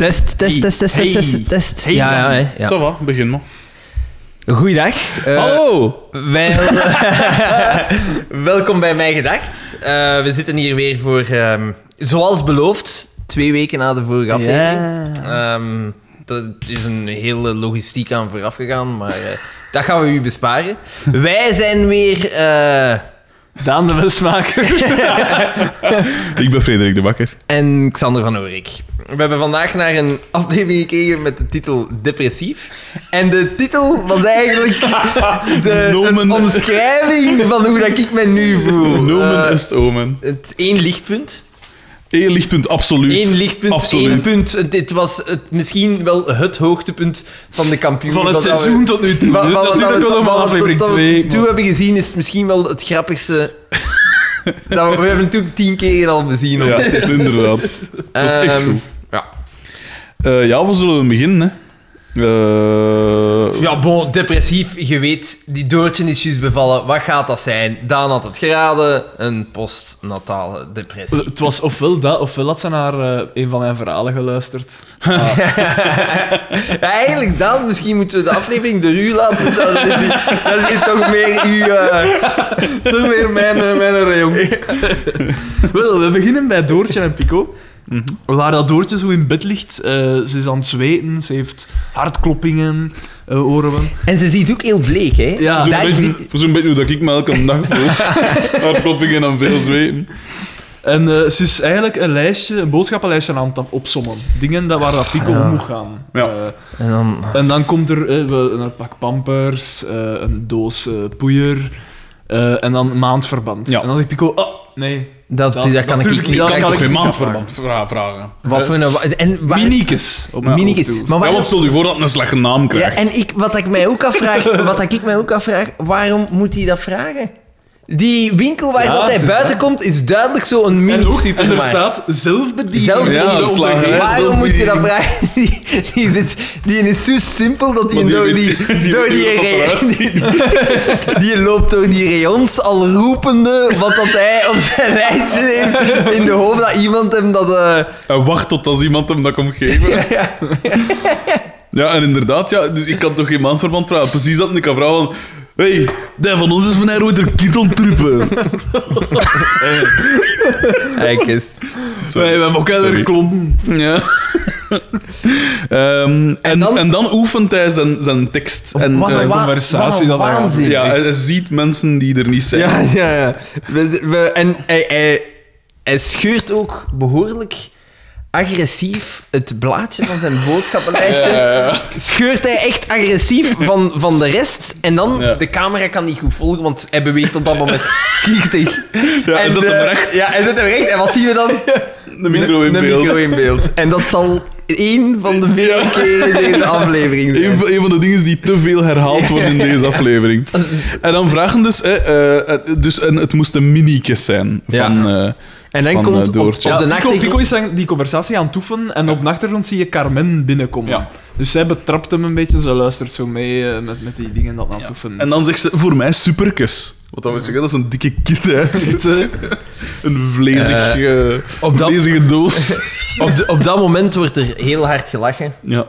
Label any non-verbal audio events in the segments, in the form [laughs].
Test, test, Hey. test, test, test, test, test. Hey. Ja, ja, ja. Zo wat, begin maar. Goeiedag. Eh, Hallo! Wij... [laughs] Welkom bij Mij Gedacht. Eh, we zitten hier weer voor, ehm, zoals beloofd, twee weken na de vorige aflevering. Ehm, dat is een hele logistiek aan vooraf gegaan, maar eh, dat gaan we u besparen. Wij zijn weer... Daan de Westmaker. [laughs] Ik ben Frederik de Bakker. en Xander van Oorik. We hebben vandaag naar een aflevering gekeken met de titel Depressief. En de titel was eigenlijk [laughs] de Nomen. omschrijving van hoe dat ik me nu voel. Nomen Eh, est omen. het één lichtpunt. Eén lichtpunt, absoluut. Eén lichtpunt, Absoluut. één punt. Het- Dit was het, misschien wel het hoogtepunt van de kampioen. Van het we- seizoen tot nu toe. Wat- wat Natuurlijk we wel tot- aflevering tot- tot 2. Toen hebben gezien is het misschien wel het grappigste. [laughs] dat we, we hebben toen tien keer al bezien. Ja, inderdaad. Het was echt Ehm, goed. Ja. Eh, ja, we zullen beginnen, hè. Eh, Ja, bon, depressief. Je weet, die Doortje is juist bevallen. Wat gaat dat zijn? Daan had het geraden. Een postnatale depressie. Het was ofwel dat, ofwel had ze naar eh, een van mijn verhalen geluisterd. Ja, [laughs] eigenlijk, Daan, misschien moeten we de aflevering door u laten. Dat is, dat is toch meer uw... eh, toch meer mijn, mijn rayon. Wel, we beginnen bij Doortje en Pico. Waar dat Doortje zo in bed ligt. eh, ze is aan het zweten, ze heeft hartkloppingen, eh, horen we. En ze ziet ook heel bleek, hè? Ja. Zo'n Dat is beetje, die- zo'n beetje hoe dat ik me elke dag voel. [laughs] Hartkloppingen en veel zweten. En eh, ze is eigenlijk een lijstje, een boodschappenlijstje aan het opsommen. Dingen dat, waar dat Pico Ja. om moet gaan. Ja. Eh, En dan... En dan komt er eh, een pak pampers, eh, een doos eh, poeier eh, en dan maandverband. Ja. En dan zegt Pico, oh, nee. Dat, Dat- dat, dat kan durf ik ik niet. Ja, kan kan ik geen maandverband vra- vragen? Wat voor een... wa- En waar, Miniekes. Op Ja. Maar Ja, waar, want stel je voor dat het een slechte naam ja, krijgt. en ik, wat ik mij ook afvraag, [laughs] wat ik mij ook afvraag, waarom moet hij dat vragen? Die winkel waar Ja, dat hij is buiten komt, is duidelijk zo'n En, ook, en er mini-supermarkt. staat zelfbediening. Zelfbediening. Ja, slagerij, Waarom moet je dat vragen? [laughs] Die, die, zit, die is zo simpel dat die door die, die door weet die, [laughs] hoe dat re- die, [laughs] die loopt door die rayons al roepende wat dat hij op zijn lijstje heeft in de hoop dat iemand hem dat... eh, En wacht tot als iemand hem dat komt geven. Ja, en inderdaad, ja, dus ik kan toch geen maandverband vragen. Precies dat ik kan vragen van... hey, die van ons is van ooit een kit onttruppen. Kijk eens. Wij hebben ook Sorry. er klompen. Ja. [laughs] Ehm, en, dan- en dan oefent hij zijn, zijn tekst. En, Wat eh, wa- conversatie wat een dat hij waanzin. ja, hij, hij ziet mensen die er niet zijn. Ja, ja, ja. We, we, en hij, hij, hij scheurt ook behoorlijk agressief het blaadje van zijn boodschappenlijstje. Ja. Scheurt hij echt agressief van, van de rest. En dan, Ja. de camera kan niet goed volgen, want hij beweegt op dat moment schichtig. Ja, hij zet de- hem recht. Ja, hij zet hem recht. En wat zien we dan? De micro in de beeld. micro in beeld. En dat zal één van de vele keren in de aflevering zijn. Een van, een van de dingen die te veel herhaald worden in deze aflevering. En dan vragen dus... hè, eh, dus en het moest een miniekes zijn van... eh, En dan van, komt eh, op, op Doortje. Ja, de Pico, is die conversatie aan het oefenen en op de achtergrond zie je Carmen binnenkomen. Ja. Dus zij betrapt hem een beetje, ze luistert zo mee eh, met, met die dingen dat aan het oefenen is. En dan zegt ze, voor mij superkes. Wat dan wil zeggen, dat is een dikke kit uitziet. hè. [laughs] [laughs] Een vlezig, eh, op dat- vlezige doos. [laughs] Op, de- op dat moment wordt er heel hard gelachen. Ja.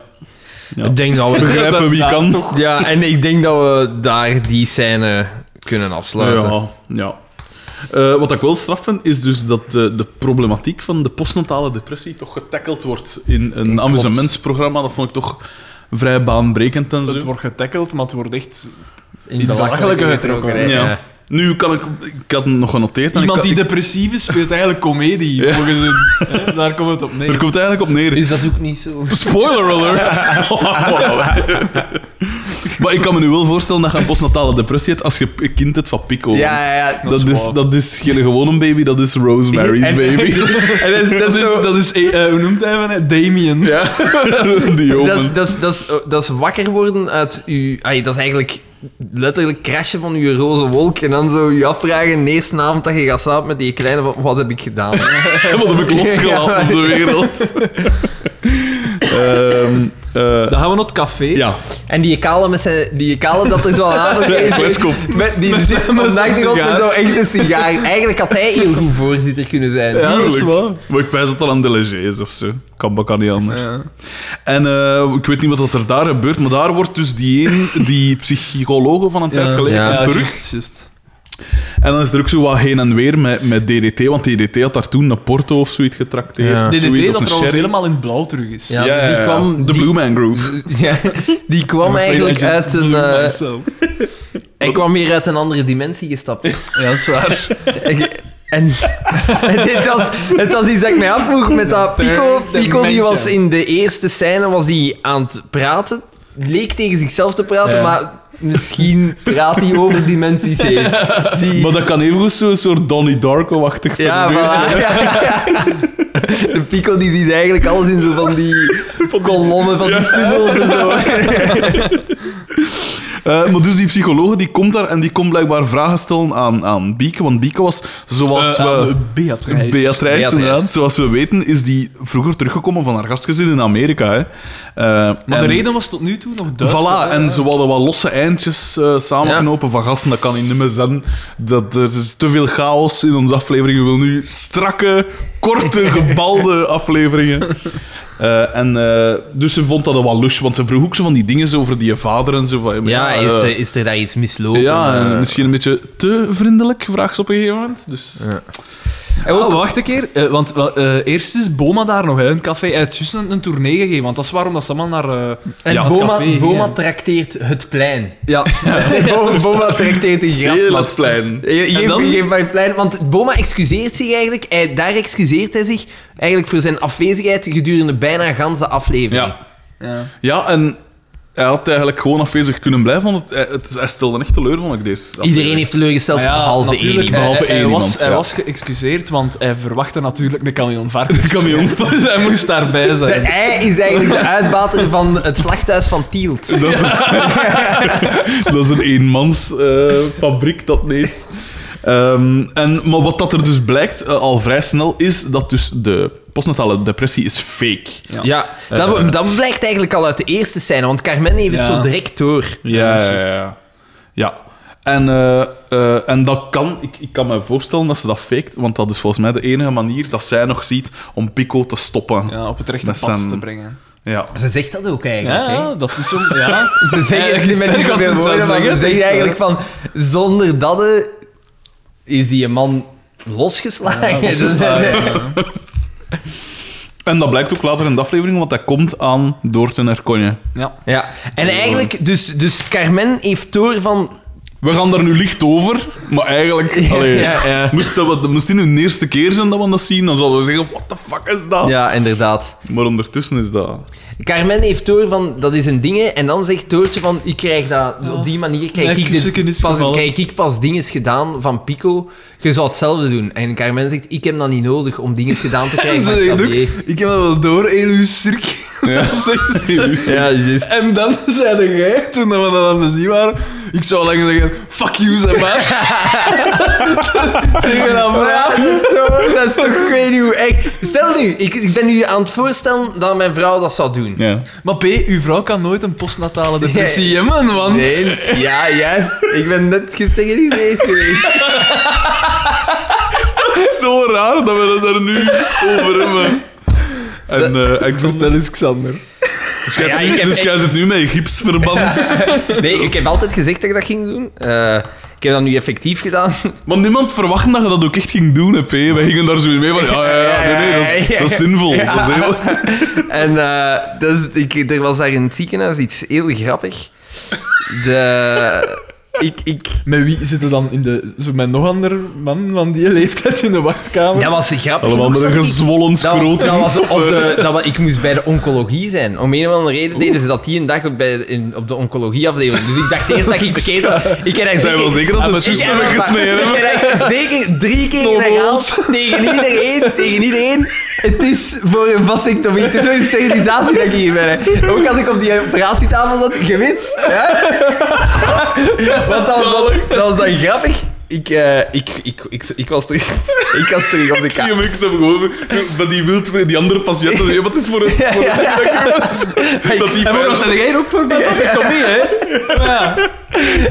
Ja. Ik denk dat we... Begrijpen wie kan. toch. Ja, en ik denk dat we daar die scène kunnen afsluiten. Ja, ja. Eh, wat ik wel straf vind, is dus dat de, de problematiek van de postnatale depressie toch getackeld wordt in een Klopt. amusementsprogramma. Dat vond ik toch vrij baanbrekend en zo. Het wordt getackeld, maar het wordt echt... In de belachelijke getrokken, hè. Ja. Nu kan ik... Ik had het nog genoteerd. en Iemand ik, die ik- depressief is, speelt eigenlijk komedie, Ja. volgens hun. Hè, Daar komt het op neer. Er komt eigenlijk op neer. Is dat ook niet zo? Spoiler alert! [laughs] [laughs] maar ik kan me nu wel voorstellen dat je een postnatale depressie hebt als je een kind hebt van Pico. Ja, ja, ja. Dat, Dat is waar. dat is geen gewone baby, dat is Rosemary's En- baby. [laughs] En dat is, dat is is, zo... dat is eh, hoe noemt hij hè? Damien. Ja, die Dat is, dat, is, dat, is, dat is wakker worden uit. Ay, dat is eigenlijk letterlijk crashen van uw roze wolk en dan zo je afvragen, de eerste avond dat je gaat slapen met die kleine, van, wat heb ik gedaan? [laughs] Wat heb ik [laughs] losgelaten op de wereld? Ehm, Eh, Dan gaan we naar het café. ja, En die kale, met zijn, die kale dat er zo aan. [laughs] Met, die Met zit met zo echt een sigaar. Eigenlijk had hij heel goed voorzitter kunnen zijn. Ja, dat is waar. Maar ik wijs dat dat een delégé is of zo. Kan, kan niet anders. Ja. En eh, ik weet niet wat er daar gebeurt, maar daar wordt dus die een, die psychologe van een tijd geleden, Ja. terug. juist, juist. En dan is er ook zo wat heen en weer met, met DDT, want DDT had daar toen een Porto of zoiets getrakteerd. Ja. DDT dat trouwens sherry. helemaal in het blauw terug is. Ja. Ja, dus die kwam- de die- Blue Man Groove. [laughs] Ja, die kwam eigenlijk uit een... eh, hij kwam weer uit een andere dimensie gestapt. Ja, dat is waar. En, en dit was, het was iets dat ik mij afvroeg met dat Pico. Pico die was in de eerste scène was die aan het praten. Leek tegen zichzelf te praten, Ja. maar misschien praat hij over dimensies heen. Die, Maar dat kan even goed zo'n soort Donnie Darko-achtig ja, voilà. Ja, ja. De Pico die ziet eigenlijk alles in zo van die kolommen, van die tunnels en zo. [laughs] Eh, maar dus die psycholoog die komt daar en die komt blijkbaar vragen stellen aan, aan Bieke. Want Bieke was, zoals Eh, we... Beatrice. Beatrice, inderdaad. Zoals we weten, is die vroeger teruggekomen van haar gastgezin in Amerika. Hè. Eh, Maar en- de reden was tot nu toe nog duidelijk. Voilà, en ze hadden wat losse eindjes samenknopen van gasten. Dat kan niet meer zijn. Dat, er is te veel chaos in onze afleveringen. We willen nu strakke, korte, gebalde [laughs] afleveringen. Eh, en, eh, dus ze vond dat wel lush, want ze vroeg ook zo van die dingen zo over die vader en zo. Van, Ja, eh, is er, is er daar iets mislopen? ja, en misschien een beetje te vriendelijk, vraagt ze op een gegeven moment. Dus, en Oh, wacht een keer. Eh, want eh, eerst is Boma daar nog, hè, in het café. Hij heeft juist een, een tournee gegeven, want dat is waarom dat ze allemaal naar... eh, En ja, het Boma, café Boma gingen. trakteert het plein. Ja, [laughs] Boma, Boma trakteert een heel grasmat. het plein. Je- En Geef, dan? geef maar het plein. Want Boma excuseert zich eigenlijk. Hij, daar excuseert hij zich eigenlijk voor zijn afwezigheid gedurende bijna een ganse aflevering. Ja. ja. ja, en hij had eigenlijk gewoon afwezig kunnen blijven, want het, hij, het, hij stelde echt teleur, vond ik, deze. Iedereen heeft teleurgesteld, ja, behalve één iemand. Behalve hij, één hij was, iemand, hij ja. was geëxcuseerd, want hij verwachtte natuurlijk een camion varkens. Een camion. [laughs] dus hij moest daarbij De zijn. ei is eigenlijk de uitbater van het slachthuis van Tielt. Dat is, [laughs] dat is een eenmansfabriek, fabriek dat niet. Ehm, en, maar wat dat er dus blijkt, eh, al vrij snel, is dat dus de postnatale depressie is fake. Ja, dat, dat blijkt eigenlijk al uit de eerste scène, want Carmen heeft het zo direct door. Ja, ja, ja. ja. En, eh, eh, en dat kan, ik, ik kan me voorstellen dat ze dat faked, want dat is volgens mij de enige manier dat zij nog ziet om Pico te stoppen. Ja, op het rechte Dat pad zijn- te brengen. Ja. Ze zegt dat ook eigenlijk. Ja, hè? ja, dat is zo... Ja. [laughs] Ze zeggen Eigenlijk niet met zoveel ze woorden, maar eigenlijk van... Zonder dat eh, is die man losgeslagen. Ja, Dus- losgeslagen, [laughs] ja. En dat blijkt ook later in de aflevering, want hij komt aan door te Erkonje. Ja. Ja, en eigenlijk, dus, dus Carmen heeft door van... We gaan daar nu licht over, maar eigenlijk... allee, ja, ja. Moest, dat, moest dit nu de eerste keer zijn dat we dat zien, dan zouden we zeggen, what the fuck is dat? Ja, inderdaad. Maar ondertussen is dat... Carmen heeft door van, dat is een ding, en dan zegt Toortje van, ik krijg dat, op die manier krijg ik, pas, krijg ik pas dingen gedaan van Pico. Je zou hetzelfde doen. En Carmen zegt, ik heb dat niet nodig om dingen gedaan te [laughs] krijgen van ik heb dat wel door, heel uw cirk. Ja, [laughs] serieus. Ja, juist. En dan zei jij, toen we dat aan het zien waren, ik zou lang zeggen, fuck you, zeg maar. [laughs] Tegen dat vrouw. dat is toch, dat is toch, ik weet niet hoe echt... Stel nu, ik, ik ben nu aan het voorstellen dat mijn vrouw dat zou doen. Ja. Maar P, uw vrouw kan nooit een postnatale depressie hebben, want... Nee, ja, juist. Ik ben net gesteriliseerd geweest. [laughs] Zo raar dat we het er nu over hebben. En, eh, en Vertel eens, Xander. dus jij, Ja, heb- dus jij zit nu met een gipsverband. [laughs] Nee, ik heb altijd gezegd dat ik dat ging doen. Eh, ik heb dat nu effectief gedaan. [laughs] Maar niemand verwachtte dat je dat ook echt ging doen, hè, P. Wij gingen daar zo mee van, ja, ja, ja, nee, nee, dat is, [laughs] dat is zinvol. Ja. Dat is heel... En eh, is, ik, er was daar in het ziekenhuis iets heel grappig. De... Ik, ik, Met wie zitten dan in de... Zo met nog ander man van die leeftijd in de wachtkamer? dat was grappig. Allemaal een gezwollen Dat was, scrotum. dat was op de, [laughs] dat was, ik moest bij de oncologie zijn. Om een of andere reden deden ze dat die een dag op, bij, in, op de oncologieafdeling. Dus ik dacht eerst dat ik verkeerd had. Ik wel zeker dat ze het Ik juist heb hebben gesneden Ik heb daar zeker drie keer herhaald tegen [laughs] iedereen. Tegen iedereen. Het is voor een vasectomie. Het is voor een sterilisatie dat ik hier ben. hè. Ook als ik op die operatietafel zat, gewit. Ja? Dat was, dan, dat was dan grappig. Ik, eh, ik, ik, ik, ik, was terug, [laughs] ik was terug op de Ik zie kamer. hem, ik gewoon bij die wild, die andere patiënten. [laughs] Wat is voor een... Voor een [laughs] dat die En maar wat jij ook voor dat vasectomie, hè? Ja.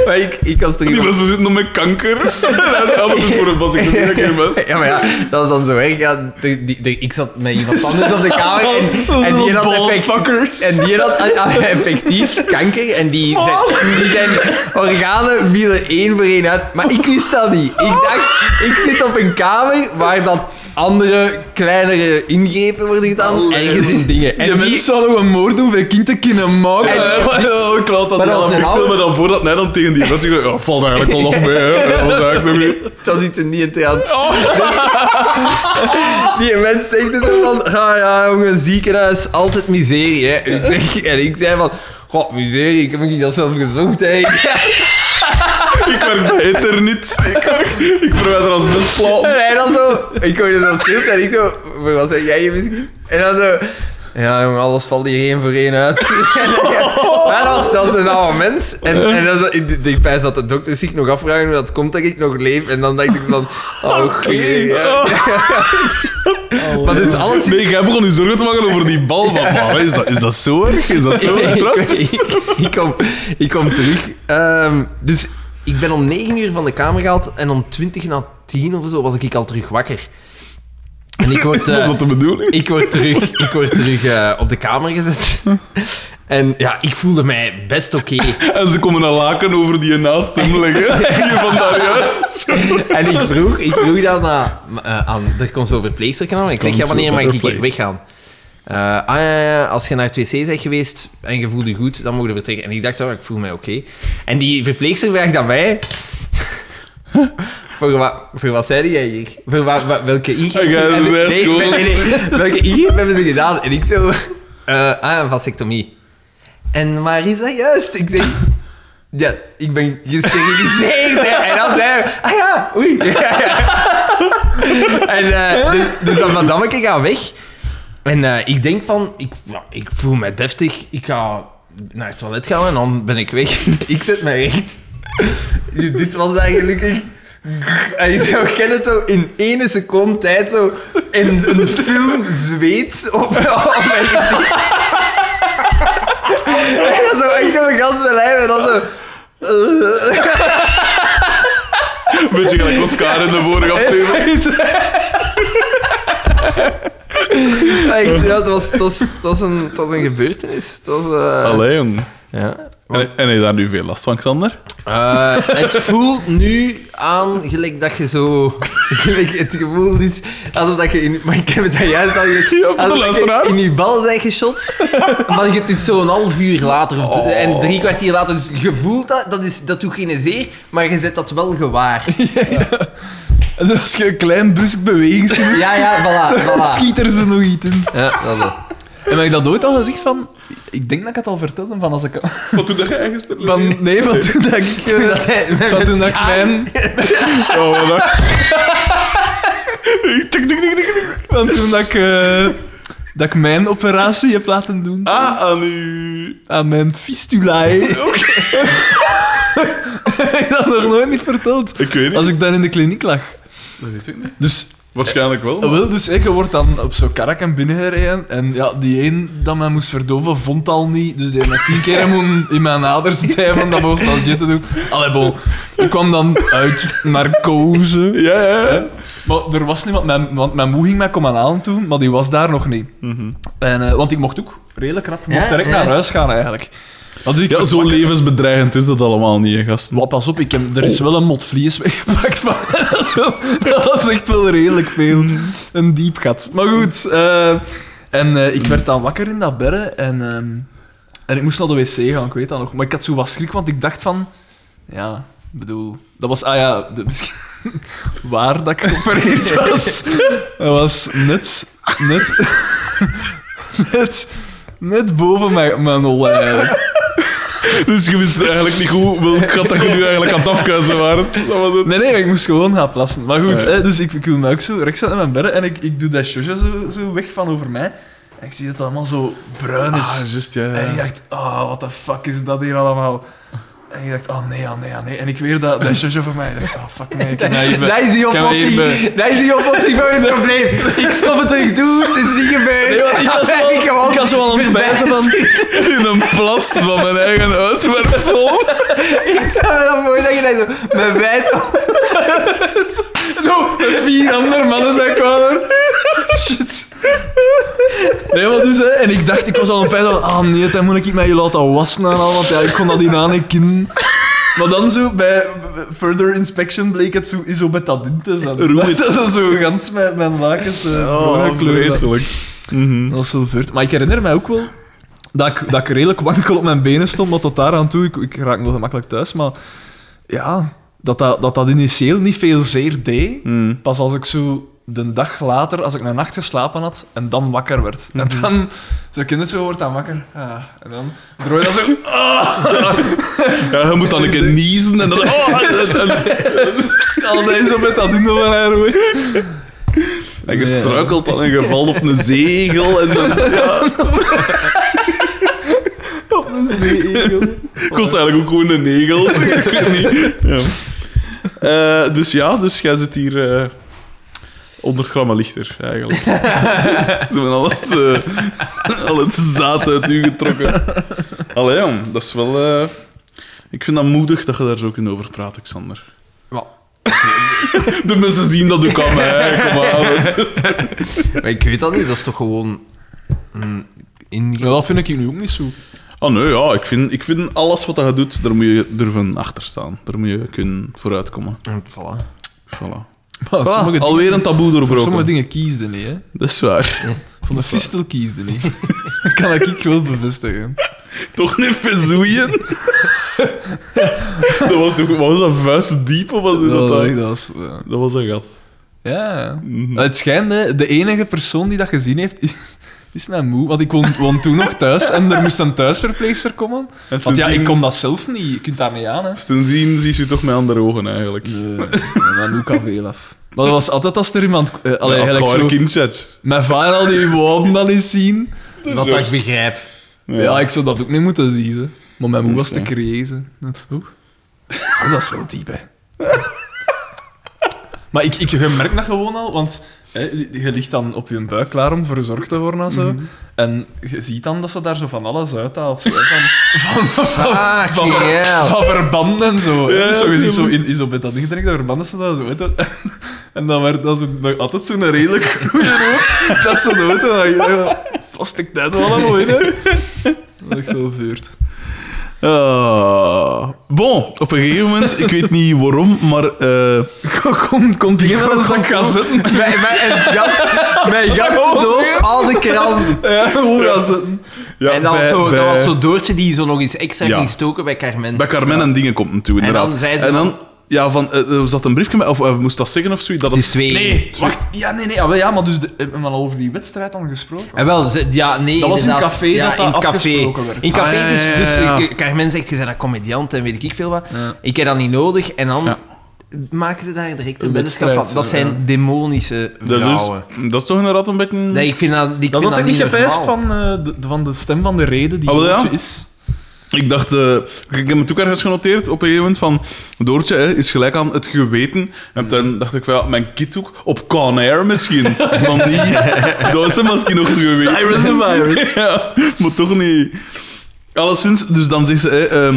Maar ik, ik was terug Die mensen zitten nog met kanker. Ja, wat is voor een was ik dat ben. Ja, maar ja, dat was dan zo erg. Ja, de, die, de- ik zat met iemand anders op de kamer en, en die had effect, Ballfuckers. en die had ah, ah, effectief kanker en die zijn, die zijn organen vielen één voor één uit. Maar ik wist dat niet. Ik dacht, ik zit op een kamer waar dat andere, kleinere ingrepen worden gedaan, ergens in dingen. En de die, mensen zouden een moord doen bij kind te kunnen maken. En- Oh, ik laat dat Maar een Ik stel me dan voor dat dan tegen die mensen zegt, ja, valt eigenlijk wel nog mee, hè. Ja, dat is eigenlijk nog [laughs] dat is iets niet in aan. [laughs] Die mens zegt het van, ah ja, jongen, ziekenhuis, altijd miserie, hè. En ik, zeg, en ik zei van, god, miserie, ik heb niet dat zelf gezocht, hè. [laughs] Ik werk bij Eternit. Ik, werk, ik verwijder als bestplaten. En hij dan zo, ik hoorde zo stilte en ik zo, "Maar wat zeg jij hier misschien? En dan zo, ja jongen, alles valt hier één voor één uit. [laughs] maar dat was, dat was een oude mens. En, en dat was, ik, ik pijs dat de dokter zich nog afvragen hoe dat komt dat ik nog leef. En dan dacht ik van, [laughs] oh, oké. [laughs] ja. Maar dus alles... Nee, jij begon je zorgen te maken over die bal van maar Is dat, is dat zo erg? Is dat zo ik, drastisch? ik, ik kom, ik kom terug. Ehm, dus ik ben om 9 uur van de kamer gehaald en om 20 na 10 of zo was ik al terug wakker. En ik word, [laughs] eh, dat de bedoeling? ik word terug, [laughs] ik word terug eh, op de kamer gezet. En ja, ik voelde mij best oké. En ze komen een laken over die naast hem leggen. [laughs] Die van daar juist. En ik vroeg, ik vroeg dan aan, eh, aan... Er komt zo'n verpleegster aan. Ik zeg, ja, wanneer mag ik hier weggaan? Eh, ah ja, ja, als je naar het wc bent geweest en je voelt je goed, dan mogen we vertrekken. En ik dacht, oh, ik voel mij oké. En die verpleegster vraagt aan mij... [laughs] voor, wat, voor wat zei jij hier? Voor wa- wa- welke ingreep... Je hebben- nee. Welke ingreep hebben ze gedaan? En ik zo... eh, ah, een vasectomie. En waar is dat juist? Ik zeg... Ja, ik ben gesteriliseerd. En dan zei hij... Ah ja, oei. [laughs] en eh, dus, dus dan van Dammeke gaat weg. En eh, ik denk van... Ik, ja, ik voel me deftig. Ik ga naar het toilet gaan en dan ben ik weg. [laughs] ik zet me recht. [laughs] Dit was eigenlijk... Ik, en je zou kennen zo in ene seconde tijd zo in een film zweet op, op mijn gezicht. [laughs] En dan zo echt op een gast met lijf en dan zo... Een beetje gelijk Oscar in de vorige aflevering. Echt, ja, het was, het was, het was, een, het was een gebeurtenis. Het was, Allee, jong. ja. En, en heb je daar nu veel last van, Xander? Eh, het voelt nu aan gelijk dat je zo... [laughs] Gelijk het gevoel is alsof dat je in... Maar ik heb het daar juist al... voor de alsof dat je luisteraars. in je bal bent geschot. Maar het is zo'n half uur later of Oh. en drie kwartier later. Dus je voelt dat, dat, is, dat doet geen zeer, maar je zet dat wel gewaar. [laughs] En als je een klein brusk beweging Ja, ja, voilà. [laughs] voilà. schiet er zo nog iets in. Ja, dat wel. En heb ik dat ooit al gezegd van... Ik denk dat ik het al vertelde, van als ik... Wat doe jij eigenlijk? Van, nee, van toen dat ik... eh, [laughs] Dat hij- van toen dat ik mijn... Oh, wat [laughs] Tik, tik, tik, tik, tik. Van toen dat ik... eh, dat ik mijn operatie heb laten doen. Ah, aan u. Aan mijn fistula. hè. [laughs] heb ik dat nog nooit niet verteld. Ik weet niet. Als ik dan in de kliniek lag. Dat weet ik niet. Dus Waarschijnlijk wel. Ah, Wel, dus ik word dan op zo'n karakken binnengereden. En ja, die een dat mij moest verdoven, vond al niet. Dus die heeft me tien keer [laughs] moeten in mijn aders stijven. Dat was nostalgie te doen. Allee, bon. Ik kwam dan uit narcose. [laughs] Ja, ja, ja. Maar er was niemand... Mijn, want mijn moe ging mij komen aan toen, maar die was daar nog niet. En, eh, want ik mocht ook redelijk rap. Ik mocht Ja, direct ja. naar huis gaan, eigenlijk. Ja, zo levensbedreigend is dat allemaal niet, gast. Wat, pas op, ik heb, er is wel een mot vlies weggepakt [laughs] dat was echt wel redelijk veel. Een diep gat. Maar goed. eh, en eh, ik werd dan wakker in dat bedden en, ehm, en ik moest naar de wc gaan, ik weet dat nog. Maar ik had zo wat schrik, want ik dacht van... Ja, ik bedoel... Dat was... Ah ja, de, [laughs] waar dat ik geopereerd [laughs] was. Dat was net... Net... Net... Net boven mijn, mijn eigenlijk. Dus je wist eigenlijk niet goed welk gat dat je nu eigenlijk aan het afkuisen waren. Dat was het. Nee, nee, ik moest gewoon gaan plassen. Maar goed, hè, dus ik, ik wil me ook zo rechts in mijn bedden en ik, ik doe dat shosje zo, zo weg van over mij. En ik zie dat het allemaal zo bruin is. Ah, juist, ja. En ik dacht, oh, what the fuck is dat hier allemaal? En ik dacht, oh nee, oh nee, oh nee. En ik weer dat, dat shusje voor mij. Ik dacht, oh fuck nee, ik dat Dat is die oplossing. Dat is die oplossing van mijn probleem. Ik stop het terug toe, het is niet gebeurd. Nee, ik was wel- ben gewoon ik was wel aan het bijzen van- In een plas van mijn eigen uitwerpsel. Ik zou me dan mooi dat je dat zo met wijd op... [laughs] No, met vier andere mannen dat kwamen. Shit. Nee, maar dus, hè, en ik dacht, ik was al een tijd van, ah nee, dan moet ik mij je laten wassen en al, want ja, ik kon dat niet aan kin. Maar dan zo, bij further inspection bleek het zo, zo betadine te zijn. Roeit. [laughs] Dat is zo gans met mijn lakens uh, Oh, vreselijk. Mhm. Dat was zo. Maar ik herinner mij ook wel dat ik, dat ik redelijk wankel op mijn benen stond, maar tot daar aan toe, ik, ik raak wel gemakkelijk thuis, maar ja, dat dat, dat, dat initieel niet veel zeer deed. Mhm. Pas als ik zo de dag later, als ik een nacht geslapen had en dan wakker werd. En dan, zo kind zo wordt dan wakker. Ja, en dan drooi je dat zo. [laughs] Ja, je moet dan een keer niezen en dan... [laughs] Oh, en, en, Al deze met dat ding van haar weg. en je struikelt dan en je valt op een zegel en dan... [laughs] Ja, Op een zeeegel. kost eigenlijk ook gewoon een negel. Ik weet niet. Ja. Eh, dus ja, dus jij zit hier... eh 100 gram lichter, eigenlijk. [laughs] Ze hebben al het, eh, al het zaad uit u getrokken. Allee, jong, dat is wel... eh, ik vind dat moedig dat je daar zo kunt over praten, Xander. Ja. [laughs] De mensen zien dat ook aan mij. Kom maar. Maar ik weet dat niet, dat is toch gewoon... een in... Ja, dat vind ik nu ook niet zo. Oh nee, ja, ik vind, ik vind alles wat je doet, daar moet je durven achter staan. Daar moet je kunnen vooruitkomen. Voilà. Voilà. [laughs] Maar sommige dingen, alweer een taboe voor doorbroken. sommige dingen kiesde niet, hè. [laughs] Dat is waar. Van de fistel kiesde niet. [laughs] Dat kan ik wel bevestigen. Toch niet verzoeien? dat was toch... Was dat? Vuist diep of was? Dat, Dat, dat was... ja. dat was een gat. Ja. Mhm. Het schijnt, hè, de enige persoon die dat gezien heeft, is, is mijn moe. Want ik woon, woon toen nog thuis en er moest een thuisverpleegster komen. En Want ja, ik kon dat zelf niet. Je kunt daar niet aan, hè. Sindsdien zie je toch met andere ogen, eigenlijk. Nee, dan doe ik al veel af. Maar dat was altijd als er iemand... Uh, allee, Ja, als gewoon zo, een kindje. Mijn vader al die woorden dan eens zien. Wat dat ik begrijp. Ja. ik zou dat ook niet moeten zien, hè. Maar mijn moe was te Ja. creëzen. Oeh. Oh, dat is wel diep, hè. [laughs] Maar ik, ik je merkt dat gewoon al, want je ligt dan op je buik klaar om verzorgd te worden en zo. En je ziet dan dat ze daar zo van alles uithaalt. Zo, van, [laughs] van, van, Ah, van, van verbanden en zo. Ja, dus zo, je ziet zo in, zo met dat ding dat verbanden ze dat zo uit. En, [laughs] en dan werd dat zo, nog altijd zo'n redelijk goede rook. Dat ze ik, [laughs] ja, was tijd wel allemaal in. Dat is echt wel veurt. Ah. bon, op een gegeven moment, ik weet niet waarom, maar... eh, [laughs] Komt kom die met een zak gaan zitten. Mijn, mijn gat, mijn doos, al de kranten. Ja, [laughs] hoe gaan zitten? ja, en dat, bij- was zo, bij- dat was zo Doortje die zo nog eens extra Ja. ging stoken bij Carmen. Bij Carmen en dingen komt naartoe, En inderdaad. dan zei ze En dan, van- ja, van, eh, er zat een briefje of eh, moest dat zeggen of zoiets? Dat Het is twee. Nee, wacht. Ja, nee, nee. Ja, wel, ja maar dus de, hebben we al over die wedstrijd dan gesproken? En wel, ze- ja, nee, Dat was in het café ja, dat dat in café. werd. In café, Ah, dus, ja, dus ja, eh, Carmen zegt, je bent een comediant en weet ik veel wat. Ik heb dat niet nodig. En dan maken ze daar direct een weddenschap wedstrijd, van. Dat zijn demonische dat, vrouwen. is, dat is toch inderdaad een beetje... Nee, ik vind dat, ik Dat vind ik dat niet gepijst van, eh, de, van de stem van de reden die Ah? Doortje is. Ik dacht, eh, ik heb het ook ergens genoteerd op een gegeven moment van Doortje hè, is gelijk aan het geweten. En toen dacht ik, van, ja, mijn kid ook op Con Air misschien. [laughs] Maar niet, dat is hem misschien nog te geweten. Cyrus the Virus. [laughs] ja, maar toch niet. Alleszins, dus dan zegt ze, hè,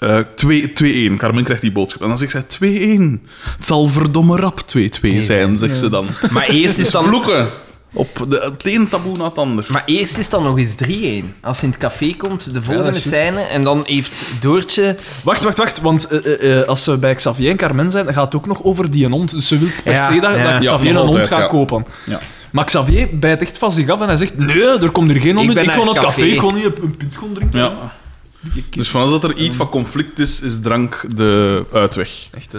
eh, 2 2-1. Carmen krijgt die boodschap. En dan zegt zij 2-1. Het zal verdomme rap 2-2 zijn, zegt ze dan. Maar eerst is dan... Vloeken. Op de, het een taboe na het ander. Maar eerst is dan nog eens 3-1. Als ze in het café komt, de volgende dat is juist. scène, en dan heeft Doortje... Wacht, wacht, wacht. Want eh, eh, eh, als ze bij Xavier en Carmen zijn, dan gaat het ook nog over die hond. Dus ze wil per Ja, se dat, ja. dat Ja, Xavier nog een hond altijd, gaat ja. kopen. Ja. Maar Xavier bijt echt van zich af en hij zegt: Nee, er komt er geen hond Ik in. ben Ik ga naar het café, café. ik kon niet een, een pint gaan drinken. Ja. Dus van als dat er iets van conflict is, is drank de uitweg. Echt, hè?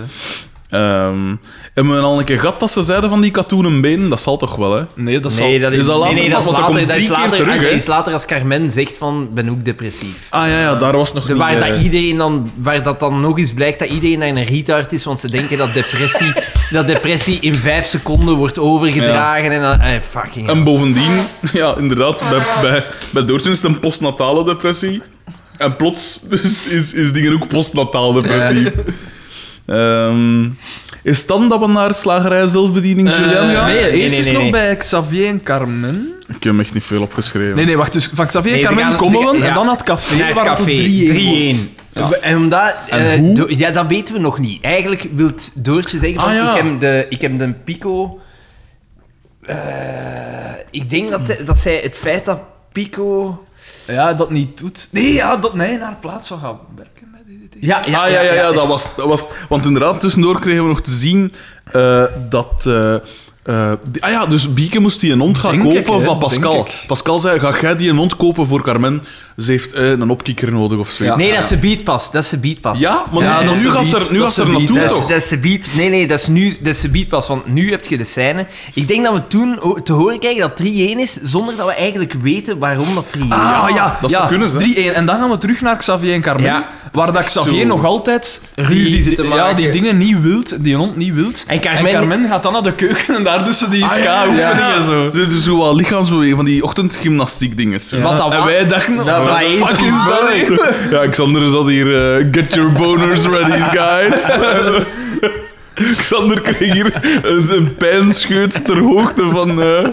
Ehm hebben we al een keer gehad dat ze zeiden van die katoenen benen? Dat zal toch wel, hè? Nee, dat Nee, zal... dat is, is dat nee, later? nee, dat is later. Dat is later, terug, dat hè? is later als Carmen zegt van, ben ook depressief. Ah ja, ja daar was nog De, niet... waar, eh, dat iedereen dan, waar dat dan nog eens blijkt dat iedereen daar een retard is, want ze denken dat depressie, [laughs] dat depressie in vijf seconden wordt overgedragen. En dan, eh, fucking. En bovendien, [laughs] ja, inderdaad, bij, bij, bij Doortje is het een postnatale depressie. En plots [laughs] dus is, is dingen ook postnataal depressief. Ehm, is het dan dat we naar slagerij zelfbediening Julien gaan? nee, Nee, eerst nee, is nee, nog nee. bij Xavier en Carmen. Ik heb hem echt niet veel opgeschreven. Nee, nee, wacht. Dus van Xavier en Carmen gaan- komen we ja. en dan naar het café, Naar het waar café. het 3-1 wordt. 3-1. En omdat... En eh, ja, dat weten we nog niet. Eigenlijk wil Doortje zeggen van... Ah, ja. ik, heb de, ik heb de Pico... eh, ik denk dat, de- dat zij het feit dat Pico... Ja, dat niet doet. Nee, ja, dat nee, naar plaats zou gaan werken DDT. Ja, ah, ja, ja, ja, dat was, dat was... Want inderdaad, tussendoor kregen we nog te zien eh, dat... eh, eh, die- ah ja, dus Bieke moest die een hond gaan Denk kopen ik, hè, van Pascal. Pascal zei, ga jij die een hond kopen voor Carmen? Ze heeft eh, een opkikker nodig of zoiets. Ja. Nee, dat is de beatpas. Dat is de beatpas. Ja, maar Ja, nu- nu gaat ze beat, er, nu dat gaat ze er een beat, naartoe, Dat is, toch? dat is de beat. Nee, nee, dat is nu dat is de beatpas. Want nu heb je de scène. Ik denk dat we toen te horen krijgen dat 3-1 is, zonder dat we eigenlijk weten waarom dat 3-1 is. Ah, ja, dat ja, zou kunnen, hè. 3-1. En dan gaan we terug naar Xavier en Carmen, Ja, waar dat Xavier zo- nog altijd Ruzie die- zit te Ja, maken. die dingen niet wilt, die hond niet wilt. En Carmen- gaat dan naar de keuken en daar tussen die Ah, ja, ska-oefeningen ja. zo. Ze- Dus zo wat lichaamsbeweging van die ochtendgymnastiek dingen. Wat dat en wij dachten, Dat- wat fuck is dat? Ja, Xander zat hier, eh, get your boners ready, guys. [laughs] Xander kreeg hier een, een pijnscheut ter hoogte van... eh,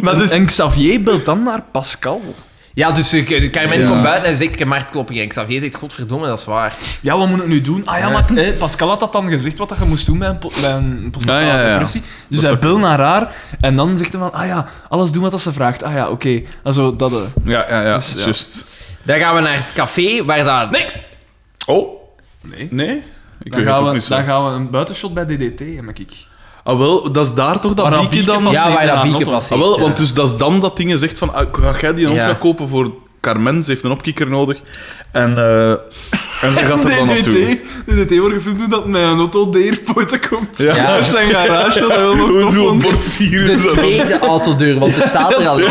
Maar dus... En Xavier belt dan naar Pascal. Ja, dus eh, Carmen Ja. komt buiten en zegt, ik heb hartklopping. En Xavier zegt, godverdomme, dat is waar. Ja, wat moet ik nu doen? Ah ja, maar hè, Pascal had dat dan gezegd, wat dat je moest doen bij een, po- bij een postnatale Ja, ja, ja. depressie. Dus Dat hij belt naar haar en dan zegt hij van, ah ja, alles doen wat dat ze vraagt. Ah ja, oké. Also, dat... eh. Ja, ja, ja, Dus, ja. juist. Dan gaan we naar het café, waar dat... Niks! Oh, Nee. nee? Ik Dan gaan, we, niet zo. dan gaan we een buitenshot bij DDT, heb ik. Ah, wel, dat is daar toch dat Bieke dan... Ja, waar dat Bieke Notto. passeert. Ah, wel, want dus dat is dan dat dingen zegt van, ah, ga jij die hond Ja. gaan kopen voor Carmen? Ze heeft een opkikker nodig. En, eh, en ze gaat er [laughs] dan naartoe. DDT wordt gefilmd dat met een auto de airport komt. Ja. [laughs] Uit zijn garage, dat wel nog portier De tweede autodeur, want het staat er al. Dat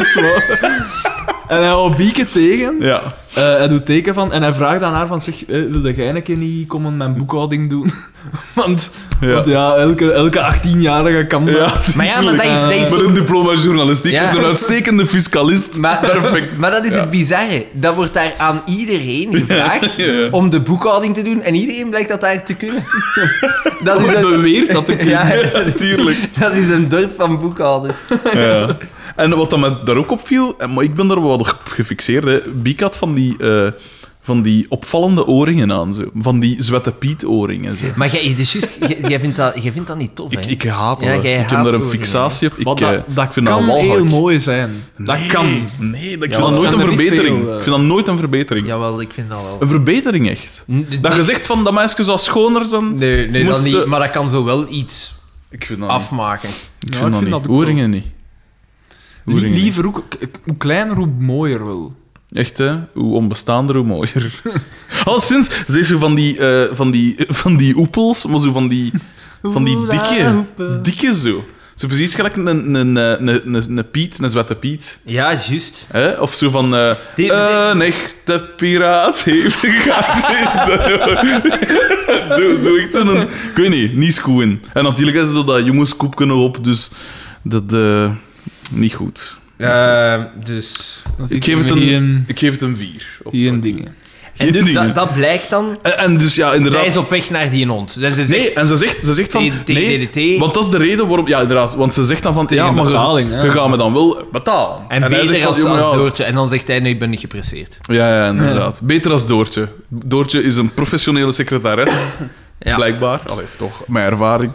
is waar. [laughs] En hij houdt Bieke tegen. Ja. Eh, hij doet teken van... En hij vraagt aan haar van... Zeg, eh, wilde jij een keer niet komen mijn boekhouding doen? [laughs] want, Ja. want ja, elke, elke 18-jarige kan dat. Ja, Maar ja, maar dat is, dat is Met zo- een diploma journalistiek Ja. is een uitstekende fiscalist. [laughs] Maar, Perfect. maar dat is het bizarre. Dat wordt daar aan iedereen gevraagd Ja, [laughs] ja. om de boekhouding te doen en iedereen blijkt dat daar te kunnen. Dat is een, beweerd dat te ja, Tuurlijk. dat is een dorp van boekhouders. Ja. En wat dat me daar ook opviel, en- maar ik ben daar wel op gefixeerd, hè. Biek had van die, eh, van die opvallende oorringen aan, zo. van die Zwette Piet oorringen. Zo. Maar jij, dus juist, jij, jij vindt dat, jij vindt dat niet tof, hè? Ik, ik haat Ja, dat. jij Ik heb haat daar een fixatie op. Ik, Wat eh, dat, dat ik vind kan dat heel mooi zijn. Dat Nee, kan. Nee, ik vind Ja, dat dat nooit een er niet verbetering. veel, eh. Ik vind dat nooit een verbetering. Jawel, ik vind dat wel. Een verbetering, echt. N- Dat nee, je zegt van, dat meisje zou schoner zijn... Nee, nee dat niet. ze- Maar dat kan zo wel iets Ik vind dat niet. afmaken. Ik Ja, vind ik dat vind niet. dat Oorringen niet. Niet. Liever ook... Hoe kleiner, hoe mooier wel. Echt, hè? Hoe onbestaander, hoe mooier. [laughs] Al sinds, ze is zo van die, eh, van die, [laughs] van die oepels, maar zo van die, van die dikke, dikke zo. Zo precies gelijk een, een, een, een, een, een Piet, een zwette Piet. Ja, juist. Hè? Of zo van, eh, Die- die- een echte piraat heeft een [laughs] zo, zo echt zo'n, ik weet niet, niet schoen. En natuurlijk is er dat jongenskoepje nog op, dus dat, eh, niet goed. Eh, dus... Ik geef het een, ik geef het een vier. op- Hier een dingen. En dus dat, dat blijkt dan... En, en dus ja, inderdaad. Zij is op weg naar die hond. Dus ze zegt, Nee, en ze zegt, ze zegt van... Nee, DDT. want dat is de reden waarom... Ja, inderdaad. Want ze zegt dan van... Tegen ja, maar betaling, je, ja. je gaat me dan wel betalen. En, hij beter zegt als. Doortje. En dan zegt hij, nee, ik ben niet gepresseerd. Ja, ja, inderdaad. Beter als Doortje. Doortje is een professionele secretares, Ja. blijkbaar. Allee, toch, mijn ervaring.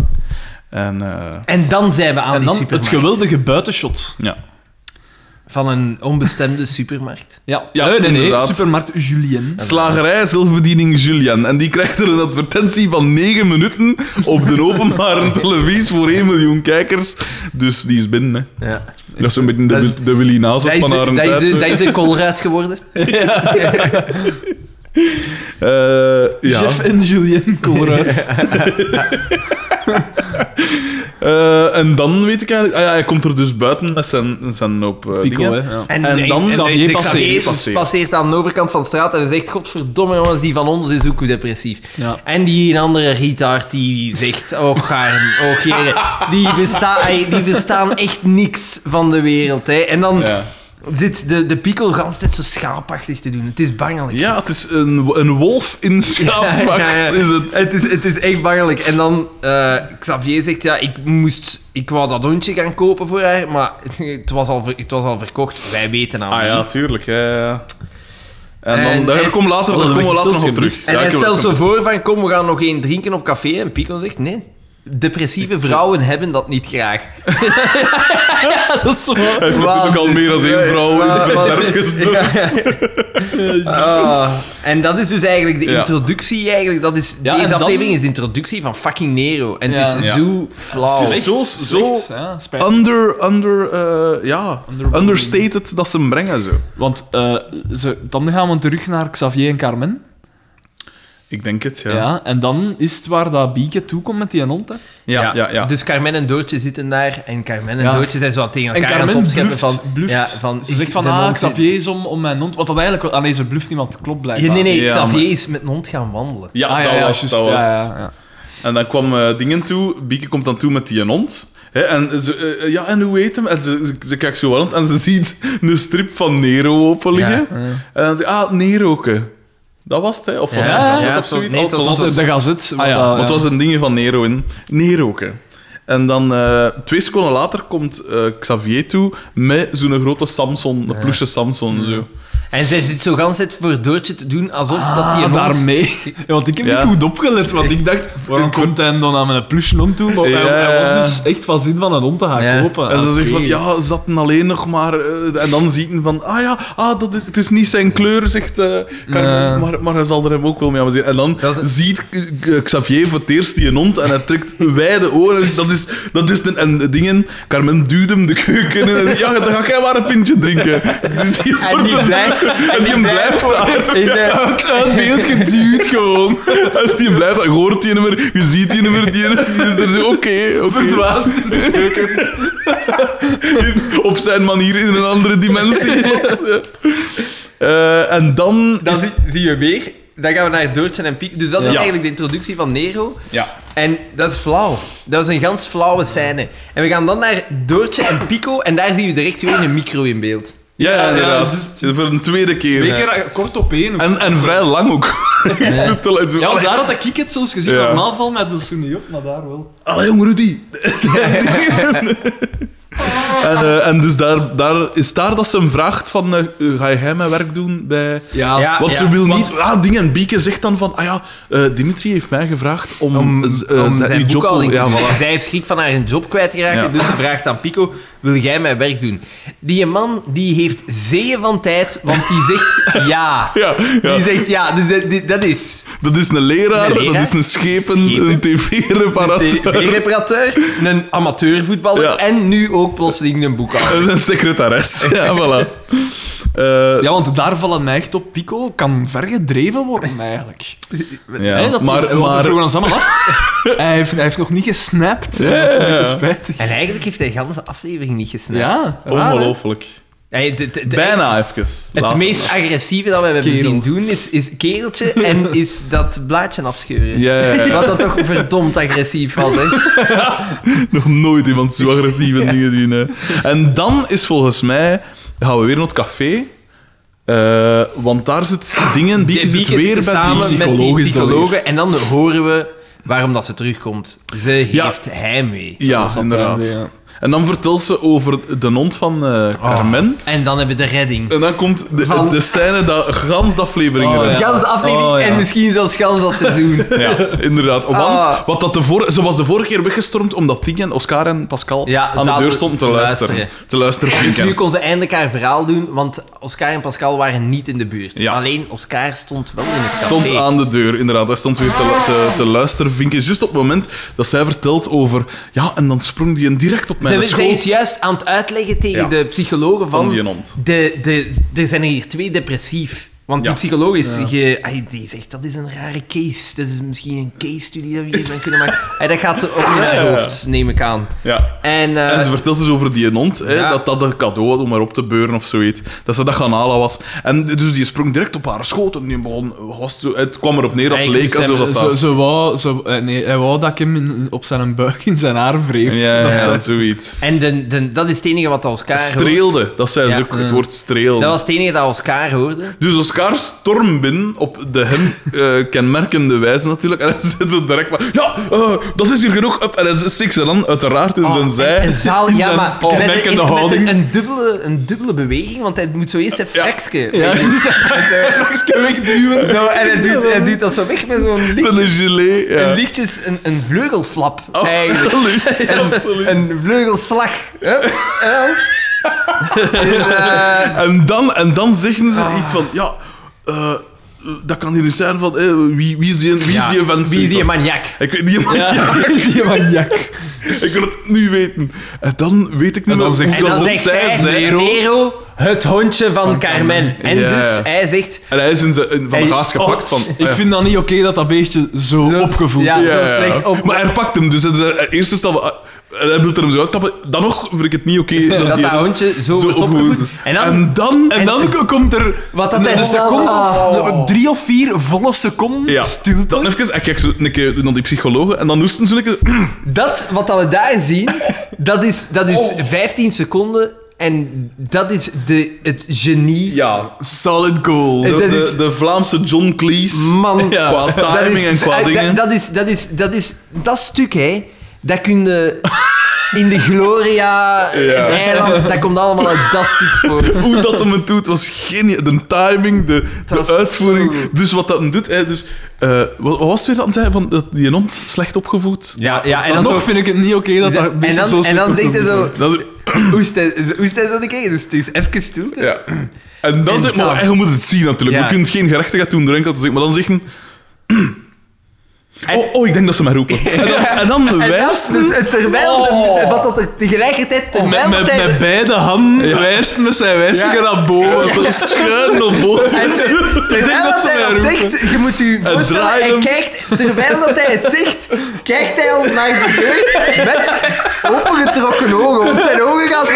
En eh, En dan zijn we aan En die dan supermarkt. het geweldige buitenshot. ja. Van een onbestemde supermarkt. Ja, Ja, nee, nee, nee. inderdaad. Supermarkt Julien. Slagerij zelfbediening Julian. En die krijgt er een advertentie van 9 minuten op de openbare [laughs] televisie voor 1 miljoen kijkers. Dus die is binnen, hè. Ja. Dat is zo'n beetje Dat de, Willy Nazis van haar dat, tijd. is, dat is een Colruyt geworden. [laughs] [laughs] Eh, ja. Chef en Julien Colruyt. [laughs] Eh, en dan weet ik eigenlijk... Ah ja, hij komt er dus buiten met zijn, zijn op eh, Pico, dingen. hè. Ja. En, En dan Xavier de passeert, passeert. passeert aan de overkant van de straat en zegt, godverdomme jongens, die van ons is ook depressief. Ja. En die een andere retard die zegt, oh gaarn, oh geren, die, besta [laughs] ey, die bestaan echt niks van de wereld. Hè. En dan Ja. Zit de, de Pico de hele tijd zo schaapachtig te doen. Het is bangelijk. Ja, het is een, een wolf in schaapsmacht, [laughs] Ja, ja, ja. is het. Het is, het is echt bangelijk. En dan, eh, Xavier zegt, ja, ik moest... Ik wou dat hondje gaan kopen voor haar, maar [laughs] het was al, het was al verkocht. Wij weten aan Ah ja, tuurlijk. Ja, ja. En dan, En daar hij- komen we later, Oh, komen we later nog op terug. En Ja, hij stelt zo voor van, kom, we gaan nog één drinken op café. En Pico zegt, nee. Depressieve vrouwen hebben dat niet graag. [laughs] dat is zo. Hij heeft natuurlijk al meer dan één vrouw in verderf gestopt. Ah, en dat is dus eigenlijk de Ja. introductie. Eigenlijk, dat is, Ja, deze dan- aflevering is de introductie van fucking Nero. En het Ja. is Ja. zo flauw. Het is zo- zo- Ja. Under, under, eh, ja, understated dat ze hem brengen zo. Want eh, ze, dan gaan we terug naar Xavier en Carmen. Ik denk het, ja. Ja. en dan is het waar dat Bieke toekomt met die hond. Hè. Ja, ja, ja. Dus Carmen en Doortje zitten daar. En Carmen en Ja. Doortje zijn zo tegen En elkaar aan het Carmen opscheppen bluft. van... bluft. Ja, van ze ik- zegt van, ah, Xavier is om, om mijn hond. Wat dat eigenlijk... wel- Ah, nee, ze bluft niet, want het klopt blijkbaar. Nee, nee, Ja, Xavier maar- is met een hond gaan wandelen. Ja, Ah, ja, dat ja, was, dat was ja, het. ja, ja. En dan kwam eh, dingen toe, Bieke komt dan toe met die hond. Hè, en ze, eh, ja, en hoe heet hem? En ze, ze, ze kijkt zo rond en ze [laughs] ziet een strip van Nero open liggen. Ja. En dan zegt ah, Neroke. Dat was het, hè? Of was Ja, het een gazet of zoiets? nee, het was Dat het is de gazet. Ah ja, want het was een ding van Nero in. Neroke. En dan eh, twee seconden later komt eh, Xavier toe met zo'n grote Samson, een ploesje Samson. Zo. En zij zit zo gans het voor Doortje te doen alsof dat hij Ah, een daarmee. [laughs] Ja, want ik heb Ja. niet goed opgelet, want ik dacht, [laughs] waarom komt hij dan aan mijn plusje hond toe? Maar hij, Ja. hij was dus echt van zin van een hond te gaan Ja. kopen. En ze Ah, zegt van, ja, zat hem alleen nog maar... eh, en dan ziet hij van, ah ja, ah, dat is, het is niet zijn kleur, zegt eh Carmen, maar, maar hij zal er hem ook wel mee amuseren. En dan is- ziet eh, Xavier voor het eerst die een hond en hij trekt [laughs] wijde oren. Dat is, dat is een... En dingen, Carmen duwt hem de keuken in en zegt, ja, dan ga jij maar een pintje drinken. Dus die En wordt die zo- blijft... [laughs] [laughs] [laughs] en die blijft daar. In de, Uit, uit beeld geduwd gewoon. En die blijft daar. Je hoort die nummer, je ziet die nummer, die, die is er zo, oké. Verdwaasd in de keuken. Op zijn manier in een andere dimensie plots. Eh, en dan... dan is- zie, zien we weer... Dan gaan we naar Doortje en Pico. Dus dat is Ja. eigenlijk de introductie van Nero. Ja. En dat is flauw. Dat is een gans flauwe scène. En we gaan dan naar Doortje en Pico. En daar zien we direct weer een micro in beeld. Ja, Ja, inderdaad. ja, Voor een tweede keer. Twee keer eh, kort op één. En, en vrij lang ook. [laughs] Zo te- zo- Ja, want daar had ik het zelfs gezien. Ja. Normaal valt mij dat zo niet op, maar daar wel. Allee, jong Rudy. [laughs] [laughs] [laughs] en, eh, en dus daar, daar is daar dat ze hem vraagt van... eh, ga jij mijn werk doen bij... Ja, Ja. Want ze wil niet... Ah, dingen. Bieke zegt dan van... Ah ja, eh, Dimitri heeft mij gevraagd om... Om, eh, zijn- job- te ja, voilà. Zij heeft schrik van haar een job kwijtgeraken, Ja. dus ze vraagt aan Pico, wil jij mijn werk doen? Die man, die heeft zeeën van tijd, want die zegt [laughs] ja. Ja, ja. Die zegt ja, dus dat, die- dat is Dat is een leraar, Een leraar. dat is een schepen, Schepen. een tv-reparateur. tv-reparateur, een amateurvoetballer Ja. en nu ook plotseling een. Dat is [laughs] een secretares. [laughs] Ja, voilà. Eh, Ja, want daar vallen mij echt op. Pico kan vergedreven worden, eigenlijk. ja. Hè, dat maar, we maar, vroegen ons allemaal af. [laughs] hij, heeft, hij heeft nog niet gesnapt. Ja, Dat is een beetje spijtig. En eigenlijk heeft hij de hele aflevering niet gesnapt. Ja, raar, hè? ongelooflijk. Hij- de- de- de- Bijna even. Het Later. meest agressieve dat we hebben Kerel. zien doen is, is kereltje en [laughs] is dat blaadje afscheuren. Ja, ja, ja. Wat dat toch verdomd agressief was, hè? [laughs] Nog nooit iemand zo agressieve dingen zien. Hè. En dan is volgens mij... Gaan we weer naar het café. Eh, want daar zit dingen... Zit Bieke weer bij zitten die samen met die psychologen en dan horen we waarom dat ze terugkomt. Ze Ja. heeft heimwee. Ja, Zoals dat inderdaad. En dan vertelt ze over de hond van eh, Carmen. En dan hebben we de redding. En dan komt de, Van- de scène dat gans de aflevering Oh, erin ja. Gans aflevering Oh, ja. en misschien zelfs gans dat seizoen. [laughs] Ja, inderdaad. Want Ah. wat dat de vor ze was de vorige keer weggestormd omdat Tien, Oscar en Pascal Ja, aan de zaten deur stonden te te luisteren. luisteren. Te luisteren Dus nu kon ze eindelijk haar verhaal doen, want Oscar en Pascal waren niet in de buurt. Ja. Alleen Oscar stond wel in het café. Stond aan de deur, inderdaad. Hij stond weer te, te, te luisteren vinken. Juist op het moment dat zij vertelt over... Ja, en dan sprong die een direct op Zij, zij is juist aan het uitleggen tegen Ja. de psychologen van... van die hond. de, de, er zijn er hier twee depressief. Want Ja. die psycholoog is, Ja. ge- die zegt dat is een rare case. Dat is misschien een case-studie dat we hier dan kunnen maken. Ai, dat gaat ook in haar Ja, ja. hoofd, neem ik aan. Ja. En, eh, En ze vertelt dus over die hond, hè, Ja. dat dat een cadeau had om haar op te beuren of zoiets. Dat ze dat gaan halen was. En dus die sprong direct op haar schoot en die begon, was het, kwam erop neer dat het leek alsof dat... Zo, dat- zo wou, zo, eh, nee, hij wou dat ik hem in- op zijn buik in zijn haar wreef. Ja, Dat ja, zoiets. en de, de, dat is het enige wat Oscar hoort. Streelde, dat zei ze Ja. ook, het woord streelde. Dat was het enige dat Oscar hoorde. Dus Oscar stormt binnen op de hem eh, kenmerkende wijze natuurlijk. En hij zit er direct van... Ja, eh, dat is hier genoeg. Up. En hij stikt ze dan uiteraard in zijn zij. Een zaal, ja, zijn maar kenmerkende houding. een, een, dubbele, een dubbele beweging, want hij moet zo eerst een Ja. flexje. Ja, hij flexje wegduwen. Zo, en hij doet, hij doet dat zo weg met zo'n licht, Zijn gilet. Ja. een lichtjes, een, een vleugelflap. Oh, eigenlijk. Absoluut. [laughs] absoluut. Een vleugelslag. Hup, en dan- En, eh, En dan, en dan zeggen ze Ah. iets van... Ja, eh, dat kan hier niet zijn van... eh, wie, wie is die, wie is ja, die vent? Wie is die maniak? Ik weet die Ja, [laughs] is die maniak. Ik wil het nu weten. En dan weet ik niet En meer dan zegt En hoe dan dat zegt zij hij, zei. Nero, het hondje van, Carmen. En Ja. dus, hij zegt... En hij is in zijn, in- van de gaas gepakt van... Ik vind dat niet oké dat dat beestje zo, Zo- opgevoed ja. is. zo slecht op- Maar hij pakt hem, dus in zijn eerste stap... eh, Hij wil er hem zo uitklappen. Dan nog vind ik het niet oké [laughs] dat, Dat hondje zo opgevoed is. En dan- En dan... En dan ko- komt er Wat dat een, seconde of drie of vier volle seconden Ja, stilte. dan even... Ik kijk zo een keer naar die psychologen en dan noesten ze een keer... [clears throat] Dat, wat dat we daar zien, dat is, dat is 15 seconden. En dat is de, het genie. Ja, Solid goal. de, de, is- de Vlaamse John Cleese. Man, [laughs] Ja. Qua timing is, en qua dingen. Dat, dat, is, dat, is, dat is dat stuk, hè. Dat kun je in de Gloria, [laughs] het eiland, dat komt allemaal uit dat stuk voor. [laughs] Hoe dat hem het doet, was geniaal. De timing, de, Dat de uitvoering. zo goed. Dus wat dat hem doet... Hè, dus, eh, wat, wat was het weer dat hij zei? Van, dat die hond slecht opgevoed? Ja, ja en dan nog zo... vind ik het niet oké dat dat en beestje dan, zo en dan zegt hij zo... Dat is- hij, hoest hij zo keer? Dus het is even stilte. Ja. En dan En zeg maar, dan- je moet het zien natuurlijk. Ja. Je kunt geen gerechtigheid doen door enkel te zeggen, maar dan zeggen... En- Oh, oh, ik denk dat ze mij roepen. [laughs] En dan, en dan En wijst dus, terwijl, Oh. wat dat er tegelijkertijd, terwijl Met, met, dat hij... met beide handen Ja. wijst met zijn wijsvinger Ja. naar boven. zo schuin naar boven. En [laughs] terwijl dat dat ze mij roepen. zegt, je moet je voorstellen, hij hem. kijkt, terwijl dat hij het zegt, kijkt hij al naar de deur met opengetrokken ogen. Want zijn ogen gaan zo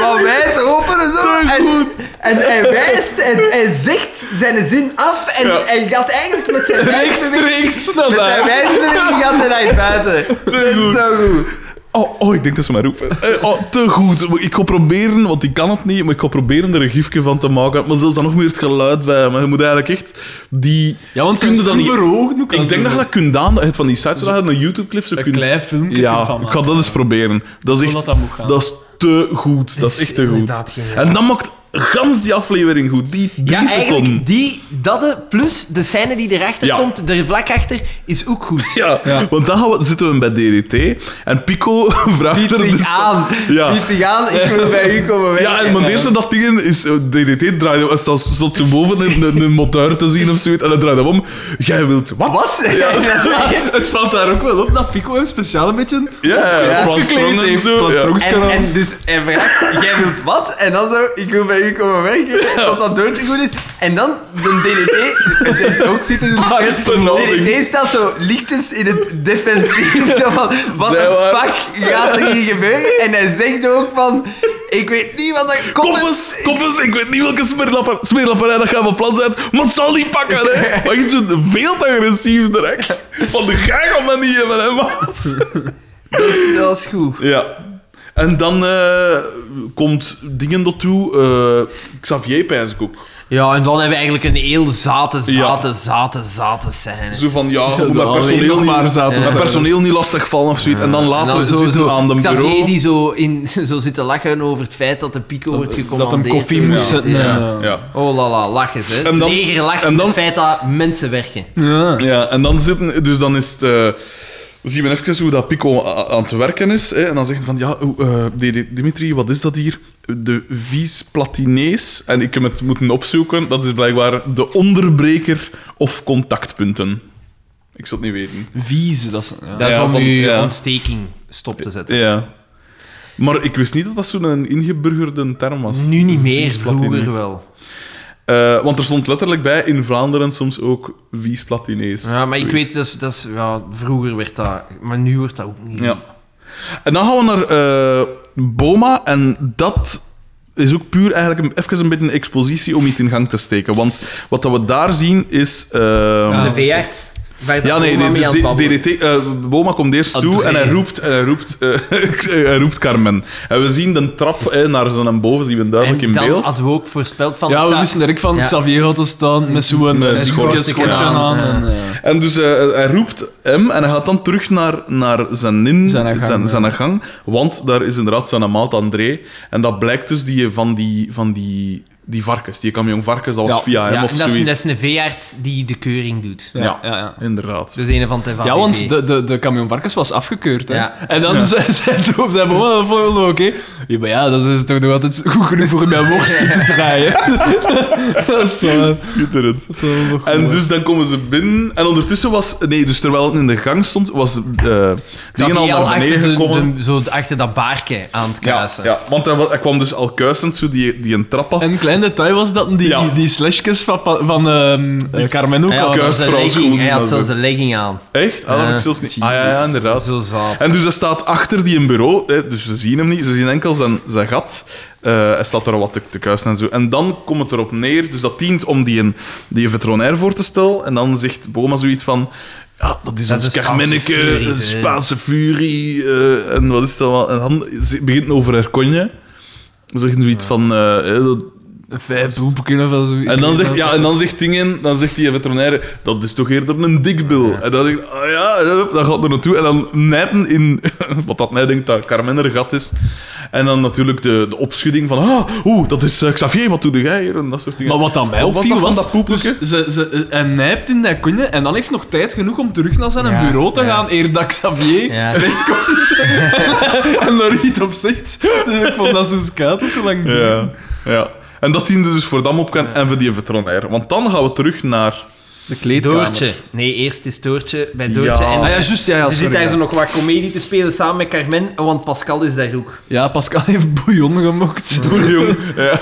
wat wijd open en zo. En, goed. en hij wijst en hij zegt zijn zin af en Ja. hij gaat eigenlijk met zijn wijsbeweging... Rechtstreeks naar zijn daar. wijsbeweging gaat hij naar buiten. Dat is goed. zo goed. Oh, oh, ik denk dat ze mij roepen. Eh, oh, te goed. Ik ga proberen, want ik kan het niet, maar ik ga proberen er een gifje van te maken. Maar zelfs dan nog meer het geluid bij. Maar je moet eigenlijk echt die... Ja, want Kun zijn je dat niet- verhoogd. Ik denk ze dat je dat kunt aan, het van die sites, zodat je een YouTube-clip zo Een kunt... klein filmpje Ja, van ik ga dat eens proberen. Dat is echt... dat dat moet gaan. Dat is te goed. Dat is echt te goed. En dan maakt gans die aflevering goed. Die drie Ja, seconden. eigenlijk, die, dat plus de scène die erachter Ja. komt, er vlak achter, is ook goed. Ja, Ja. want dan gaan we, zitten we bij DDT en Pico [laughs] vraagt er dus aan. Ja. Zich aan, ik wil bij u komen werken. Ja, en het eerste dat ding is, eh, DDT draaide, als dat zat zo boven een, een, een motor te zien of zoiets, en hij draaide hem om. Jij wilt wat? Was? [laughs] [laughs] Het valt daar ook wel op dat Pico hem speciaal een beetje Ja, ja, en zo. Plastrong. Ja. En, en dus hij vraagt, jij wilt wat? En dan zo, ik wil bij u komen werken, dat dat doodje goed is. En dan, de DDT, het is ook super goed. DDT staat zo lichtjes in het defensief, [laughs] zo van, wat de fuck gaat er hier gebeuren? En hij zegt ook van, ik weet niet wat dat... Kom Koppes, koppes, ik weet niet welke smeerlapper, smeerlapperij dat gaat van plan zijn, maar het zal niet pakken, hè. [laughs] Maar echt zo veel te agressief direct. Van de ga gaan we niet hebben, hè, maat. Dat is, dat is goed. Ja. En dan eh, komt dingen tot toe. eh, Xavier pijs ik ook. Ja, en dan hebben we eigenlijk een heel zate, Ja. zate, zate, zate scène. Zo van, ja, [laughs] Ja, mijn personeel, nog maar niet, zaten mijn zijn. personeel niet lastig vallen of zoiets. En dan dan we zo, zitten zo, aan de Xavier bureau. die zo, in, [laughs] zo zit te lachen over het feit dat de Pico wordt Dat hem gecommandeerd. koffie moest zetten. Ja. Ja. Ja. Oh la la, lach eens, hè. En dan- lacht en dan- het feit dat mensen werken. Ja. Ja, en dan zitten... Dus dan is het... eh, zien we even hoe dat Pico aan het werken is. Hè, en dan zegt hij van... Ja, eh, Dimitri, wat is dat hier? De vis platinees. En ik heb het moeten opzoeken. Dat is blijkbaar de onderbreker of contactpunten. Ik zou het niet weten. Vies, dat is... Ja. Dat is Ja, om van- je ja. ontsteking stop te zetten. Ja. Maar ik wist niet dat dat zo'n ingeburgerde term was. Nu niet meer, Vies vroeger wel. Eh, want er stond letterlijk bij in Vlaanderen soms ook vies platinees. Ja, maar ik weet, dat is, dat is, ja, vroeger werd dat... Maar nu wordt dat ook niet. Ja. En dan gaan we naar eh, Boma en dat is ook puur eigenlijk een, even een beetje een expositie om iets in gang te steken. Want wat dat we daar zien is... ehm, De veearts. Dat ja, nee, nee mee dus. DDT, eh, Boma komt eerst toe André. en hij roept, en hij roept, eh, [laughs] hij roept Carmen. En we zien de trap eh, naar zijn boven, zien we duidelijk En in dan beeld. hadden we ook voorspeld van... Ja, we wisten direct van Ja. Xavier had te staan met zo'n zo'n schortje aan. En, eh, En dus eh, hij roept hem en hij gaat dan terug naar, naar zijn, nin, Zijn gang, zijn gang. Want daar is inderdaad zijn maat André. En dat blijkt dus die, van, die, van die, die varkens, die camion varkens, dat was Ja. via hem ja, of en dat is, zoiets. dat is een veearts die de keuring doet. ja, Ja. ja, ja. Inderdaad. Dus een van de van Ja, want de, de, de camion varkens was afgekeurd. Hè? Ja. En dan Ja. [laughs] zei zei Toop, zei van, dat vond ik wel oké. Ja, maar ja, dat is toch nog altijd goed genoeg voor mijn worsten te draaien. [laughs] [laughs] dat is zo... [laughs] Schitterend. dat is wel nog En dus dan komen ze binnen. En ondertussen was... Nee, dus terwijl het in de gang stond, was... eh dingen al naar beneden de, gekomen. de- zo achter dat baarke aan het Ja, kruisen. ja, want hij, wa- hij kwam dus al kuisend zo die, die een trap af. En een klein detail was dat die, Ja. die, die slashjes van, van ehm, eh, Carmen ook Hij had al. zelfs een legging, hij had zelfs een legging aan. Echt? Ah, dat Ja. heb ik zelfs niet... Ah, ja, ja, inderdaad. Zo zaad. En dus hij staat achter die een bureau, hè, dus ze zien hem niet, ze zien enkel zijn, zijn gat. Eh, hij staat er wat te, te kuisen en zo. En dan komt het erop neer, dus dat dient om die, een, die een veterinair voor te stellen. En dan zegt Boma zoiets van... Ja, dat is Dat ons Carmenneke, furie, een. Spaanse furie. eh, en wat is dat wel? En dan begint het over haar konje. Ze zeggen zoiets van... eh, dat, Vijf boepeken of zo. en dan zegt, ja, en dan zegt dingen, dan zegt die veterinaire, dat is toch eerder een dikbil. En dan zeg ik, ah ja, dan gaat er naartoe. En dan nijpen in, [laughs] wat dat mij denkt dat Carmen er gat is. En dan natuurlijk de, de opschudding van, ah, oeh, dat is eh, Xavier, wat doe jij hier? En dat soort dingen. Maar wat dan mij was opviel was, dat poepeltje? dus ze, ze, hij nijpt in dat konje en dan heeft nog tijd genoeg om terug naar zijn Ja, bureau te ja. gaan, eer dat Xavier Ja. [laughs] recht komt [laughs] en daar iets op zegt. Dus ik vond dat zo skaten zo lang Ja, ja. En dat diende dus voor Damopkan en voor die veterinaire. Want dan gaan we terug naar... De kleedkamer. Doortje. Nee, eerst is Doortje bij Doortje. Ja. En Ah ja, juist, ja, ja, ze zit daar zo nog wat comedie te spelen samen met Carmen, want Pascal is daar ook. Ja, Pascal heeft bouillon gemokt. [laughs] jong. Ja.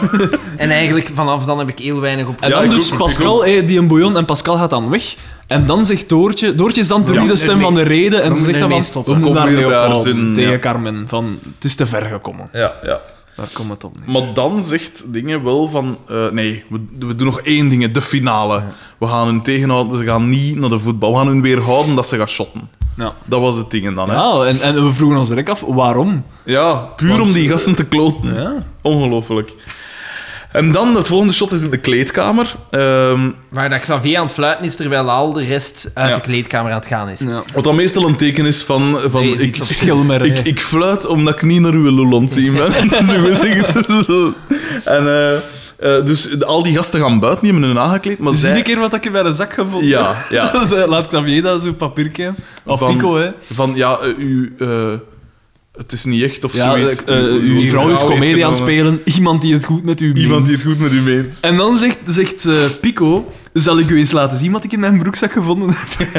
En eigenlijk vanaf dan heb ik heel weinig op En Ja, dan dus ook, Pascal, hé, die een bouillon, en Pascal gaat dan weg. En dan zegt Doortje... Doortje is dan terug Ja, de stem van de reden. En ze zegt dan van... We moeten Kom daarmee weer bij haar ophouden zin, tegen ja. Carmen. Van, het is te ver gekomen. Ja, ja. Daar komt het op neer. Maar dan zegt dingen wel van... eh, nee, we, we doen nog één ding, de finale. We gaan hun tegenhouden, ze gaan niet naar de voetbal. We gaan hun weerhouden dat ze gaan shotten. Ja. Dat was het ding dan, hè. Ja, en, en we vroegen ons direct af, waarom? Ja, puur Want- om die gasten te kloten. Ja. Ongelooflijk. En dan, het volgende shot is in de kleedkamer. Ehm, Waar dat Xavier aan het fluiten is, terwijl al de rest uit Ja. de kleedkamer aan het gaan is. ja. wat dan meestal een teken is van... van Nee, ik, Schilmer, ik, ik fluit omdat ik niet naar uw. [laughs] [laughs] Zo gezegd. en eh, eh, dus de- al die gasten gaan buiten, die hebben hun aangekleed. Maar Zie zij... een keer wat ik bij de zak gevonden Ja, ja. [laughs] Laat Xavier dat zo'n papiertje. Of Van- Pico, hè. Van, ja, eh, u... eh, het is niet echt of Ja, zoiets. eh, eh, uw vrouw is comedie aan het spelen. Iemand die het goed met u Iemand die meent. het goed met u meent. En dan zegt, zegt eh, Pico... Zal ik u eens laten zien wat ik in mijn broekzak gevonden heb? [laughs]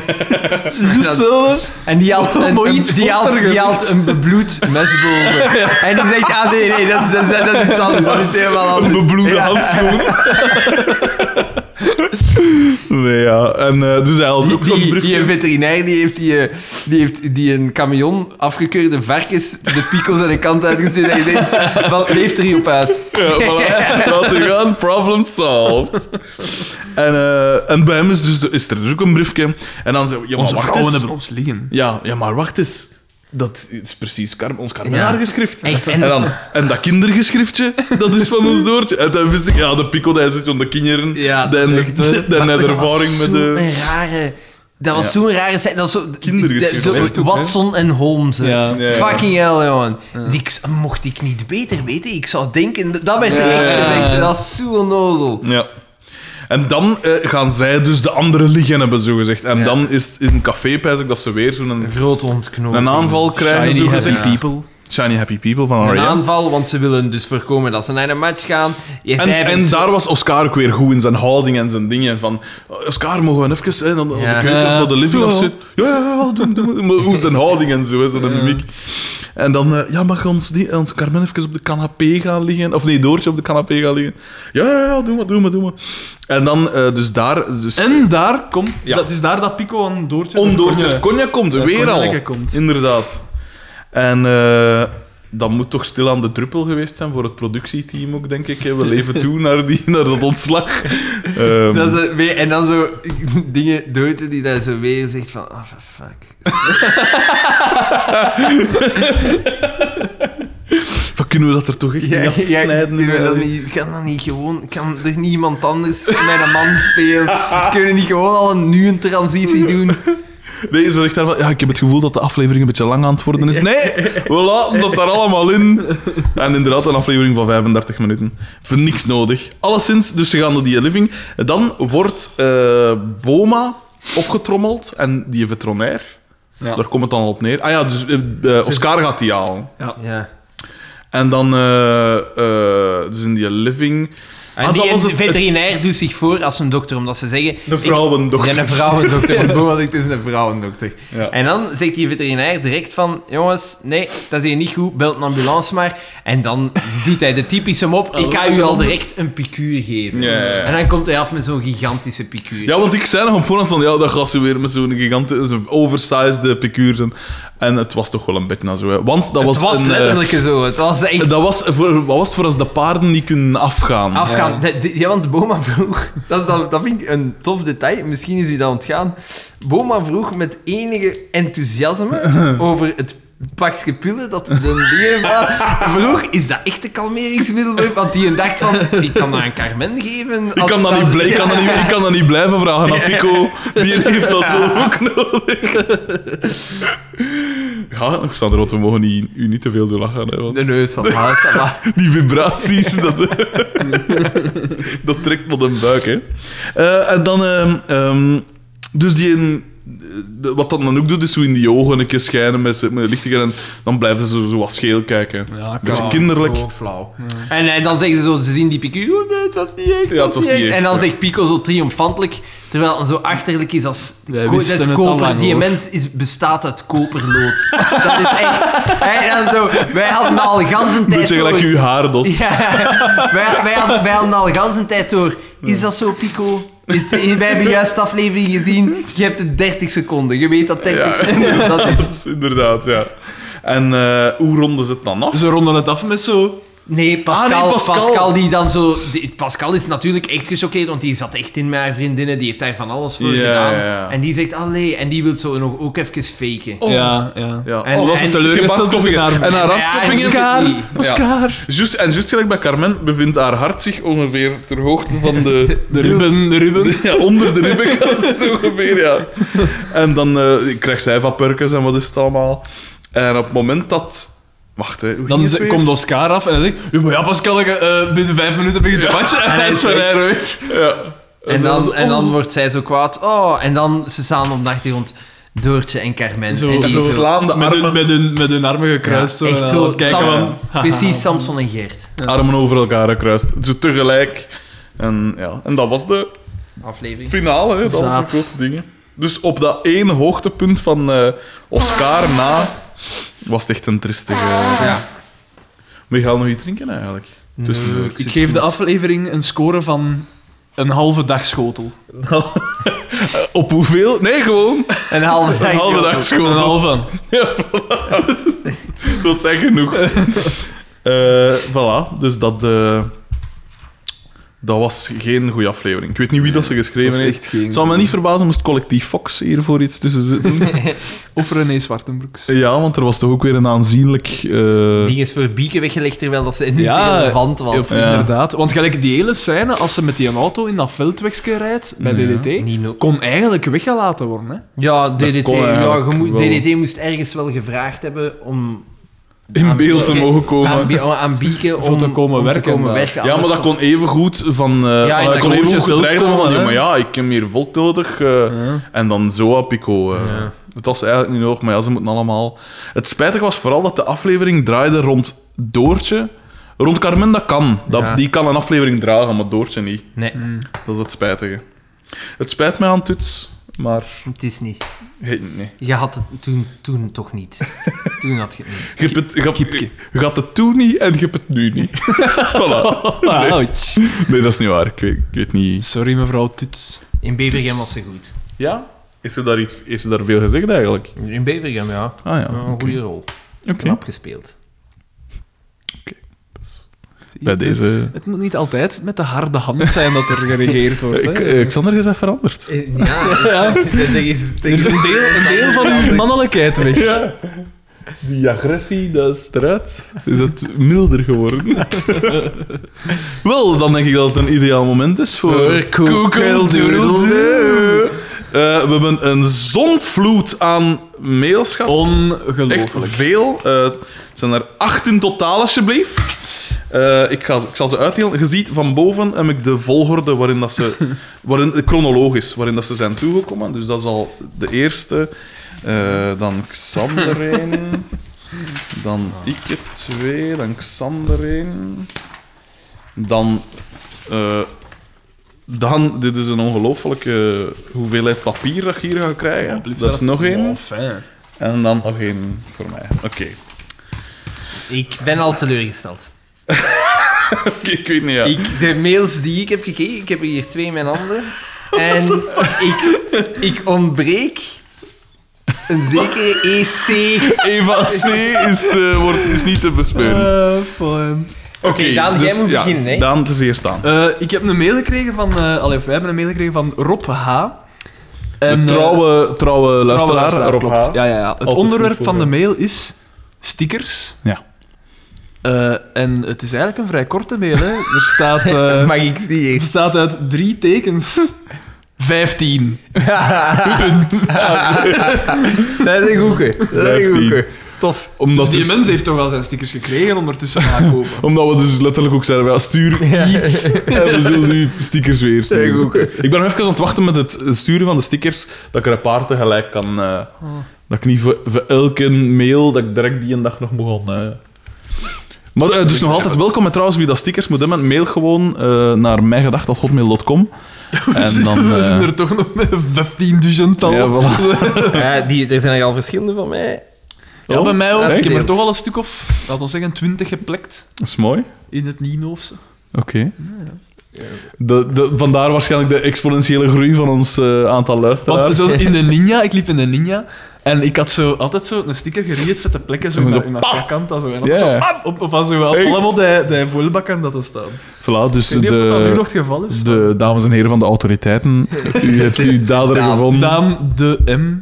Hè. En die haalt een, een- iets die haalt, die haalt een bebloed mesboven. [laughs] En die zegt, ah nee, nee, dat is, dat is, dat is iets anders. Dat is helemaal Een anders. bebloede Ja. handschoen. [laughs] [laughs] nee, ja. En eh, dus hij had Die, ook nog een briefje. die veterinair die heeft, die, eh, die heeft die een camion afgekeurde varkens de pico's aan de kant uitgestuurd en je denkt, van, leeft er hier op uit. Ja, voilà. [laughs] Laten we gaan. Problem solved. En, eh, en bij hem is, dus, is er dus ook een briefje. En dan we, ja, maar Onze wacht vrouwen eens. hebben ons liggen. Ja, ja, maar wacht eens. Dat is precies Car ons. Carmenaar-geschrift. Echt, en, en- dan, en dat kindergeschriftje, dat is van ons Doortje. En dan wist ik, ja, de pico, die zit aan de kinderen. Ja, dat is echt, Maar ervaring met de... rare... Dat was Ja. zo'n rare... set. Dat was zo... Hè? Watson en Holmes. hè. Ja. Ja, ja. Fucking hell. Die, ik- mocht ik niet beter weten? Ik zou denken... Dat werd er Ja. Dat is zo onnozel. Ja. En dan eh, gaan zij dus de andere liggen hebben, zogezegd. En Ja. dan is het in een café, pijs ik, dat ze weer zo'n Een grote ontknoping. een aanval krijgen, Shiny happy zogezegd. people. Shiny Happy People van Een R.E.M. aanval, want ze willen dus voorkomen dat ze naar een match gaan. Je En, en daar was Oscar ook weer goed in zijn houding en zijn dingen. Van, Oscar, mogen we even hè, dan, dan Ja. de keuken Ja. of de living of Ja. zo. Ja, ja, ja, doe, doe, doe. Maar hoe zijn houding en zo, zo'n mimiek. En dan, eh, ja, mag ons, die, ons Carmen even op de canapé gaan liggen? Of nee, Doortje op de canapé gaan liggen? Ja, ja, ja, doe maar, doe maar, doe maar. En dan, eh, dus daar... Dus, En daar komt... Ja. Dat is daar dat Pico aan Doortje... om Doortjes cognac komt, Ja, weer al. komt. Inderdaad. En eh, dat moet toch stil aan de druppel geweest zijn voor het productieteam ook, denk ik. hè. We leven toe naar, die, naar dat ontslag. [laughs] Ehm, Dat is, en dan zo dingen dood die daar zo weer zegt van... Ah, fuck. [laughs] Van, kunnen we dat er toch echt niet afsnijden? kunnen we dat niet, kan dat niet gewoon... Kan er niemand anders met een man spelen? Kunnen we niet gewoon al een, nu een transitie doen? Nee, ze zegt daarvan, ja, ik heb het gevoel dat de aflevering een beetje lang aan het worden is. Nee, we laten dat daar allemaal in. En inderdaad, een aflevering van 35 minuten. Voor niks nodig. Alleszins, dus ze gaan naar die living. Dan wordt eh, Boma opgetrommeld en die veterinair. Ja. Daar komt het dan op neer. Ah ja, dus eh, eh, Oscar gaat die halen. Ja. En dan, eh, eh, dus in die living... En Ah, die dat was het- veterinair doet zich voor als een dokter, omdat ze zeggen... De vrouwendokter. Ja, een vrouwendokter. [laughs] Zegt, het is een vrouwendokter. Ja. En dan zegt die veterinair direct van... Jongens, nee, dat is hier niet goed. Belt een ambulance maar. En dan doet hij de typische mop. [laughs] Ik ga u al direct een picuur geven. Ja, ja, ja. En dan komt hij af met zo'n gigantische picuur. Ja, want ik zei nog op voorhand van, ja, dat gaat ze weer met zo'n gigantische, oversized picuur zijn. En het was toch wel een beetje zo. Want dat was, het was een... eh, letterlijk zo. Het was echt dat was voor, wat was het voor als de paarden niet kunnen afgaan? afgaan. De- de- Ja, want Boma vroeg... [laughs] Dat, dat, dat vind ik een tof detail. Misschien is u dat ontgaan. Boma vroeg met enige enthousiasme [laughs] over het pakje pillen dat de vroeg. Is dat echt een kalmeringsmiddel? Want die dacht van... Ik kan dat aan Carmen geven. Ik als- kan, dat niet, blij- ik, kan dat niet, ik kan dat niet blijven vragen aan Pico. Die heeft dat zelf ook nodig. Ja, Sandro, we mogen niet, u niet te veel doen lachen. Hè, want Nee, nee, va. [laughs] die vibraties, dat, dat trekt naar de buik. Hè. Eh, en dan... ehm, ehm, dus die... eh, wat dat dan ook doet, is zo in die ogen een keer schijnen met, met lichten en dan blijven ze zo wat scheel kijken. Ja, Beetje kinderlijk. Oh, flauw. En, en dan zeggen ze zo, ze zien die picuur, oh nee, het was niet echt. Ja, het was niet echt, En dan ja. zegt Pico zo triomfantelijk, terwijl hij zo achterlijk is als... Wij ko- wisten dat is het koper, lang, die hoor. mens is, bestaat uit koperlood. [laughs] dat is echt... En zo, wij hadden al de ganse tijd Beetje gelijk uw haardos. Ja, [laughs] wij, wij, hadden, wij hadden al de ganse tijd door. Is dat zo, Pico? Het- Wij hebben juist de aflevering gezien. Je hebt het 30 seconden. Je weet dat 30 seconden [laughs] dat is. Inderdaad, ja. En eh, hoe ronden ze het dan af? Ze ronden het af met zo... Nee, Pascal, Ah, nee, Pascal. Pascal. die dan zo... die- Pascal is natuurlijk echt gechoqueerd, want die zat echt in haar vriendinnen. Die heeft daar van alles voor Ja, gedaan. ja, ja. En die zegt, allee... En die wil zo nog ook even faken. Ja, ja. Ja. En- Oh, was het en- teleurgesteld. En haar Ja, hartkloppingen... Oscar. En juist gelijk bij Carmen bevindt haar hart zich ongeveer ter hoogte van de... [laughs] De Ruben, de Ruben. [laughs] Ja, onder de ribbenkast ongeveer, ja. En dan eh, krijgt zij van purkens en wat is het allemaal. En op het moment dat... Wacht, hè. Hoe ging Dan ze- komt Oscar af en hij zegt... Ja, maar ja, Pascal, ik, eh, binnen vijf minuten begint de match. En hij [laughs] is van haar weg. Ja. En dan, en dan oh. wordt zij zo kwaad. Oh, en dan ze staan op de achtergrond Doortje en Carmen. Zo, en die zo zo- slaan de met, hun, armen, met, hun, met hun armen gekruist. Ja, zo, echt en zo. dan kijken Sam- van... [laughs] precies Samson en Geert. armen over elkaar gekruist. Zo tegelijk. En, ja. en dat was de Aflevering. finale, hè. Dat was Zaad. de grote dingen. Dus op dat ene hoogtepunt van eh, Oscar na was het echt een tristige... Ja. Maar je gaat nog iets drinken, eigenlijk. Nee, Ik geef de aflevering een score van een halve dag schotel. [laughs] Op hoeveel? Nee, gewoon Een halve dag. een halve dag Een school. halve. Ja, voilà. [laughs] dat is echt genoeg. [laughs] Eh voilà, dus dat, eh, dat was geen goede aflevering. Ik weet niet wie dat ze geschreven Dat is heeft. echt geen... Het zou me niet verbazen moest collectief Fox hiervoor iets tussen zitten. [laughs] Of René Zwartenbroeks. ja, want er was toch ook weer een aanzienlijk... eh, Ding is voor Bieke weggelegd terwijl dat ze niet Ja, relevant was. Ja, Ja. Inderdaad. Want gelijk die hele scène, als ze met die auto in dat veldwegje rijdt, bij. DDT, kon eigenlijk weggelaten worden. Hè? Ja, DDT, kon ja. DDT moest ergens wel gevraagd hebben om in beeld te mogen komen. Aan, bie- aan bieken om, te komen om werken te komen werken. Ja, maar dat kon even goed van... eh Ja, van- en dat dat kon even goed zelf gedreigd worden van... Ja, maar ja, ik heb meer volk nodig. eh, Ja. En dan zo heb Pico. eh Ja. Het was eigenlijk niet nodig, maar ja, ze moeten allemaal... Het spijtige was vooral dat de aflevering draaide rond Doortje. Rond Carmen, dat kan. Dat, Ja. Die kan een aflevering dragen, maar Doortje niet. Nee, Dat is het spijtige. Het spijt mij aan Tuts, maar... het is niet. Nee. Je had het toen, toen toch niet. [laughs] toen had je het niet. Je, hebt het, je, hebt- je had het toen niet en je hebt het nu niet. [laughs] voilà. Ouch. Nee, dat is niet waar. Ik weet, ik weet niet... Sorry, mevrouw Tuts. In Bevergem was ze goed. Ja? Is er daar, iets, is er daar veel gezegd eigenlijk? In Bevergem, ja. Ah ja, Een goede rol. Oké. Knap gespeeld. Bij deze... Het moet niet altijd met de harde hand zijn dat er geregeerd wordt. [laughs] Ik, hè. Xander is even veranderd. Ja, Ja. er is, Er is een deel, een deel van uw mannelijkheid weg. Ja. Die agressie, dat is eruit. Is het milder geworden? [laughs] Wel, dan denk ik dat het een ideaal moment is voor... Eh, we hebben een zondvloed aan mails gehad. Echt Ongelooflijk. veel. Eh, het zijn er acht in totaal, alsjeblieft. Eh, ik, ga, ik zal ze uitdelen. Je ziet van boven heb ik de volgorde waarin dat ze... [laughs] Waarin, chronologisch, waarin dat ze zijn toegekomen. Dus dat is al de eerste. Eh, dan Xander één. Dan ik het twee. Dan Xander één. Dan... eh, dan, dit is een ongelooflijke hoeveelheid papier dat je hier gaat krijgen. dat is nog één. En dan nog één voor mij. Oké. Ik ben al teleurgesteld. Oké, [laughs] ik weet niet, ja. Ik, de mails die ik heb gekeken, ik heb er hier twee in mijn handen. [laughs] En ik, ik ontbreek een zekere [laughs] E EC. Eva C is, eh, wordt, is niet te bespeuren. fijn. Oké, Daan, jij dus, moet ja, beginnen, hè? Daan, het is eerst aan. Eh, ik heb een mail gekregen van... eh allee, of wij hebben een mail gekregen van Rob H. De En, eh, trouwe, trouwe luisteraar, luisteraar, Rob klopt. H. Ja, ja, ja. Het Altijd onderwerp van de mail is stickers. Ja. Eh, en het is eigenlijk een vrij korte mail. Hè. Er staat, [laughs] eh, Mag ik die eerst? bestaat uit drie tekens. Vijftien. [laughs] Punt. [laughs] Dat is een goeke. Dat is een goeke. Tof. Omdat, Dus die dus- mens heeft toch al zijn stickers gekregen ondertussen aankopen. [laughs] omdat we dus letterlijk ook zeiden, ja, stuur iets [laughs] en we zullen u stickers weer sturen. Ik ben nog even aan het wachten met het sturen van de stickers, dat ik er een paar tegelijk kan... eh, Dat ik niet voor, voor elke mail, dat ik direct die een dag nog begon. eh. Maar eh, dus nog altijd welkom. En trouwens, wie dat stickers moet hebben, mail gewoon eh, naar mijgedacht.hotmail.com. [laughs] En dan... we zijn er toch nog met 15.000 tal. ja, voilà. Ja, die, er zijn er al verschillende van mij. Ja, bij mij ook. Ja, ik heb er toch al een stuk of, laten we zeggen, 20 geplekt Dat is mooi. in het Nienhoofse. Oké. De, de, vandaar waarschijnlijk de exponentiële groei van ons eh, aantal luisteraars. Want zelfs in de [laughs] Ninja, ik liep in de Ninja en ik had zo, altijd zo een sticker geriet vette plekken zo in Zo mijn- in dat Zo, en dat Ja. zo op, op, op, zo, allemaal die, die voelbakken dat er staan. Voilà, dus Ik weet niet of dat nu de, nog het geval is. de dames en heren van de autoriteiten, [laughs] u heeft uw dader Daan. gevonden. Daan de M. [laughs]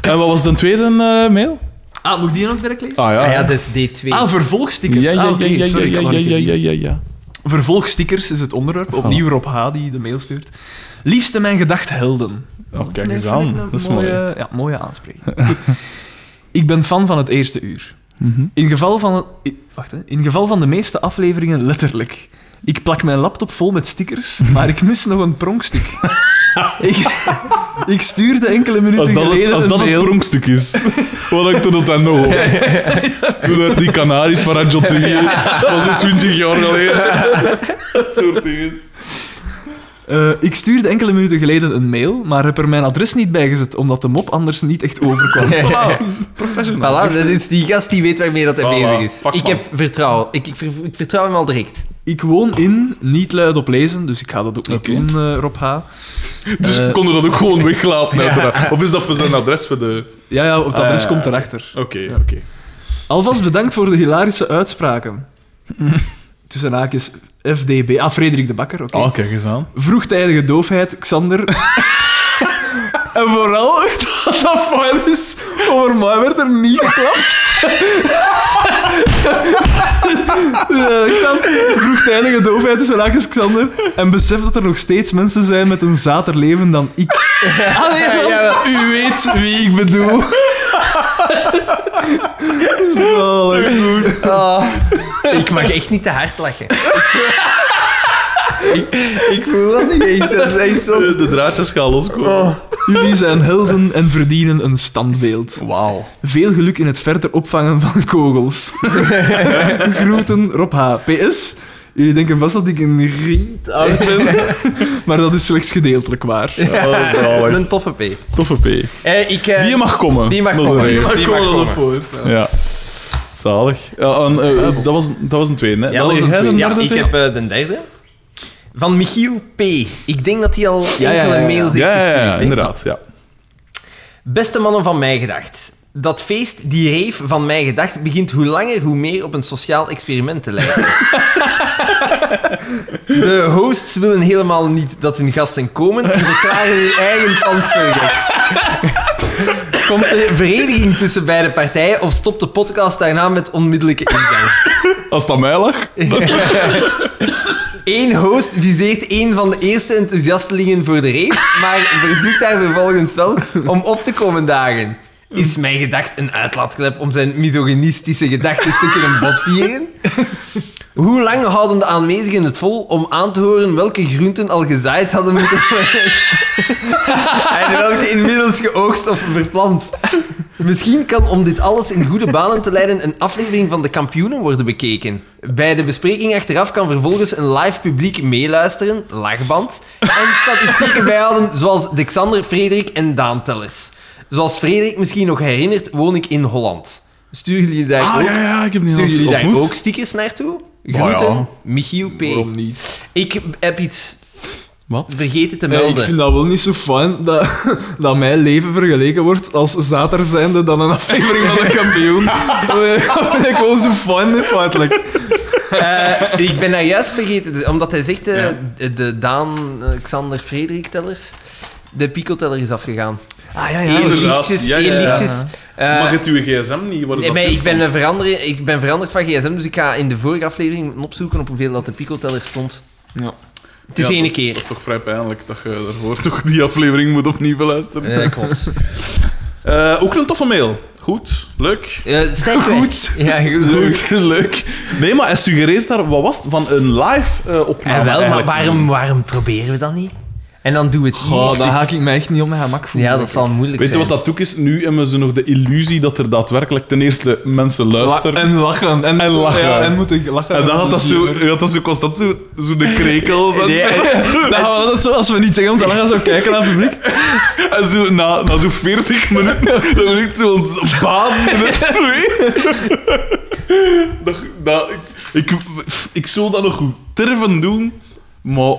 En wat was de tweede eh, mail? Ah, moet ik die nog direct lezen? Ah Ah ja, dat is D2. Ah, vervolgstickers. ja, ja, ah, ja, oké, ja, sorry, ja, ja, ja, ja, ja, ja. Vervolgstickers is het onderwerp. Opnieuw Rob H. die de mail stuurt. Liefste mijn gedacht helden. Oh, kijk eens aan. een Dat is mooie, mooi. Ja, mooie aanspreking. [laughs] Goed. ik ben fan van het eerste uur. Mhm. In geval van, het- wacht, hè. in geval van de meeste afleveringen letterlijk. Ik plak mijn laptop vol met stickers, [laughs] maar ik mis nog een pronkstuk. [laughs] ik, ik stuurde enkele minuten Als dat, geleden het, als een dat het mail. pronkstuk is, wat ik toen dan nog hoor. Toen uit die Canaries van 2, dat was het 20 jaar geleden. Dat soort dingen. Eh, ik stuurde enkele minuten geleden een mail, maar heb er mijn adres niet bij gezet, omdat de mop anders niet echt overkwam. [laughs] Voilà, professional. Voilà, dat is die gast die weet waarmee dat hij Voilà, bezig is. Ik heb vertrouwen. Ik, ik, ver- ik vertrouw hem al direct. Ik woon in, niet luid op lezen, dus ik ga dat ook niet doen, eh, Rob H. Dus Eh, konden dat ook gewoon [laughs] weglaten, uiteraard. Of is dat voor zijn adres voor de... Ja, ja, het adres Eh, komt erachter. Oké, oké. Alvast bedankt voor de hilarische uitspraken. [laughs] Tussen haakjes FDB. Ah, Frederik de Bakker, oké. Oh, kijk eens aan. Vroegtijdige doofheid, Xander. [laughs] en vooral, dat dat is, over mij werd er niet geklapt. ja, dan, vroegtijdige doofheid tussen haakjes, Xander. En besef dat er nog steeds mensen zijn met een zater leven dan ik. Allee, u weet wie ik bedoel. [laughs] Zalig. Ah, ik mag echt niet te hard lachen. ik, ik voel dat niet echt. Dat is echt zo... De, de draadjes gaan loskomen. Oh. Jullie zijn helden en verdienen een standbeeld. Wauw. Veel geluk in het verder opvangen van kogels. [laughs] Groeten, Rob H. PS. Jullie denken vast dat ik een riet oud ben, [laughs] maar dat is slechts gedeeltelijk waar. Oh, zalig. Een toffe P. Toffe P. Eh, ik, eh, Die mag komen. die mag komen. Die mag komen. op voor. Ja. Zalig. Ja, en, eh, dat, was, dat was een tweede, hè? Ja, dat was een tweede. Ja, derde ik heb eh, de derde. Van Michiel P. Ik denk dat hij al Ja, ja, enkele ja, ja. mails heeft Ja, ja, gestuurd. ja, inderdaad. Ja. Beste mannen van mij gedacht. Dat feest, die rave van mij gedacht, begint hoe langer hoe meer op een sociaal experiment te lijken. [laughs] De hosts willen helemaal niet dat hun gasten komen en verklaren hun eigen fans. Komt er vereniging tussen beide partijen of stopt de podcast daarna met onmiddellijke ingang? Als aan mij lag, Eén host viseert een van de eerste enthousiastelingen voor de race, maar verzoekt haar vervolgens wel om op te komen dagen. Is mijn gedacht een uitlaatklep om zijn misogynistische gedachten te kunnen botvieren? Hoe lang houden de aanwezigen het vol om aan te horen welke groenten al gezaaid hadden moeten worden? [laughs] en welke inmiddels geoogst of verplant? Misschien kan om dit alles in goede banen te leiden een aflevering van de kampioenen worden bekeken. Bij de bespreking achteraf kan vervolgens een live publiek meeluisteren, lachband, en statistieken bijhouden zoals Alexander, Frederik en Daan Tellers. Zoals Frederik misschien nog herinnert, woon ik in Holland. Sturen jullie daar, Ah, ook, ja, ja, ik heb sturen nog jullie daar ook stickers naartoe? Oh, Groeten, ja. Michiel P. Waarom niet? Ik heb iets Wat? vergeten te Ja, melden. ik vind dat wel niet zo fijn dat, dat mijn leven vergeleken wordt als zater zijnde dan een aflevering van de [laughs] kampioen. Dat vind ik wel zo fijn, feitelijk. Eh, ik ben daar juist vergeten, omdat hij zegt, eh, Ja. de, de Daan, eh, Xander, Frederik tellers, de Pico-teller is afgegaan. Ah ja, inderdaad. lichtjes, Ja, ja, ja. lichtjes. Eh, Mag het uw gsm niet? Waar nee, maar ik, ben, veranderen, ik ben veranderd van gsm, dus ik ga in de vorige aflevering opzoeken op hoeveel dat de Pico-teller stond. Ja. Het is Ja, één dat keer. Dat is toch vrij pijnlijk dat je daarvoor toch die aflevering moet opnieuw beluisteren. Eh, klopt. [laughs] Eh, ook een toffe mail. Goed, leuk. Sterk Goed. Ja, goed. Leuk, leuk. Nee, maar hij suggereert daar, wat was het, van een live eh opname. Ja, wel, maar waarom, waarom proberen we dat niet? En dan doen we het Goh, niet. dan ga ik me echt niet op mijn gemak voelen. Ja, dat zal moeilijk Weet je zijn. wat dat ook is? Nu hebben ze nog de illusie dat er daadwerkelijk ten eerste mensen La- luisteren. en lachen. En, En lachen. Ja, en moeten lachen. En dan had dat zo, had dat zo constant zo, zo de krekels en, Nee, Dan gaan we dat zo, als we niet zeggen om te lachen, zo kijken naar het publiek. [laughs] en zo na, na zo'n 40 minuten, [laughs] dan ben ik zo ons baden in het [laughs] zweet. dat, dat, ik, ik, ik zou dat nog goed durven doen, maar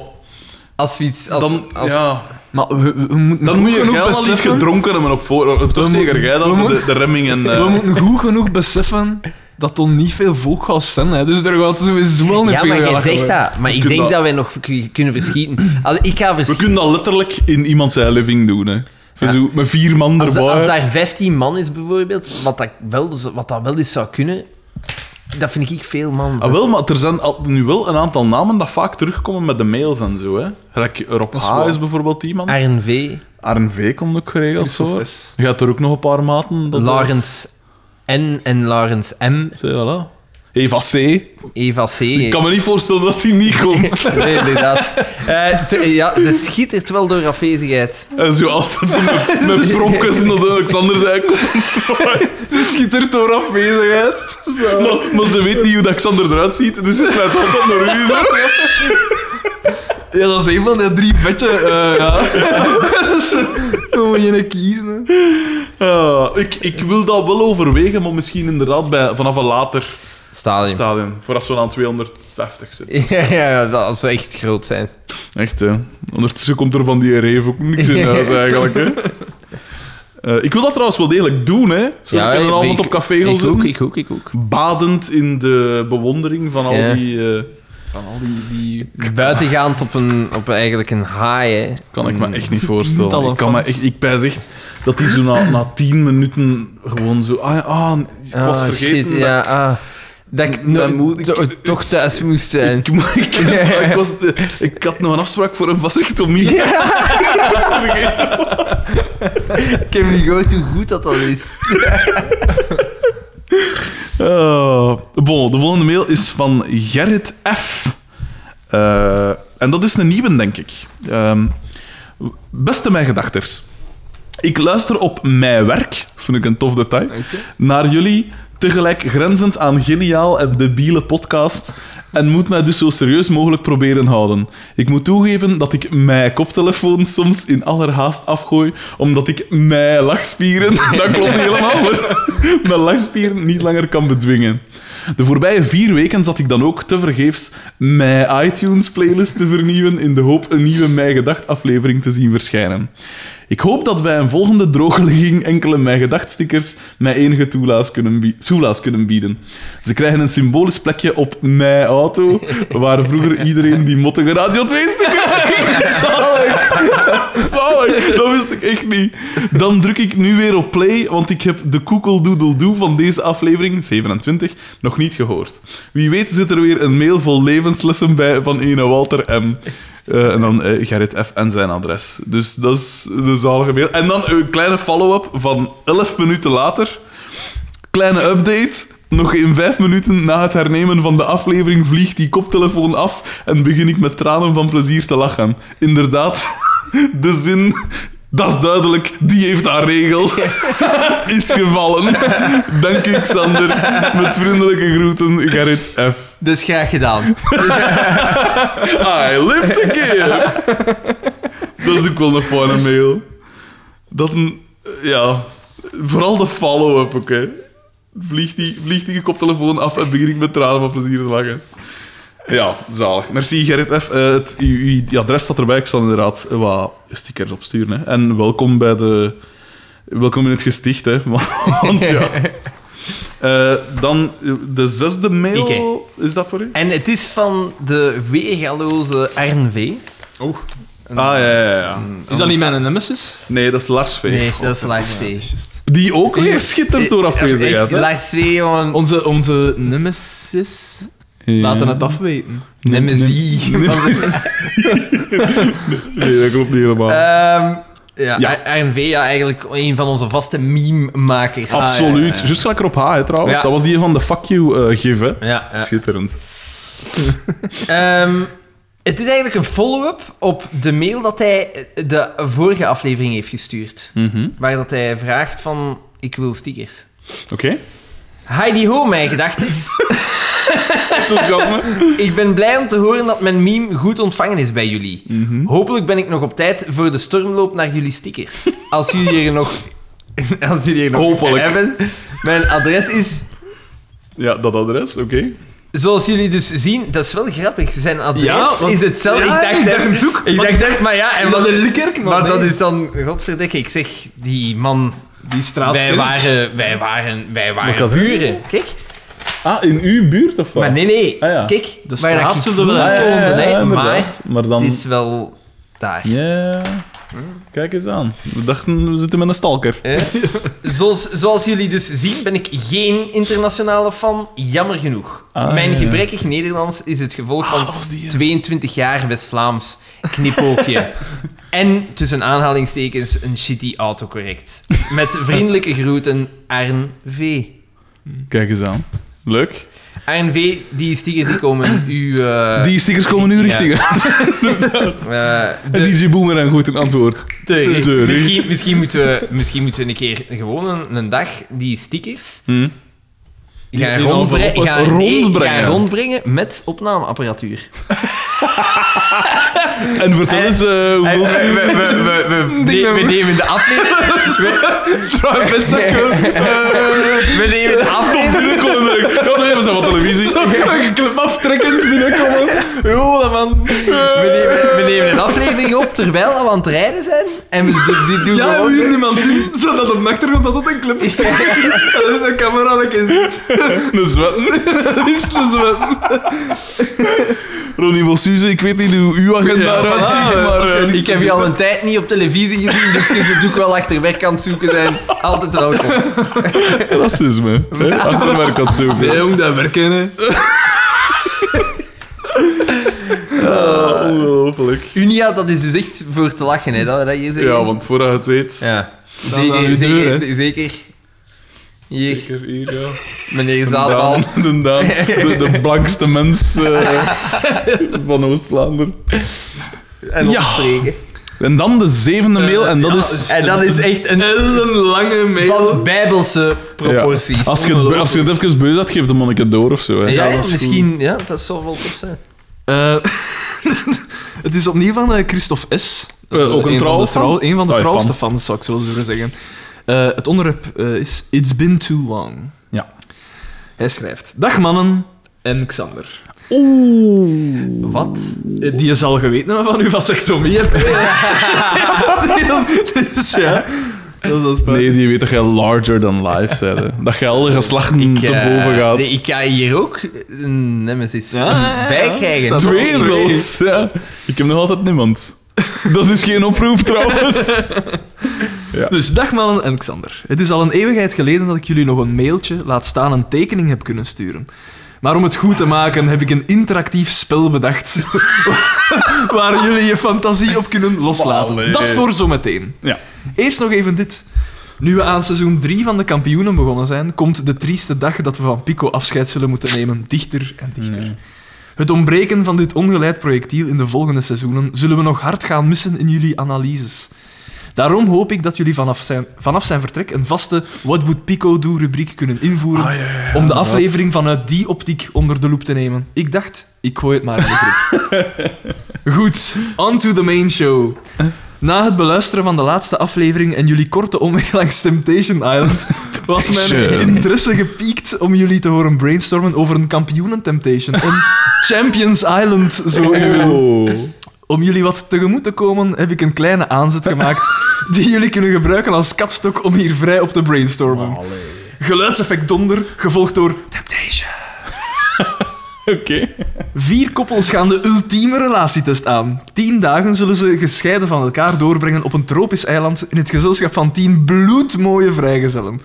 Als we iets... Als, dan, als, ja, Maar we, we moeten dan moet je genoeg geil niet gedronken hebben op voor. Of toch We zeker moeten- jij dan, we voor de, moeten- de remming en... eh, We moeten goed [laughs] genoeg beseffen dat er niet veel volk gaat zijn. Hè. Dus er gaat sowieso wel niet ja, veel maar jij zegt dat. Maar ik kunnen denk dat- dat wij nog kunnen verschieten. [clears throat] Als, ik ga we kunnen dat letterlijk in iemand zijn living doen, hè. Voor Zo, met vier man Als, erbij. als daar 15 man is, bijvoorbeeld, wat dat wel, wat dat wel eens zou kunnen, dat vind ik veel man. Ah, wel, maar er zijn al, nu wel een aantal namen dat vaak terugkomen met de mails en zo. Hè. Rob is H. waar. is bijvoorbeeld iemand. RNV, Arn V. komt ook geregeld. S. Je gaat er ook nog een paar maten. Dat Laurens N en Laurens M, Zie je, voilà. Eva C. Eva C. Ik kan me niet voorstellen dat die niet komt. [laughs] Nee, inderdaad. Eh, te- ja, ze schittert wel door afwezigheid. en zo altijd zo met, met propjes naar de Alexander zei komt. Ze schittert door afwezigheid. Zo. maar, maar ze weet niet hoe dat Alexander eruit ziet, dus ze smijt altijd naar u. Zo. Ja, dat is een van die drie vetje. eh ja. dat is, zo moet je een kiezen. hè. Ja, ik, ik wil dat wel overwegen, maar misschien inderdaad bij, vanaf een later. Stadium. Voor als we aan 250 zitten. [laughs] Ja, ja, dat zou echt groot zijn. Echt, hè. Ondertussen komt er van die reef ook niks in [laughs] huis, eigenlijk, hè. Eh, ik wil dat trouwens wel degelijk doen, hè. Zo Ja, ik een avond op café gaan Ik ook, ik ook, ik ook. Badend in de bewondering van al Ja. die... eh, Van al die... die... Buitengaand op, een, op eigenlijk een haai, hè. kan ik me echt niet voorstellen. Ik, kan me echt, ik pijs echt dat die zo na, na tien minuten gewoon zo... Ah, ah, ik was Ah, vergeten. shit, dat- ja, ah. Dat ik no- moet ik- toch thuis moest zijn. Ik, ik, ik, was, [laughs] ik had nog een afspraak voor een vasectomie. [laughs] Ik heb niet gehoord hoe goed dat dat is. Eh, [laughs] bon, de volgende mail is van Gerrit F. Eh, en dat is een nieuwe, denk ik. Ehm, beste mijn gedachters. Ik luister op mijn werk, vind ik een tof detail, naar jullie tegelijk grenzend aan geniaal en debiele podcast en moet mij dus zo serieus mogelijk proberen houden. Ik moet toegeven dat ik mijn koptelefoon soms in allerhaast afgooi, omdat ik mijn lachspieren, [laughs] dat klopt niet helemaal, maar mijn lachspieren niet langer kan bedwingen. De voorbije vier weken zat ik dan ook tevergeefs mijn iTunes-playlist te vernieuwen in de hoop een nieuwe Mij Gedacht aflevering te zien verschijnen. Ik hoop dat bij een volgende drogeligging enkele Mij Gedacht stickers mij enige toelaas kunnen, kunnen bieden. Ze krijgen een symbolisch plekje op mijn auto, waar vroeger iedereen die mottige Radio 2 stickers kreeg. [laughs] Zalig! Zalig! Dat wist ik echt niet. Dan druk ik nu weer op play, want ik heb de koekeldoedeldoe van deze aflevering, 27, nog niet gehoord. Wie weet zit er weer een mail vol levenslessen bij van ene Walter M. Eh, en dan eh, Gerrit F. en zijn adres. Dus dat is de zalige. En dan een kleine follow-up van 11 minuten later. Kleine update. Nog in vijf minuten na het hernemen van de aflevering vliegt die koptelefoon af en begin ik met tranen van plezier te lachen. Inderdaad, [laughs] de zin, dat is duidelijk, die heeft haar regels, [laughs] is gevallen. Dank u, Xander. Met vriendelijke groeten, Gerrit F. Dus graag gedaan. I lived again. Dat is ook wel een fijne mail. Dat een... Ja... Vooral de follow-up, oké. Vliegt, die, vliegt die koptelefoon af en begin ik met tranen van plezier te lachen. Ja, zalig. Merci Gerrit F. Eh, het, uw, adres staat erbij. Ik zal inderdaad wat stickers opsturen. Hè. En welkom bij de... Welkom in het gesticht, hè. [laughs] Want ja... [laughs] Eh, dan eh, de zesde mail. Is dat voor u? En het is van de weergaloze RNV. Oh. Ah, ja, ja, ja. Is dat niet mijn nemesis? Nee, dat is Lars V. Nee, dat is Lars V. Die ook weer schittert door afwezigheid. Echt, hè? Lars V, jongen. Onze, onze nemesis. Laten het afweten. Nemesis. [laughs] Nemesis. Nee, dat klopt niet helemaal. Ehm, ja, Ja. RNV, ja, eigenlijk een van onze vaste meme-makers. Absoluut. ja, ja. Juist gelijk erop H, hè, trouwens. Ja. Dat was die van de fuck you eh, gif, hè. Ja, ja. Schitterend. [laughs] Ehm, het is eigenlijk een follow-up op de mail dat hij de vorige aflevering heeft gestuurd. Mhm. Waar dat hij vraagt van, ik wil stickers. Oké. Heidi ho, mijn. [laughs] Enthousiasme. Ik ben blij om te horen dat mijn meme goed ontvangen is bij jullie. Mhm. Hopelijk ben ik nog op tijd voor de stormloop naar jullie stickers. Als jullie er nog, [laughs] als jullie er nog Hopelijk. hebben. Mijn adres is, Ja, dat adres, oké. zoals jullie dus zien, dat is wel grappig. Zijn adres Ja, want- is hetzelfde. Ja, ik dacht, ik dacht. Ik Maar dacht maar ja, en Is dat een maar dat is dan, godverdikke, ik zeg, die man, Die straat wij ken ik. waren, wij waren, wij waren buren. Kijk, Ah, in uw buurt of wat? maar nee, nee, Ah, ja. kijk, De waar straat ik zullen we vroeger Ah, ja, ja, woonde, ja, hè, maar inderdaad. Maar dan... het is wel daar. Ja... Kijk eens aan. We dachten, we zitten met een stalker. Hè? [laughs] Zoals, zoals jullie dus zien, ben ik geen internationale fan, jammer genoeg. Ah, Mijn ja, ja. gebrekkig Nederlands is het gevolg Ah, van dat was die, hè. 22 jaar West-Vlaams knipoogje. [laughs] en tussen aanhalingstekens een shitty autocorrect. Met vriendelijke [laughs] groeten, Arn V. Kijk eens aan. Leuk. Arn V, die stickers die komen u... eh, Die stickers komen nu ja. richting. [laughs] eh, En de- DJ Boomerang goed een antwoord. misschien, misschien, moeten we, misschien moeten we een keer gewoon een, een dag die stickers Hm? Gaan, in rondbre- enveloppen gaan, nee, rondbrengen. gaan rondbrengen met opnameapparatuur. [laughs] En vertel En- eens eh, We, hoeveel... we, we, we, we, [laughs] we- we nemen de aflevering... [laughs] We, we nemen de aflevering... Ja, nee, we zijn van televisie. Een clip aftrekkend binnenkomen. Jo, dat man. We nemen, een aflevering op terwijl we aan het rijden zijn. En we do- die doen Ja, we gewoon... huren iemand in, zodat op de achtergrond altijd een clip is. Dat een camera een keer zit. [laughs] Een zwetten. [laughs] Liefst een zwetten. [laughs] Ronnie Mossuze, ik weet niet hoe uw agenda eruit ziet, maar... eh, Ik heb je al een tijd niet op televisie gezien, dus je zult ook wel achter werk aan het zoeken zijn. Altijd welkom. Racisme. hè? Achterwerk aan het zoeken. Nee, jong, dat werken, hè. Ah, ongelooflijk. Unia, dat is dus echt voor te lachen, hè, dat dat hier zeggen. Ja, want voordat je het weet... Ja. Aan deur, zeker. Hier, Zeker hier, ja. meneer. Daan, de, [laughs] Daan, de, de blankste mens eh, van Oost-Vlaanderen. En Ja. En dan de zevende mail, en dat ja, is... En dat is echt een ellenlange mail. van bijbelse proporties. Ja. Als, je het, als je het even beu had, geef de monnik het door of zo. Hè. Ja, Ja, dat is misschien, ja, dat zou wel tof zijn. Eh, [laughs] het is opnieuw van eh, Christophe S. Eh, ook een van de trouwe fan? trouw- Een van de Ah, trouwste fan. fans, zou ik zo durven zeggen. Eh, het onderwerp eh, is It's been too long. Ja. Hij schrijft... Dag mannen en Xander. Wat? Eh, Die je zal geweten hebben van uw vasectomie. heb. [laughs] dus ja... Dat is wel- Nee, die weet dat jij larger than life zei. hè. Dat jij alle geslachten Ik, te eh, boven gaat. nee, ik ga hier ook een nemesis Ja, ja, ja. bij krijgen. Twee. zelfs, ja. Ik heb nog altijd niemand. Dat is geen oproep trouwens. [laughs] Dus dag mannen en Xander. Het is al een eeuwigheid geleden dat ik jullie nog een mailtje, laat staan een tekening, heb kunnen sturen. Maar om het goed te maken heb ik een interactief spel bedacht [laughs] waar jullie je fantasie op kunnen loslaten. Dat voor zometeen. Ja. Eerst nog even dit. Nu we aan seizoen 3 van de kampioenen begonnen zijn, komt de trieste dag dat we van Pico afscheid zullen moeten nemen dichter en dichter. Het ontbreken van dit ongeleid projectiel in de volgende seizoenen zullen we nog hard gaan missen in jullie analyses. Daarom hoop ik dat jullie vanaf zijn, vanaf zijn vertrek een vaste What Would Pico Do rubriek kunnen invoeren Ah, ja, ja, ja, om de aflevering vanuit die optiek onder de loep te nemen. Ik dacht, ik gooi het maar in de groep. [laughs] Goed, on to the main show. Na het beluisteren van de laatste aflevering en jullie korte omweg langs Temptation Island [laughs] was mijn interesse gepiekt om jullie te horen brainstormen over een kampioenen Temptation. Een [laughs] Champions Island, zo. Oh. Om jullie wat tegemoet te komen, heb ik een kleine aanzet gemaakt [laughs] die jullie kunnen gebruiken als kapstok om hier vrij op te brainstormen. Geluidseffect donder, gevolgd door Temptation. [laughs] Oké. Vier koppels gaan de ultieme relatietest aan. Tien dagen zullen ze gescheiden van elkaar doorbrengen op een tropisch eiland in het gezelschap van tien bloedmooie vrijgezellen.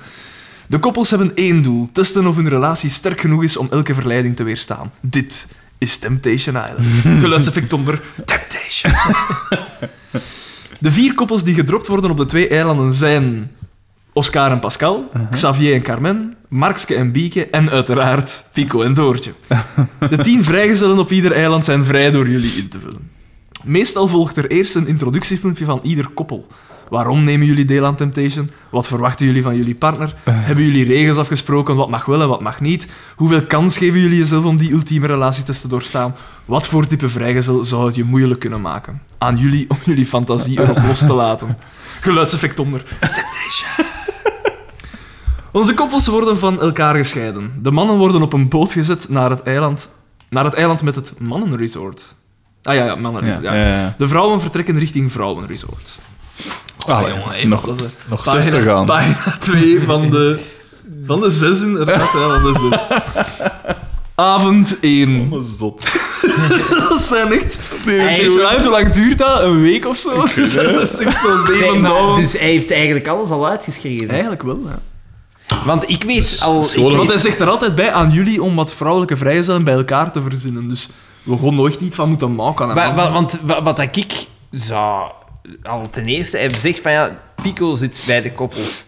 De koppels hebben één doel: testen of hun relatie sterk genoeg is om elke verleiding te weerstaan. Dit is Temptation Island. [laughs] Geluidseffect onder Temptation. [laughs] De vier koppels die gedropt worden op de twee eilanden zijn Oscar en Pascal, Xavier en Carmen, Markske en Bieke en uiteraard Pico en Doortje. De tien vrijgezellen op ieder eiland zijn vrij door jullie in te vullen. Meestal volgt er eerst een introductiefilmpje van ieder koppel. Waarom nemen jullie deel aan Temptation? Wat verwachten jullie van jullie partner? Hebben jullie regels afgesproken? Wat mag wel en wat mag niet? Hoeveel kans geven jullie jezelf om die ultieme relatietest te doorstaan? Wat voor type vrijgezel zou het je moeilijk kunnen maken? Aan jullie om jullie fantasie erop los te laten. [laughs] Geluidseffect onder. Temptation. Onze koppels worden van elkaar gescheiden. De mannen worden op een boot gezet naar het eiland, naar het eiland met het mannenresort. Ah ja, ja, mannenresort. Ja, Ja, ja, ja. De vrouwen vertrekken richting vrouwenresort. Allee, jongen, hè, nog, dat is, eh, nog pagina- 60 aan. Pagina 2 van de, van de 6, inderdaad. Ja, van de 6. Avond 1. Oh, zot. [laughs] Dat zijn echt... Eigenlijk- Hoe lang- Hoe lang duurt dat? Een week of zo? [laughs] Dat is echt zo Zeg zeven maar, dagen. dus hij heeft eigenlijk alles al uitgeschreven. Eigenlijk wel, ja. Want ik weet al... ik een- Want hij zegt er altijd bij aan jullie om wat vrouwelijke vrijgezellen bij elkaar te verzinnen. Dus we gaan nooit niet van moeten maken. en Wa- wa- want wa- wat dat ik zou... Al ten eerste, hij zegt van ja, Pico zit bij de koppels.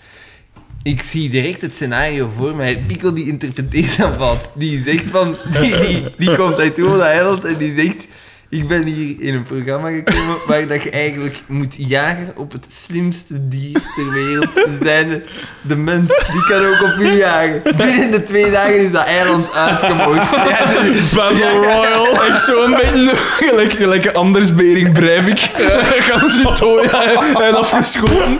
Ik zie direct het scenario voor mij. Pico die interpreteert dat wat. Die zegt van... Die, die, die komt uit Rhode Island en die zegt... Ik ben hier in een programma gekomen [laughs] waar dat je eigenlijk moet jagen op het slimste dier ter wereld. Zijn de mens. Die kan ook op u jagen. Binnen de twee dagen is dat eiland. [laughs] Ja, dus- Battle Royale. Echt zo'n beetje gelijk, gelijk Anders Bering Breivik. [laughs] Gaan ze en afgeschoten.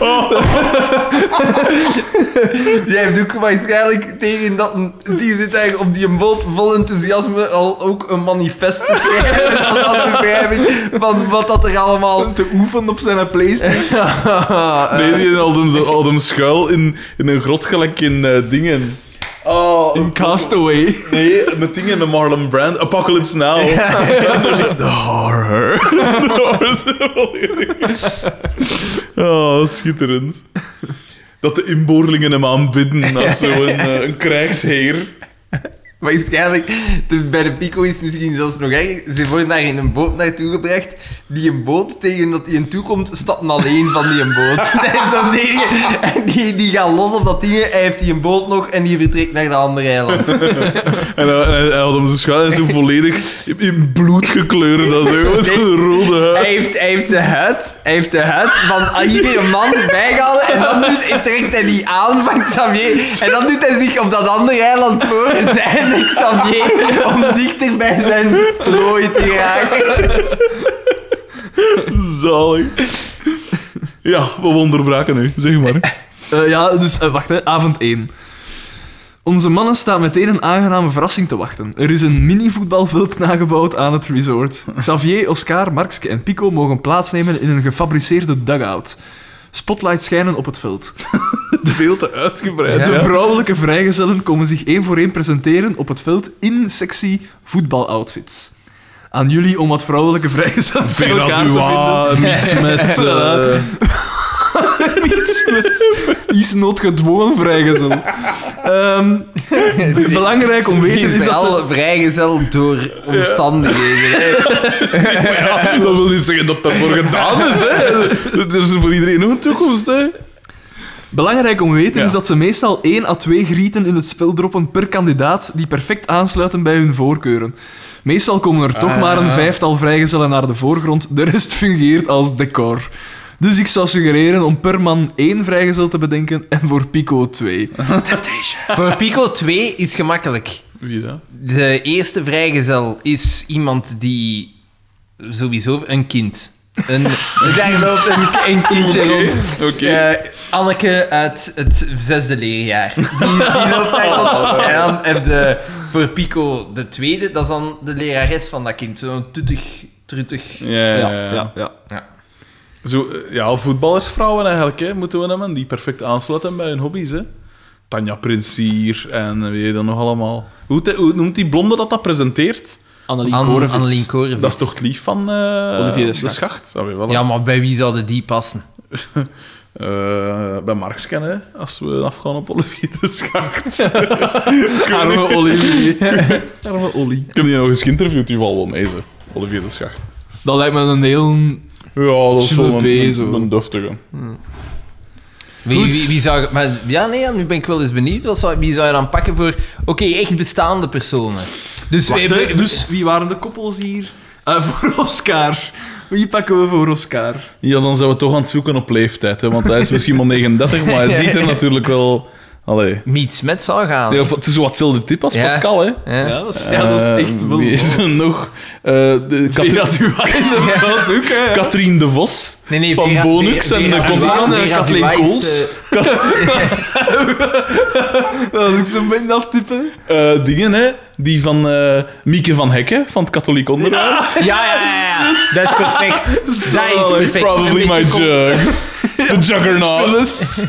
Jij heeft ook waarschijnlijk tegen dat... Die zit eigenlijk op die boot vol enthousiasme al ook een manifest te schrijven. Beschrijving van wat dat er allemaal... Te oefenen op zijn Playstation. [laughs] Nee, die had hem, schuil in, in een grot gelijk in eh, dingen. Oh, In Castaway. Nee, met dingen met Marlon Brand. Apocalypse Now. En dan zeg ik, De horror. [laughs] Oh, schitterend. Dat de inboorlingen hem aanbidden als zo'n eh, een krijgsheer. Waarschijnlijk, de- bij de Pico is het misschien zelfs nog erg. Ze worden daar in een boot naartoe gebracht. Die een boot, tegen dat hij in toekomt, stapt alleen van die een boot. [laughs] Daar is dan. En die, die gaat los op dat ding. Hij heeft die een boot nog en die vertrekt naar de andere eiland. [laughs] En hij, hij, hij had hem zijn schuil zo volledig in- bloed gekleurd. Dat is zo'n rode huid. Hij heeft, hij heeft de huid, hij heeft de huid van iedere man bijgehouden. En dan doet, hij- trekt hij die aan van Xavier. En dan doet hij zich op dat andere eiland voor, zijn Xavier, om dichter bij zijn prooi te geraken. Zalig. Ja, we onderbraken nu. Zeg maar. Eh, ja, dus eh, wacht, hè, avond 1. Onze mannen staan meteen een aangename verrassing te wachten. Er is een mini-voetbalveld nagebouwd aan het resort. Xavier, Oscar, Markske en Pico mogen plaatsnemen in een gefabriceerde dugout. Spotlights schijnen op het veld. [laughs] Veel te uitgebreid. De ja. vrouwelijke vrijgezellen komen zich één voor één presenteren op het veld in sexy voetbaloutfits. Aan jullie om wat vrouwelijke vrijgezellen bij elkaar te vinden. niets [laughs] met... Voilà. [laughs] met is noodgedwongen vrijgezel. Ehm, b- [laughs] belangrijk om weten is dat ze... Vrijgezel door omstandigheden. ja, dat wil niet zeggen dat dat voor gedaan is. Hè. Er is voor iedereen nog een toekomst. Hè. Belangrijk om weten Ja. is dat ze meestal 1 à 2 grieten in het spel droppen per kandidaat die perfect aansluiten bij hun voorkeuren. Meestal komen er toch Ah, maar een vijftal vrijgezellen naar de voorgrond, de rest fungeert als decor. Dus ik zou suggereren om per man één vrijgezel te bedenken en voor Pico twee. [laughs] Voor Pico 2 is gemakkelijk. Wie dat? De eerste vrijgezel is iemand die sowieso een kind. Een, [laughs] [laughs] daar loopt een, een kindje rond. Oké. Eh, Anneke uit het zesde leerjaar. Die, die loopt daar rond. En dan heb je voor Pico de tweede, dat is dan de lerares van dat kind. Zo'n tuttig, truttig. Ja, ja, ja. ja. Zo, eh, ja, voetballersvrouwen eigenlijk, hè, moeten we hebben, die perfect aansluiten bij hun hobby's. Hè. Tanja Prinsier en wie dan nog allemaal. Hoe, te- hoe noemt die blonde dat dat presenteert? Annelies An- Korevits. Annelien Korevits. Dat is toch het lief van eh, Olivier de Schacht. Schacht? Ah, weet wel, Ja, maar bij wie zouden die passen? [laughs] Eh, bij Marx kennen, hè, als we afgaan op Olivier de Schacht. [laughs] Arme Olivier. [laughs] Arme Ollie. Ik heb die nog eens geïnterviewd, die valt wel mee, ze. Olivier de Schacht. Dat lijkt me een heel... Ja, dat is wel een, een, een duftige. Wie, Goed. wie, wie zou... Maar ja, nee, nu ben ik wel eens benieuwd. Wat zou, wie zou je dan pakken voor... Oké, echt bestaande personen. Dus, Wacht, we- hè. we- dus wie waren de koppels hier? Eh, [laughs] voor Oscar. Wie pakken we voor Oscar? Ja, dan zijn we toch aan het zoeken op leeftijd, hè, want hij is misschien maar 39, maar hij ziet er [laughs] natuurlijk wel... Allee. Meet Smet zou gaan. Ja, het is wat hetzelfde type als Ja. Pascal, hè. Ja. Ja, dat is, ja, dat is echt wel... Wie is er nog? Eh de Vera inderdaad ook, hè. [laughs] Katrien de Vos. Nee, nee, Van Vera- Bonux Vera- en Duwa- en Kathleen Kools. Dat is ook zo'n beetje dat type. Eh, dingen, hè. Die van eh, Mieke van Hekken, van het katholiek onderwijs. Ja, ja, ja. [laughs] Dat is perfect. Dat is perfect. Probably my jugs. [laughs] The Juggernaut.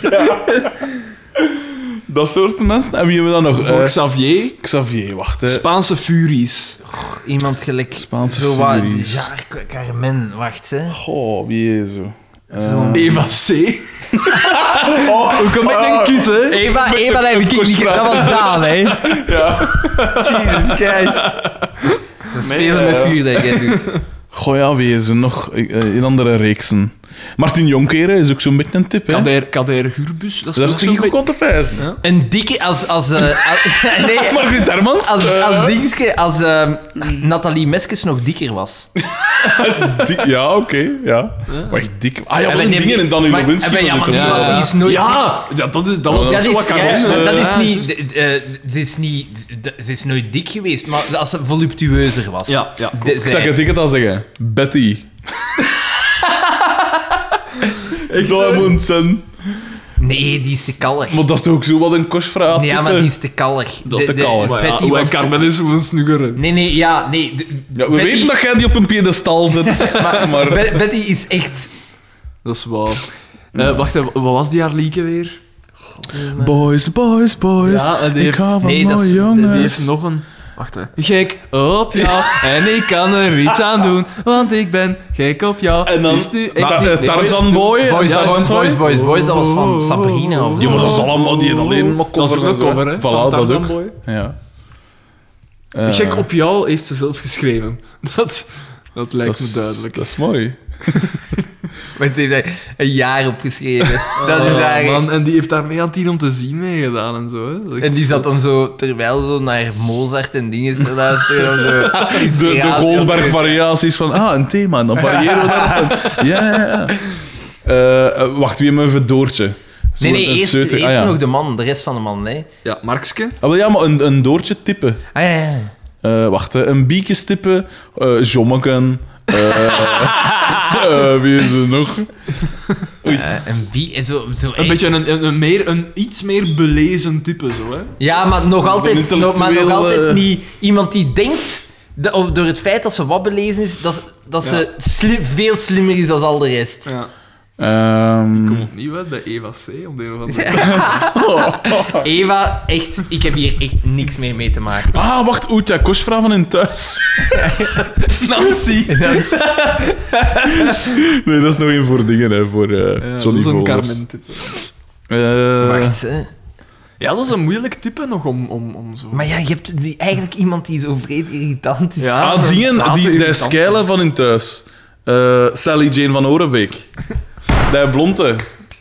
Dat soort mensen. En wie hebben we dan nog? Voor Eh, Xavier. Xavier, wacht. Hè. Spaanse Furies. Iemand gelijk... Spaanse zo wat... Furies. Ja, Car- Carmen, wacht, hè. Goh, wie is zo? Zo'n... Eva C. [laughs] Hoe kom ik denk kut, hè? Eva, Eva, dat heb ik niet Dat was Daan, hè. Ja. Jesus Christ. Dat spelen met eh, vuur, dat jij doet. Goh, ja, wie is er nog? Eh, In andere reeksen. Martin Jonkeren is ook zo'n beetje een tip, hè. Kader, Kader Gurbus. Dat is Dat toch is zo'n toch ook aan te pijzen. Ja. Een dikke... Als... als, eh, [laughs] als [laughs] nee, Margriet Hermans? als, eh, als dingske... Als ehm, Nathalie Meskes nog dikker was. [laughs] dik- ja, oké, ja. Wacht, dik. Ah ja, we een dingen nemen- en maar- Lewinsky. ja, wil maar ik die is nooit... Ja, ja, dat, is, dat was Ja, zo die wat ja, maar eh, dat is ja, niet... d- eh, Ze is niet... d- Ze is nooit dik geweest, maar als ze voluptueuzer was. Ja, ja. De- Ik zij- zou het ticket al zeggen. Betty. Moet zijn. Nee, die is te kallig. Maar dat is toch ook zo wat een kostverhaal? Nee, ja, maar die is te kallig. Dat is te kallig. Maar ja, te- Carmen is een snugger. Nee, nee, ja, nee. de- Ja, we Betty- weten dat jij die op een piedestal zet. [laughs] Maar, maar Be- Betty is echt... Dat is waar. Eh, wacht, wat was die haar lieke weer? Boys, boys, boys. Ja, die ik heeft- hou van nee, dat mooie is- jongens. Die is nog een... Wacht, hè. Gek op jou, [laughs] en ik kan er iets aan doen, want ik ben gek op jou. En dan Is nu echt Ta- niet- eh, Tarzan Boy. Boys, Ja, boys, boys, boys, boys, dat was van Sabrina of Ja, maar dat is allemaal die alleen maar Dat is covers een cover, hè. hè? Voilà, van dat Tarzan ook. Boy. Ja. Eh, Check op jou heeft ze zelf geschreven. [laughs] Dat, dat lijkt dat is- me duidelijk. Dat is mooi. [laughs] Maar het heeft hij een jaar opgeschreven. Dat is Oh, eigenlijk... man, en die heeft daar mee aan tien om te zien mee gedaan en zo. Hè. Dat En die zat zot. dan zo, terwijl zo naar Mozart en dingen te luisteren. zo [laughs] De, de Goldberg-variaties van, ah, een thema, en dan variëren we daarop. [laughs] Ja, ja, ja. Eh, eh, wacht, wie hebben we even Doortje? Zo Nee, nee, een eerst, ah, ja. nog de man, de rest van de man, nee. Ja, Markske. Ah, wel, ja, maar een, een Doortje tippen. Ah ja, ja. Eh, wacht, hè. een biekjes tippen. eh Jommeken. eh, [laughs] eh, wie is er nog? [laughs] Oei. Eh, een wie, en zo, zo Een beetje een, een, een meer, een iets meer belezen type, zo, hè. Ja, maar nog altijd, Een nog, maar nog intellectueel, altijd eh, niet iemand die denkt, dat, of door het feit dat ze wat belezen is, dat, ze- dat ze sli- veel slimmer is dan al de rest. Ja. Ehm, Kom opnieuw, bij Eva C. Om de een of andere [laughs] [laughs] Eva, echt, ik heb hier echt niks meer mee te maken. Ah, wacht, Oetja Kosvra van in thuis. [laughs] Nancy. Nee, dat is nog één voor dingen, hè, voor eh Ja, dat Johnny is een. Carmen. Eh, Wacht, hè. Ja, dat is een moeilijk type nog om, om, om zo... Maar ja, je hebt eigenlijk iemand die zo vreed irritant is. Ja. ah, een dingen, die, die skijlen van in thuis. Eh, Sally Jane van Orenbeek. Die blonde.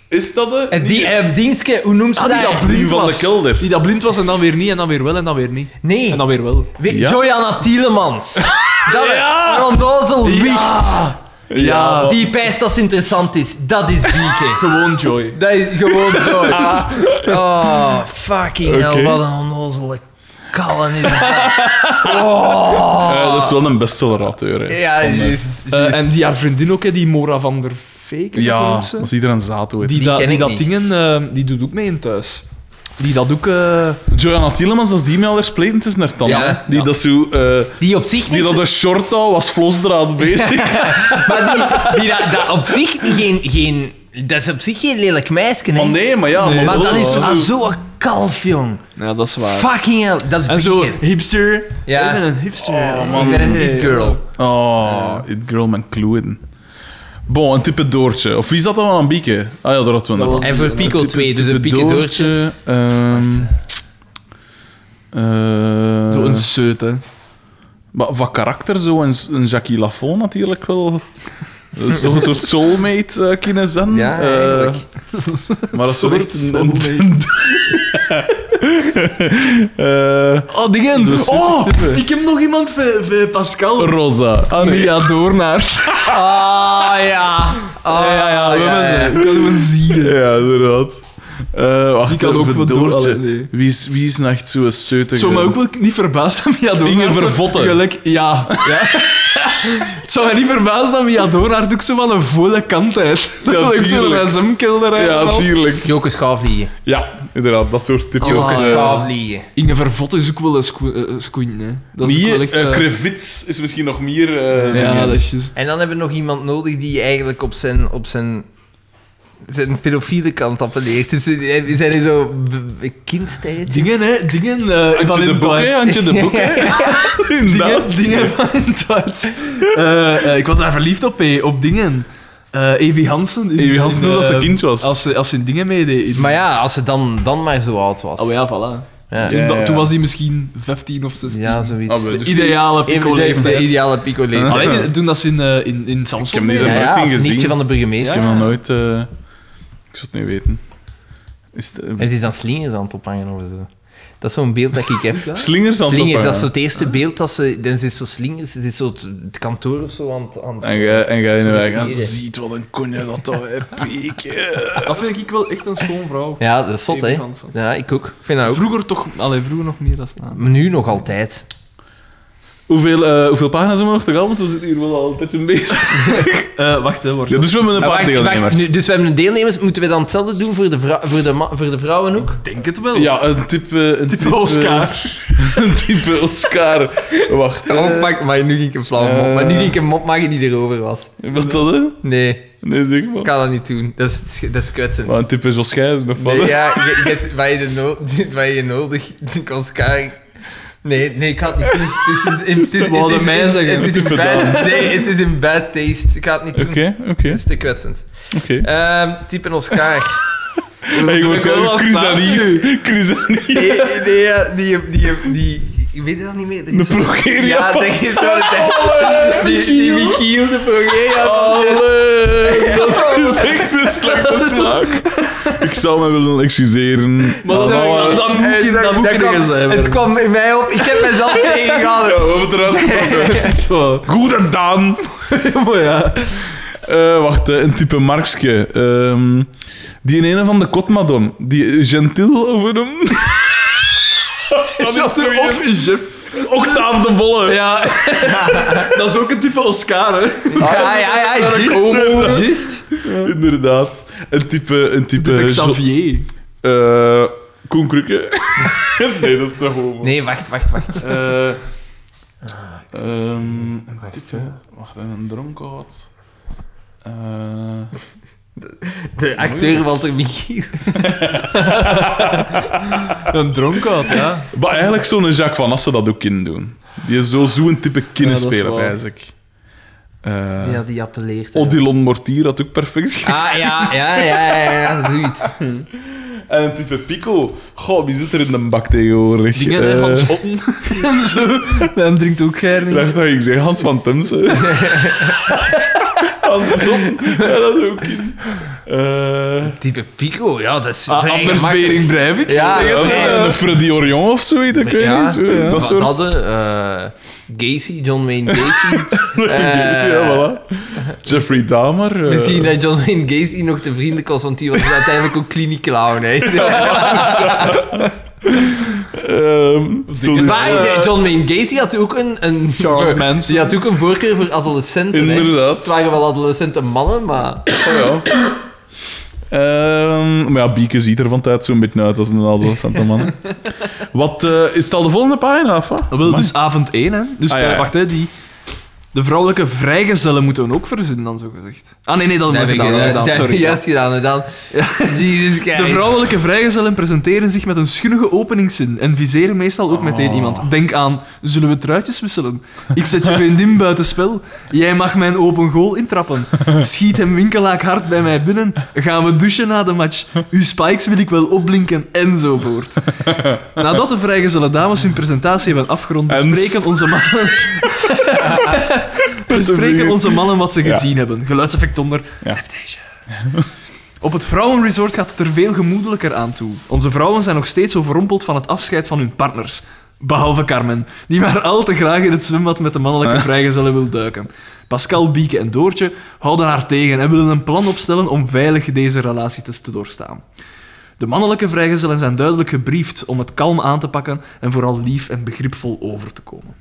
Is dat de? En die dienstke, hoe noemt ze Ah, die dat? dat blind Die van de was. kelder. Die dat blind was en dan weer niet, en dan weer wel, en dan weer niet. Nee, En dan weer wel. We- Ja? Johanna Tielemans. [laughs] Dat ja. Een onnozel wicht. Ja, Die pijst dat ze interessant is. Dat is Bieke. [laughs] Gewoon Joy. Dat is gewoon zo. [laughs] Oh, fucking hell, wat een onnozele kallen is dat. Eh, dat is wel een bestseller-auteur. hè. Ja, Van, eh, juist. Eh, juist. en die haar vriendin ook, hè, die Mora van der Ja, dat is iedereen zaad ooit. Die, Die dat- ken die ik dat niet. dingen, eh, die doet ook mee in thuis. Die dat ook... eh, Joanna Tielemans, als die mij al herspletend is naar tanden. Ja. Die Ja. dat zo... eh, Die op zich die niet... dat een short al was vlosdraad [laughs] bezig. Maar die, die dat, dat op zich geen, geen... Dat is op zich geen lelijk meisje, hè. Maar nee, maar ja. Nee, maar dat is zo- zo'n kalf, jong. ja, dat is waar. Fucking hell. Dat is En zo, hipster. Ja. Ik ben een hipster. Oh, man. Ik ben een Nee. it-girl. Oh, It Girl met Clueden. Bon, een type Doortje. Of wie zat dan aan Bieke? Ah ja, daar hadden we nog. En voor Pico Type- 2, dus een Pico Doortje. eh, Zo een seut, hè. Maar van karakter, zo een, een Jackie Lafont natuurlijk wel. Dat is toch een soort soulmate uh, kunnen zijn. Ja, Eh, [laughs] maar dat is toch echt een... [laughs] [laughs] Eh, Oh, dingen. Oh, ik heb nog iemand voor, voor Pascal. Rosa. Ah, nee. Mia Doornaert. [laughs] Ah, ja. Ah, ja, ja, we ja, hebben ze. ja. Ik kan hem zien. Ja, inderdaad. Eh wacht, Die kan ook wat doen. Doortje. Nee. Wie, is, wie is nou echt zo'n seutige... Het zou me ook wel niet verbazen dat Mia Doornaert... Inge Vervotten. Gelijk, ja. ja. [laughs] het zou me niet verbazen dat Mia Doornaert ook zo van een volle kant uit. Ja, [laughs] dat ik zo'n. SM-kelder Ja, tuurlijk. Joke. Ja, inderdaad. Dat soort types. Joke eh. Inge Vervotten is ook wel een sco- hè. Dat is wel echt... eh, eh, Krevits is misschien nog meer... eh, ja, dat is juist. En dan hebben we nog iemand nodig die eigenlijk op zijn, op zijn, zijn pedofiele kant appelleert. Dus eh, we zijn zo kindsterretjes. Dingen, hè. Dingen eh, van Handje de in Boek, hè? Duits. Handje de Boek, hè? [laughs] Dingen, dingen van Duits. Eh, eh, ik was daar verliefd op, hè, op dingen. Eh Evi Hansen. Evi Hansen in, dat ze eh, kind was. Als ze, als ze in dingen meedeed. Maar ja, als ze dan, dan maar zo oud was. Oh ja, voilà. Ja, Toen, Ja, ja. toen was hij misschien 15 of 16. Ja, zoiets. Ah, we- de dus ideale de, pico-leeftijd. de ideale pico leeftijd. Alleen toen dat ze in, eh, in, in Samsung Ik heb Ja, nooit ja, als nichtje van de Ik burgemeester. heb nog nooit... eh, ik zou het niet weten. Is het, eh, En ze is aan slingers aan het ophangen of zo. Dat is zo'n beeld dat ik heb. slingers aan het Slingers, dat is zo het eerste beeld dat ze... Dan zit zo slingers, ze zit zo het, het kantoor of zo aan het... Aan het En ga en ga je nu weg. Sorry. Ziet wat een konje dat toch pieken. [laughs] Dat vind ik wel echt een schoon vrouw. ja, dat is zot, hè. Ja, ik ook. Ik vind dat ook. Vroeger toch... Allee, vroeger nog meer dan staan. Nu nog altijd. Hoeveel, eh, hoeveel pagina's hebben we nog te gaan? Want we zitten hier wel al een tijdje bezig. [laughs] Eh wacht, hè, wordt Ja, dus we hebben een paar wacht, deelnemers. dus we hebben een deelnemers. Moeten we dan hetzelfde doen voor de, voor de, voor de vrouwen ook? denk het wel. Ja, een type... Een Type Oscar. [laughs] een type Oscar. Wacht. Oh, fuck, maar nu ging ik een flauwe mop. Maar nu ging ik een mop maken die erover was. Wat dat, hè? Nee, Nee, zeg ik maar. kan dat niet doen. Dat is, dat is kwetsend. Maar een type zoals jij is of wat? Nee, ja, je, je wat, je de no [laughs] wat je nodig... Oscar... Nee, nee, ik ga het niet doen. Het is, is, het is, het is, mij in- zeggen. het is in bad, Nee, het is in bad taste. Ik ga het niet doen. Oké, oké, Het is te kwetsend. oké. Ehm type Oscar. [laughs] Hey, ik was wel Chrysanif. Chrysanif. Nee, nee, ja, die, die, die, Ik weet het niet meer. Er De progeria Ja, dat is zo [laughs] Die, die Michiel, de progeria. Allee, dat [laughs] is echt een slechte [laughs] smaak. Ik zou me willen excuseren. Maar dat- Mama. dat moet ik- dat moet ergens zijn, Het maar- kwam in mij op. Ik heb mezelf [laughs] Ja, tegengehouden. we hebben het eruit getrokken. [laughs] Goed gedaan. Maar ja. Eh, wacht, hè, een type Markske. Ehm, die in een van de Kotmadon. Die Gentil over hem. Dat is zo Of Jeff. Octaaf de Bolle. Ja. [laughs] dat is ook een type Oscar, hè. Ja, ja, ja, juist. Homo. Juist. Inderdaad. Een type... Een type Type Xavier. Eh, Koen Krukke. [laughs] nee, dat is te homo. Nee, wacht, wacht, wacht. Eh, ehm, een type... Wacht, een dronkaard. Eh, De acteur Walter Michiel. [laughs] Een dronkaard, ja. maar eigenlijk zo'n Jacques Van Assen dat ook in doen. Die is zo zo'n type Ja, kinderspeler, is waar. eigenlijk. Eh, Ja, die appelleert. Odilon Mortier had ook perfect gedaan. Ah, ja, ja, ja, ja, ja, zoiets. [laughs] En een type Pico. Goh, wie zit er in de bak tegenwoordig? Dingen, hè, Eh, Hans [laughs] Otten. en drinkt ook dacht dat ik zeg Hans van Otten. Ja, dat is ook in. Eh, Type Pico, ja, dat is Ah, vrij Anders gemakkelijk. Bering Breivik. Ja, zeg het maar. een Freddy Orion of zoiets, ik weet Ja, niet. Zo, ja. dat soort... hadden eh, Gacy, John Wayne Gacy. [laughs] Eh, ja, voilà. Jeffrey Dahmer. eh, Misschien dat John Wayne Gacy nog te vriendelijk was, want die was uiteindelijk ook kliniek clown. Hè. [laughs] [laughs] ehm, je Maar John Wayne Gacy had ook een, een, Charles Manson. Die had ook een voorkeur voor adolescenten. hè. Inderdaad. Het waren wel adolescente mannen, maar... Oh, ja. Ehm, maar ja, Bieke ziet er van tijd zo'n beetje uit als een adolescente man. [laughs] Wat eh, is het al de volgende pagina? Of wat? Dat wil dus avond 1, hè. Dus Ah, ja, eh, ja. wacht, hè, die... De vrouwelijke vrijgezellen moeten we ook verzinnen, dan zo gezegd. Ah, nee, nee, dat hebben we gedaan. dat gedaan, Sorry. [laughs] Juist gedaan, dan... Jesus Christ. De vrouwelijke vrijgezellen presenteren zich met een schunnige openingszin en viseren meestal ook meteen iemand. Denk aan, zullen we truitjes wisselen? Ik zet je vriendin buiten spel. Jij mag mijn open goal intrappen. Schiet hem winkelaak hard bij mij binnen. Gaan we douchen na de match. Uw spikes wil ik wel opblinken, enzovoort. Nadat de vrijgezelle dames hun presentatie hebben afgerond, En- bespreken onze mannen... [laughs] [laughs] bespreken onze mannen wat ze gezien hebben. Geluidseffect onder. Temptation. Op het vrouwenresort gaat het er veel gemoedelijker aan toe. Onze vrouwen zijn nog steeds overrompeld van het afscheid van hun partners. Behalve Carmen, die maar al te graag in het zwembad met de mannelijke Ah. vrijgezellen wil duiken. Pascal, Bieke en Doortje houden haar tegen en willen een plan opstellen om veilig deze relatie te doorstaan. De mannelijke vrijgezellen zijn duidelijk gebriefd om het kalm aan te pakken en vooral lief en begripvol over te komen.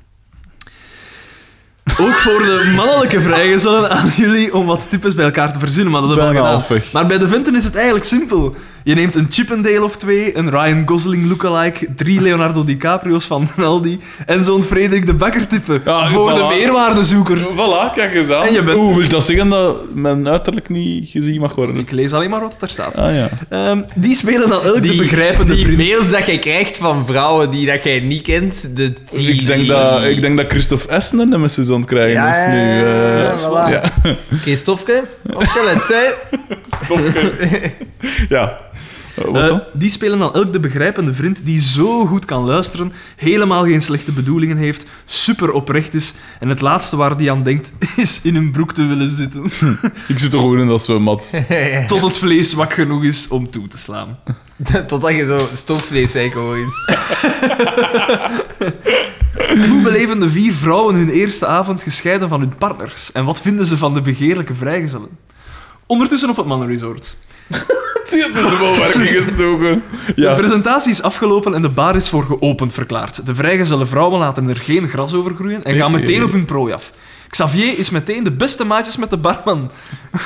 Ook voor de mannelijke vrijgezellen aan jullie om wat types bij elkaar te verzinnen, maar dat hebben we al gedaan. halfweg. Maar bij de Venten is het eigenlijk simpel. Je neemt een Chippendale of twee, een Ryan Gosling lookalike, drie Leonardo DiCaprio's van [laughs] Aldi en zo'n Frederik de Bakker type Ja, voor de meerwaardezoeker. Voilà, kijk eens aan. En je bent- Oeh, wil dat zeggen dat mijn uiterlijk niet gezien mag worden? Ik lees alleen maar wat er staat. Ah ja. Ehm, die spelen dan elk de Die, begrijpende die vriend. mails dat je krijgt van vrouwen die dat jij niet kent, de, die, Ik denk, die- dat, ik denk dat Christophe Essen een nemesis aan het krijgen Ja, is nu. ja, eh, ja, voilà. ja. Christofke, opgelet, zij. [laughs] [laughs] ja. Eh, wat dan? die spelen dan elk de begrijpende vriend die zo goed kan luisteren, helemaal geen slechte bedoelingen heeft, super oprecht is en het laatste waar die aan denkt [laughs] is in een broek te willen zitten, Ik zit toch gewoon in dat zwembad. [laughs] tot het vlees zwak genoeg is om toe te slaan. [laughs] Totdat je zo stofvlees zei gewoon. Hoe beleven de vier vrouwen hun eerste avond gescheiden van hun partners en wat vinden ze van de begeerlijke vrijgezellen? Ondertussen op het mannenresort. Die er wel werking gestoken. De presentatie is afgelopen en de bar is voor geopend verklaard. De vrijgezelle vrouwen laten er geen gras over groeien en gaan meteen op hun prooi af. Xavier is meteen de beste maatjes met de barman.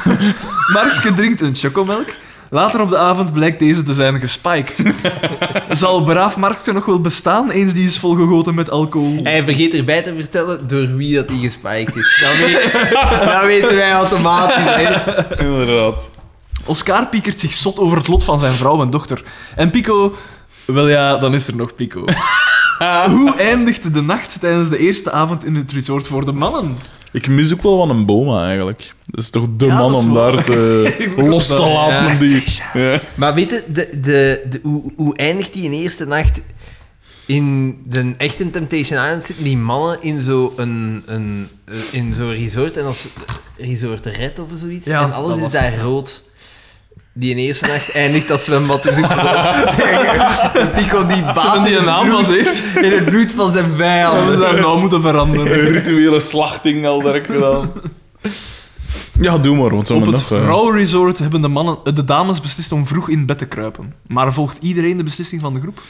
[laughs] Markske drinkt een chocomelk. Later op de avond blijkt deze te zijn gespiked. [laughs] Zal braaf Markske nog wel bestaan eens die is volgegoten met alcohol? Hij vergeet erbij te vertellen door wie dat die gespiked is. Dat, weet, [laughs] dat weten wij automatisch. Hè. Inderdaad. Oscar piekert zich zot over het lot van zijn vrouw en dochter. En Pico... Wel ja, dan is er nog Pico. [laughs] Hoe eindigt de nacht tijdens de eerste avond in het resort voor de mannen? Ik mis ook wel van een boma eigenlijk. Dat is toch de Ja, man dat is om waar. daar [laughs] te los te laten. Ja. Die, ja. Maar weet je, de, de, de, hoe, hoe eindigt die in eerste nacht? In de echte Temptation Island zitten die mannen in zo'n een, een, eh, in zo'n resort. En als resort Red of zoiets. Ja, en alles dat is was daar het, ja. rood. Die in eerste nacht eindigt dat zwembad in zijn bloed. Pico die baat Zullen die een naam was heeft? In het bloed van zijn We vijanden. zouden nou moeten veranderen. Een rituele slachting al direct gedaan. Ja, doe maar, want we Op hebben het nog... eh, vrouwenresort hebben de, mannen, de dames beslist om vroeg in bed te kruipen. Maar volgt iedereen de beslissing van de groep?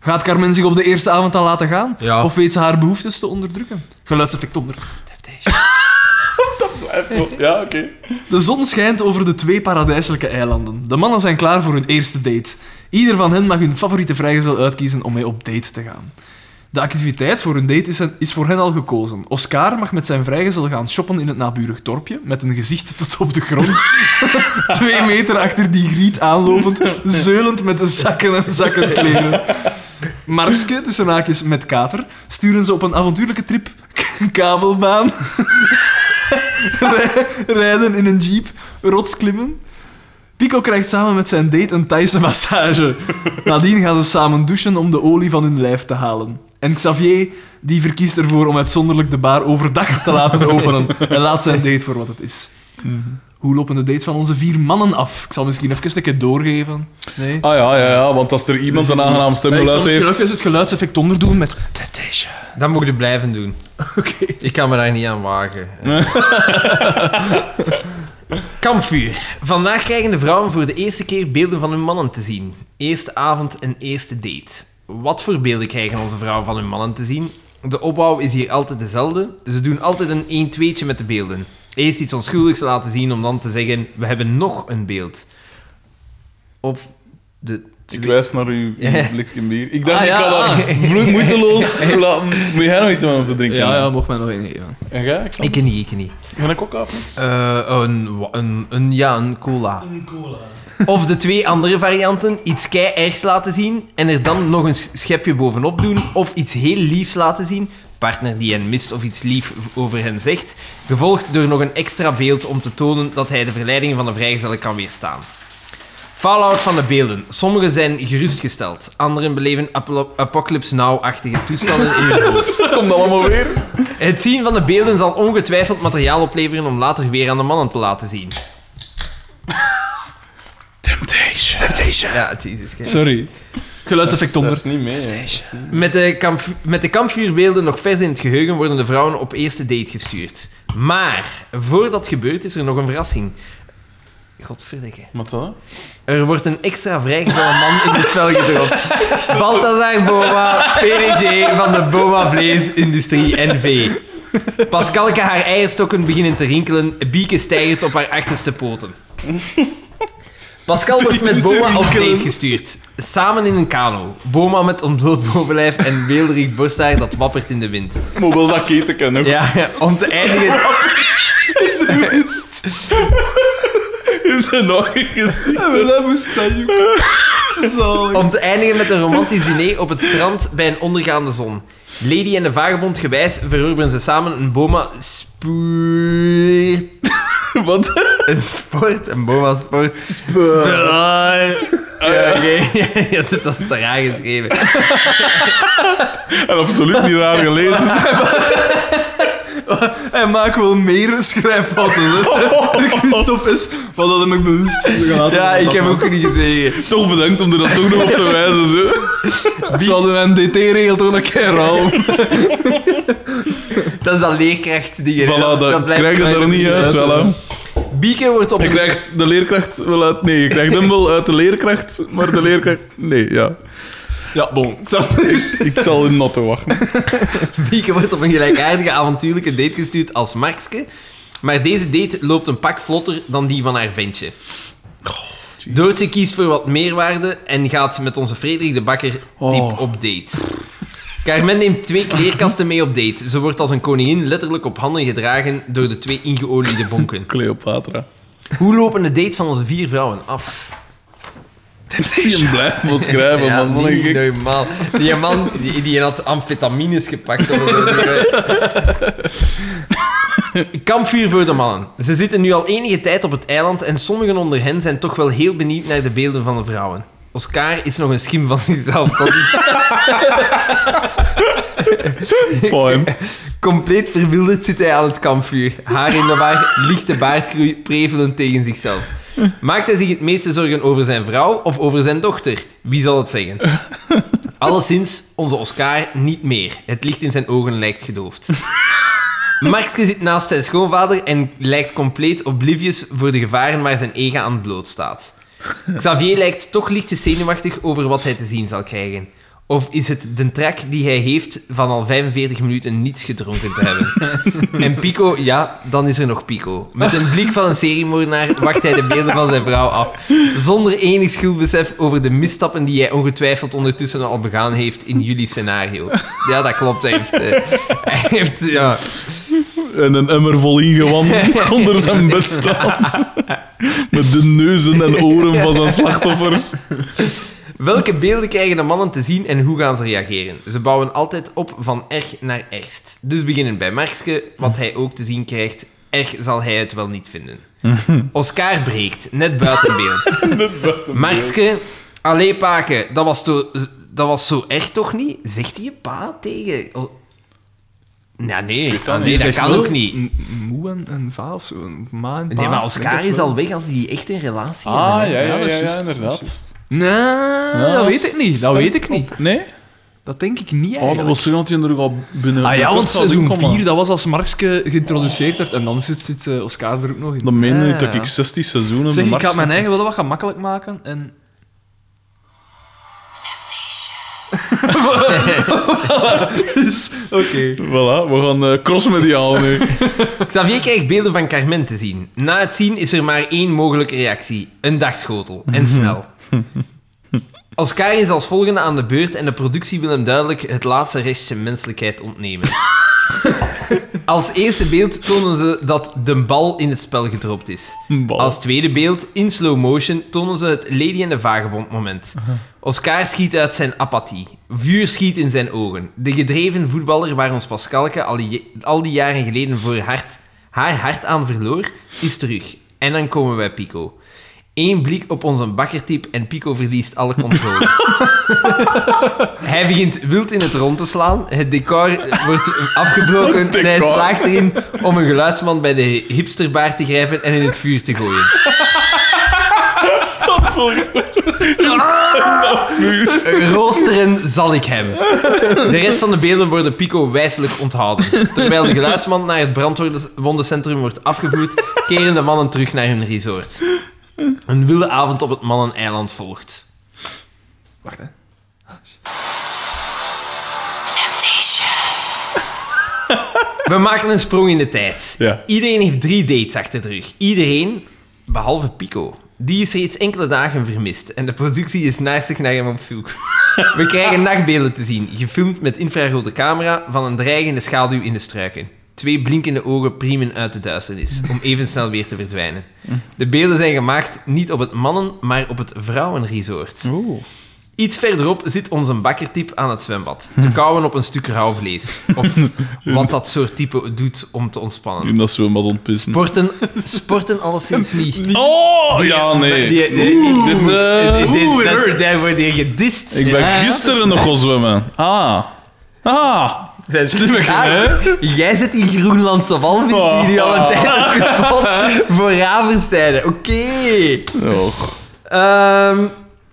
Gaat Carmen zich op de eerste avond al laten gaan? Ja. Of weet ze haar behoeftes te onderdrukken? Geluidseffect onder. Ja, oké. De zon schijnt over de twee paradijselijke eilanden. De mannen zijn klaar voor hun eerste date. Ieder van hen mag hun favoriete vrijgezel uitkiezen om mee op date te gaan. De activiteit voor hun date is, voor hen al gekozen. Oscar mag met zijn vrijgezel gaan shoppen in het naburig dorpje, met een gezicht tot op de grond. [laughs] Twee meter achter die griet aanlopend, zeulend met de zakken en zakken kleren. Markske, tussen haakjes met kater, sturen ze op een avontuurlijke trip kabelbaan [laughs] rijden in een jeep, rotsklimmen. Pico krijgt samen met zijn date een Thaise massage. Nadien gaan ze samen douchen om de olie van hun lijf te halen. En Xavier die verkiest ervoor om uitzonderlijk de bar overdag te laten openen en laat zijn date voor wat het is. Hoe lopen de dates van onze vier mannen af? Ik zal misschien even een keer doorgeven. Nee? Ah ja, ja, ja, want als er iemand een aangenaam ik zal stemgeluid heeft... even het geluidseffect onderdoen met Temptation. Dat moet je blijven doen. [laughs] Oké. Ik kan me daar niet aan wagen. [laughs] Kampvuur. Vandaag krijgen de vrouwen voor de eerste keer beelden van hun mannen te zien. Eerste avond en eerste date. Wat voor beelden krijgen onze vrouwen van hun mannen te zien? De opbouw is hier altijd dezelfde. Ze doen altijd een 1-2'tje met de beelden. Eerst iets onschuldigs laten zien om dan te zeggen: We hebben nog een beeld. Of de Ik wijs naar [laughs] uw, blikje bier. Ik dacht, Ah, ik kan dat [laughs] ah. vloed moeiteloos [laughs] laten. Moet jij nog iets om te drinken? Ja, ja, mocht mij nog één geven. En jij? Ik Ik niet, ik niet. Ga ik ook af? Eh, een, wa- een, een, ja, een cola. Of de twee andere varianten, iets kei ergs laten zien en er dan nog een schepje bovenop doen, of iets heel liefs laten zien, partner die hen mist of iets lief over hen zegt, gevolgd door nog een extra beeld om te tonen dat hij de verleidingen van de vrijgezellen kan weerstaan. Fallout van de beelden. Sommigen zijn gerustgesteld, anderen beleven apo- Apocalypse Now-achtige toestanden in hun [laughs] hoofd. Dat komt allemaal weer. Het zien van de beelden zal ongetwijfeld materiaal opleveren om later weer aan de mannen te laten zien. Temptation. Ja, Christ. Sorry. Geluidseffect Dat onder. is niet mee. Met de, kamp, met de kampvuurbeelden nog vers in het geheugen worden de vrouwen op eerste date gestuurd. Maar, voordat dat gebeurt, is er nog een verrassing. Godverdikke. Wat dan? Er wordt een extra vrijgezelle man in het spel gedropt. Balthazar Boma, PDG van de Boma Vleesindustrie NV. Pascalke haar eierstokken beginnen te rinkelen. Bieke stijgt op haar achterste poten. Pascal wordt met Boma op date gestuurd. Samen in een kano. Boma met ontbloot bovenlijf en beelderig borsthaar dat wappert in de wind. Maar wel dat keten kan nog. Ja, om te eindigen... [laughs] Is er nog een gezicht? Zalig. Om te eindigen met een romantisch diner op het strand bij een ondergaande zon. Lady en de vagebond gewijs verorberen ze samen een boma spoort. Wat? [laughs] Een sport, een boma sport. Sport. Ja, oké. Ja, dit [laughs] was te raar geschreven. En absoluut niet raar gelezen. [laughs] [laughs] Hij maakt wel meer schrijffouten. Christophe [laughs] is... Wat dat heb ik bewust gehad. Ja, ik heb ook niet gezegd. [laughs] Toch bedankt om er dan toch nog op te wijzen. Zo. Ze hadden een DT-regel toch een keer al. Dat is dat leerkracht die je... Voilà, dat krijg je er niet uit. Voilà. Bieke wordt op Je krijgt de leerkracht wel uit... Nee, je krijgt hem wel uit de leerkracht, maar de leerkracht... Nee, ja. Ja, bon. Ik zal, ik, ik zal in notte wachten. [laughs] Bieke wordt op een gelijkaardige avontuurlijke date gestuurd als Markske. Maar deze date loopt een pak vlotter dan die van haar ventje. Doortje kiest voor wat meerwaarde en gaat met onze Frederik de Bakker tip Oh. op date. Carmen neemt twee kleerkasten mee op date. Ze wordt als een koningin letterlijk op handen gedragen door de twee ingeoliede bonken. Cleopatra. Hoe lopen de dates van onze vier vrouwen af? Die [laughs] blijft wel schrijven, Ja, man. Niet gek. normaal. Die man die, die had amfetamines gepakt. Kampvuur voor de mannen. Ze zitten nu al enige tijd op het eiland en sommigen onder hen zijn toch wel heel benieuwd naar de beelden van de vrouwen. Oscar is nog een schim van zichzelf. Dat is [laughs] compleet verwilderd zit hij aan het kampvuur. Haar in de war, lichte baardgroei, prevelend tegen zichzelf. Maakt hij zich het meeste zorgen over zijn vrouw of over zijn dochter? Wie zal het zeggen? [laughs] Alleszins, onze Oscar niet meer. Het licht in zijn ogen lijkt gedoofd. Markske zit naast zijn schoonvader en lijkt compleet oblivious voor de gevaren waar zijn ega aan bloot staat. Xavier lijkt toch lichtjes zenuwachtig over wat hij te zien zal krijgen. Of is het de trek die hij heeft van al 45 minuten niets gedronken te hebben? [laughs] En Pico, ja, dan is er nog Pico. Met een blik van een seriemoordenaar wacht hij de beelden van zijn vrouw af. Zonder enig schuldbesef over de misstappen die hij ongetwijfeld ondertussen al begaan heeft in jullie scenario. Ja, dat klopt. Hij heeft... eh, hij heeft ja, En een emmer vol ingewand [laughs] onder zijn bed staan. Met de neuzen en oren van zijn slachtoffers. Welke beelden krijgen de mannen te zien en hoe gaan ze reageren? Ze bouwen altijd op van erg naar ergst. Dus beginnen bij Markske, wat hij ook te zien krijgt. Erg zal hij het wel niet vinden. [laughs] Oscar breekt, [laughs] net buiten beeld. Markske, allee paken, dat was, to, dat was zo erg toch niet? Zegt hij je pa tegen... Ja, nee, weet ah, nee dat kan ook niet. Moe en, en va of zo. een Ma en pa. Nee, maar Oscar is wel. al weg als hij echt een relatie Ah, hebben. ja, ja, dat is ja, ja, dat is inderdaad. Nee, dat weet ik niet. Dat weet ik niet. Nee? Dat denk ik niet Oh, dat eigenlijk. was zo dat hij er al binnen... Ah ja, want seizoen inkomen. 4, dat was als Markske geïntroduceerd werd. En dan zit, zit eh, Oscar er ook nog in. Dan meen ik Ah, dat ja. ik 60 seizoenen... Zeg, ik ga mijn eigen wel wat gemakkelijk maken en... [laughs] dus, oké. Voilà, we gaan eh, crossmediaal nu. [laughs] Xavier krijgt beelden van Carmen te zien. Na het zien is er maar één mogelijke reactie. Een dagschotel. En snel. Oscar is als volgende aan de beurt en de productie wil hem duidelijk het laatste restje menselijkheid ontnemen. [laughs] Als eerste beeld tonen ze dat de bal in het spel gedropt is. Bal. Als tweede beeld, in slow motion, tonen ze het Lady en de Vagebond moment. Oscar schiet uit zijn apathie. Vuur schiet in zijn ogen. De gedreven voetballer waar ons Pascalke al die, al die jaren geleden voor hart, haar hart aan verloor, is terug. En dan komen wij Pico. Eén blik op onze bakkertip en Pico verliest alle controle. [laughs] hij begint wild in het rond te slaan. Het decor wordt afgebroken en hij slaagt erin om een geluidsman bij de hipsterbaard te grijpen en in het vuur te gooien. Dat is goed. [laughs] Roosteren zal ik hem. De rest van de beelden worden Pico wijselijk onthouden. Terwijl de geluidsman naar het brandwondencentrum wordt afgevoerd, keren de mannen terug naar hun resort. Een wilde avond op het manneneiland volgt. Wacht, hè. We maken een sprong in de tijd. Ja. Iedereen heeft drie dates achter de rug. Iedereen, behalve Pico. Die is reeds enkele dagen vermist en de productie is naastig naar hem op zoek. We krijgen nachtbeelden te zien, gefilmd met infrarode camera van een dreigende schaduw in de struiken. Twee blinkende ogen priemen uit de duisternis, om even snel weer te verdwijnen. De beelden zijn gemaakt niet op het mannen, maar op het vrouwenresort. Oeh. Iets verderop zit onze bakkertype aan het zwembad, te kauwen op een stuk rauw vlees. Of [laughs] wat dat soort type doet om te ontspannen. In dat zwembad ontpissen. Sporten, sporten alleszins [laughs] niet. Oh, ja, nee. Die- die- Oeh, dit, eh, Dit- dit- Oeh, it dat- hurts. Daar word je gedist. ik ben Ja, gisteren nog gaan zwemmen. Ah. Ah. Zijn slimme Jij zit die Groenlandse walvis die nu al een tijd hebt gespot voor ravenstijden. Oké. Oh. Ehm,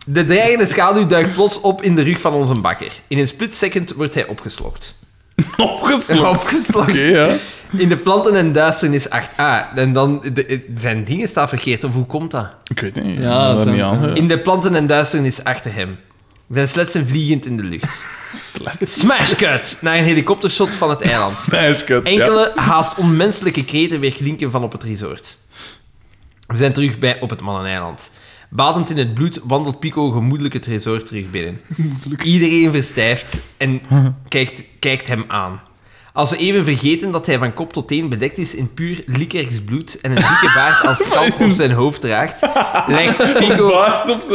de dreigende schaduw duikt plots op in de rug van onze bakker. In een split second wordt hij opgeslokt. [laughs] Opgesloten. Opgeslokt. Oké, ja. In de planten en duisternis 8a. En dan, de, zijn dingen staan verkeerd, of hoe komt dat? Ik weet niet. Ja, dat zo. niet aan. In de planten en duisternis achter hem. Zijn sletsen vliegend in de lucht. [laughs] Smash cut naar een helikoptershot van het eiland. Enkele haast onmenselijke kreten weer klinken van op het resort. We zijn terug bij op het Manneneiland. Badend in het bloed wandelt Pico gemoedelijk het resort terug binnen. [laughs] Iedereen verstijft en kijkt, kijkt hem aan. Als we even vergeten dat hij van kop tot teen bedekt is in puur Likkerks bloed en een dikke baard als [laughs] scalp op zijn hoofd draagt, [laughs] lijkt Pico,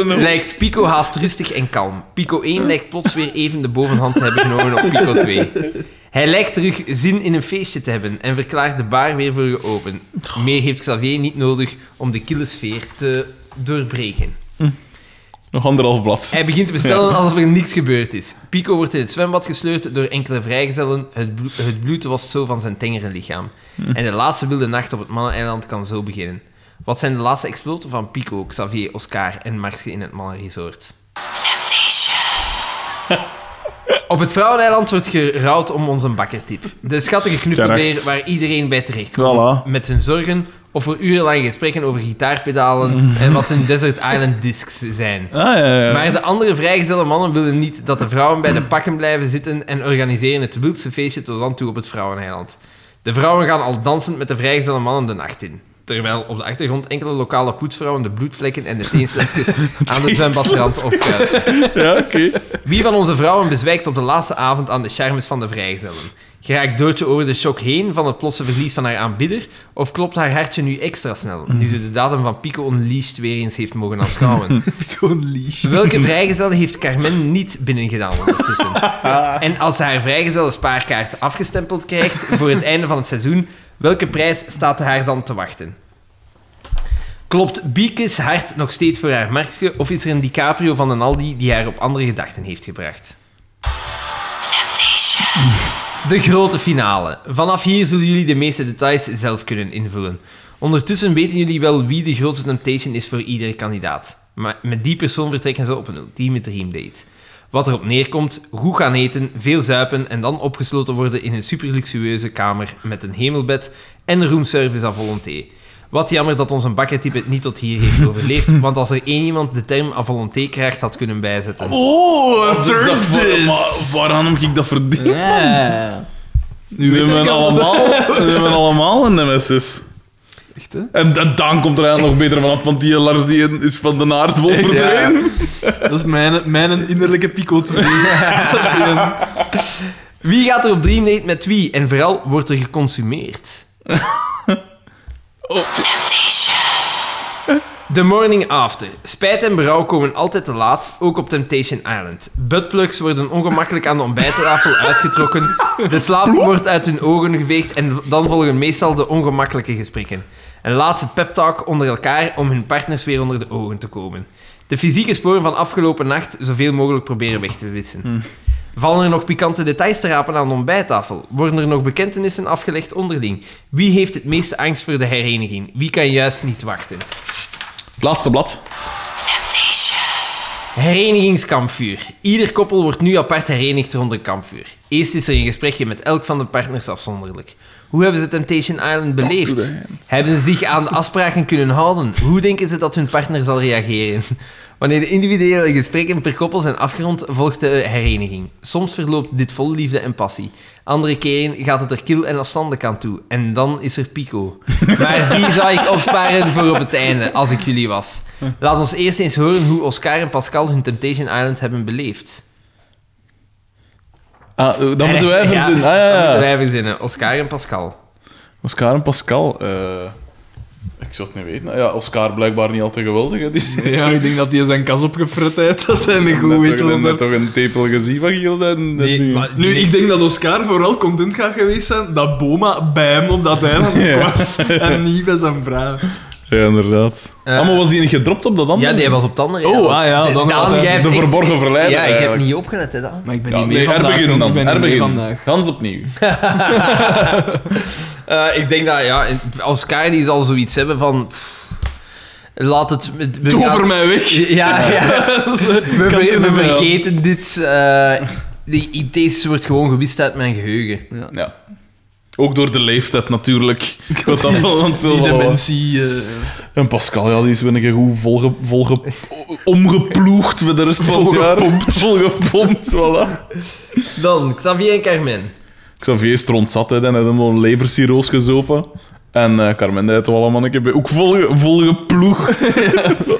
lijkt haast rustig en kalm. Pico 1 lijkt plots weer even de bovenhand te hebben genomen op Pico 2. Hij lijkt terug zin in een feestje te hebben en verklaart de bar weer voor geopend. Meer heeft Xavier niet nodig om de kille sfeer te doorbreken. Nog anderhalf blad. Hij begint te bestellen alsof er niks gebeurd is. Pico wordt in het zwembad gesleurd door enkele vrijgezellen. Het, blo het bloed was zo van zijn tengere lichaam. En de laatste wilde nacht op het Manneneiland kan zo beginnen. Wat zijn de laatste exploten van Pico, Xavier, Oscar en Marsje in het Mannenresort? [laughs] Op het Vrouweneiland wordt gerouwd om onze bakkertip. De schattige knuffelbeer waar iedereen bij terecht komt. Voilà. Met hun zorgen of voor urenlange gesprekken over gitaarpedalen en wat hun Desert Island discs zijn. Ah, ja, ja. Maar de andere vrijgezelle mannen willen niet dat de vrouwen bij de pakken blijven zitten en organiseren het wildste feestje tot dan toe op het Vrouweneiland. De vrouwen gaan al dansend met de vrijgezelle mannen de nacht in. Terwijl op de achtergrond enkele lokale poetsvrouwen de bloedvlekken en de teensletsjes [laughs] aan de zwembadrand opkuisen. Ja, oké. Wie van onze vrouwen bezwijkt op de laatste avond aan de charmes van de vrijgezellen? Geraakt Doortje over de shock heen van het plotse verlies van haar aanbidder? Of klopt haar hartje nu extra snel, nu ze de datum van Pico Unleashed weer eens heeft mogen aanschouwen? [laughs] Gewoon lief. Welke vrijgezelle heeft Carmen niet binnengedaan ondertussen? [laughs] En als ze haar vrijgezelle spaarkaart afgestempeld krijgt voor het einde van het seizoen, welke prijs staat haar dan te wachten? Klopt Biekes hart nog steeds voor haar Markske, of is er een DiCaprio van een Aldi die haar op andere gedachten heeft gebracht? De grote finale. Vanaf hier zullen jullie de meeste details zelf kunnen invullen. Ondertussen weten jullie wel wie de grootste temptation is voor iedere kandidaat. Maar met die persoon vertrekken ze op een ultieme dreamdate. Wat erop neerkomt, goed gaan eten, veel zuipen en dan opgesloten worden in een superluxueuze kamer met een hemelbed en roomservice à volonté. Wat jammer dat onze bakkertype het niet tot hier heeft overleefd, [laughs] want als er één iemand de term à volonté krijgt had kunnen bijzetten. Oh, third dat voor- maar Waarom heb ik dat verdiend? Ja. Nu We hebben, al- allemaal, we hebben allemaal een nemesis. Echt, hè? En, en dan komt er eigenlijk nog beter vanaf, want die Lars die is van de aardbol Echt, verdwenen. Dat is mijn, mijn innerlijke pico 2. [laughs] Wie gaat er op dreamdate met wie? En vooral, wordt er geconsumeerd? [laughs] The morning after. Spijt en berouw komen altijd te laat, ook op Temptation Island. Buttplugs worden ongemakkelijk aan de ontbijttafel uitgetrokken. De slaap wordt uit hun ogen geveegd en dan volgen meestal de ongemakkelijke gesprekken. Een laatste peptalk onder elkaar om hun partners weer onder de ogen te komen. De fysieke sporen van afgelopen nacht zoveel mogelijk proberen weg te wissen. Vallen er nog pikante details te rapen aan de ontbijttafel? Worden er nog bekentenissen afgelegd onderling? Wie heeft het meeste angst voor de hereniging? Wie kan juist niet wachten? Laatste blad. Herenigingskampvuur. Ieder koppel wordt nu apart herenigd rond een kampvuur. Eerst is er een gesprekje met elk van de partners afzonderlijk. Hoe hebben ze Temptation Island beleefd? Hebben ze zich aan de afspraken kunnen houden? Hoe denken ze dat hun partner zal reageren? Wanneer de individuele gesprekken per koppel zijn afgerond, volgt de hereniging. Soms verloopt dit vol liefde en passie. Andere keren gaat het er kil en afstandelijk aan toe. En dan is er Pico. [laughs] Maar die zou ik opsparen voor op het einde, als ik jullie was. Laat ons eerst eens horen hoe Oscar en Pascal hun Temptation Island hebben beleefd. Ah, eh, dan moeten wij [laughs] verzinnen. Ja, ah, ja, dat ja. moeten wij verzinnen. Oscar en Pascal. Oscar en Pascal. eh, ik zou het niet weten. Ja, Oscar blijkbaar niet altijd geweldig. Hè. Die Ja, ik denk dat hij zijn kas opgefret heeft. Dat hij een goed net, weet toch, er- een tepel gezien van Gilde. Nee, nu- maar- Nu, ik denk dat Oscar vooral content gaat geweest zijn dat Boma bij hem op dat eiland [laughs] Ja. was en niet bij zijn vrouw. Ja, inderdaad. Ah, maar was die niet gedropt op dat andere? Ja, die was op het andere. Oh, ah ja, dan was de verborgen verleider. Ja, ik heb eigenlijk. niet opgelet, hè, Daan. Maar ik ben Ja, niet mee nee, vandaag. herbeginnen jong. dan. Ik ben niet mee herbeginnen. vandaag. Gans opnieuw. [laughs] Eh, ik denk dat, ja, Oscar die zal zoiets hebben van... pff, laat het... we Doe gaan- mij weg. Ja, ja. [laughs] We, ver- we vergeten dit. eh die, deze wordt gewoon gewist uit mijn geheugen. Ja. Ook door de leeftijd natuurlijk. Wat dat van het Die dementie. eh, En Pascal, ja, die is weer een keer goed volge, volge, omgeploegd voor de rest van het jaar. Volgepompt. [laughs] voilà. Dan, Xavier en Carmen. Xavier is rondzat, hè, en hij heeft een leverciroos gezopen. En eh Carmen die heeft wel een manneke bij. Ook volge, volgeploegd. [laughs]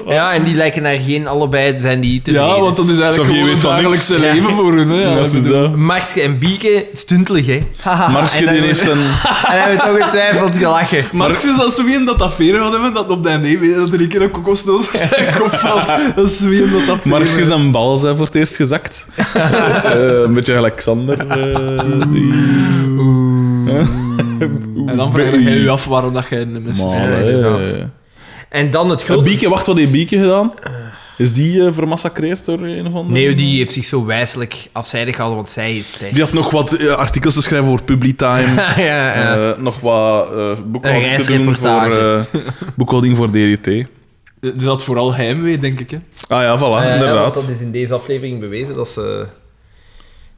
Ja, en die lijken naar geen allebei zijn die tevreden. ja, want dat is eigenlijk gewoon het weet van niks. dagelijkse Ja. leven voor hun. Hè. Ja, dat is is- dat. Markske en Bieke, stuntelig, hè. [laughs] Dan- die heeft zijn... [laughs] En hebben we toch getwijfeld gelachen. Marx is als zo een dat affaire had hebben, dat op de nee, dat er een keer een kokosnoot op zijn kop valt. Dat is zo een dat affaire. Markjes en bal zijn voor het eerst gezakt. Eh, een beetje Alexander. eh, En dan vraag je je af waarom dat jij in de mis Maar, Ja, eh, inderdaad. En dan het eh, grote... Bieke, wacht, wat heeft Bieke gedaan? Is die eh, vermassacreerd door een of andere... Nee, die heeft zich zo wijselijk afzijdig gehouden, want zij is sterk. Die had nog wat eh, artikels te schrijven voor Publitime. [laughs] ja, ja. Eh, nog wat eh boekhouding te doen voor, eh, boekhouding voor DDT. Er zat vooral heimwee, denk ik. Hè. Ah ja, voilà, ja, inderdaad. dat is in deze aflevering bewezen dat ze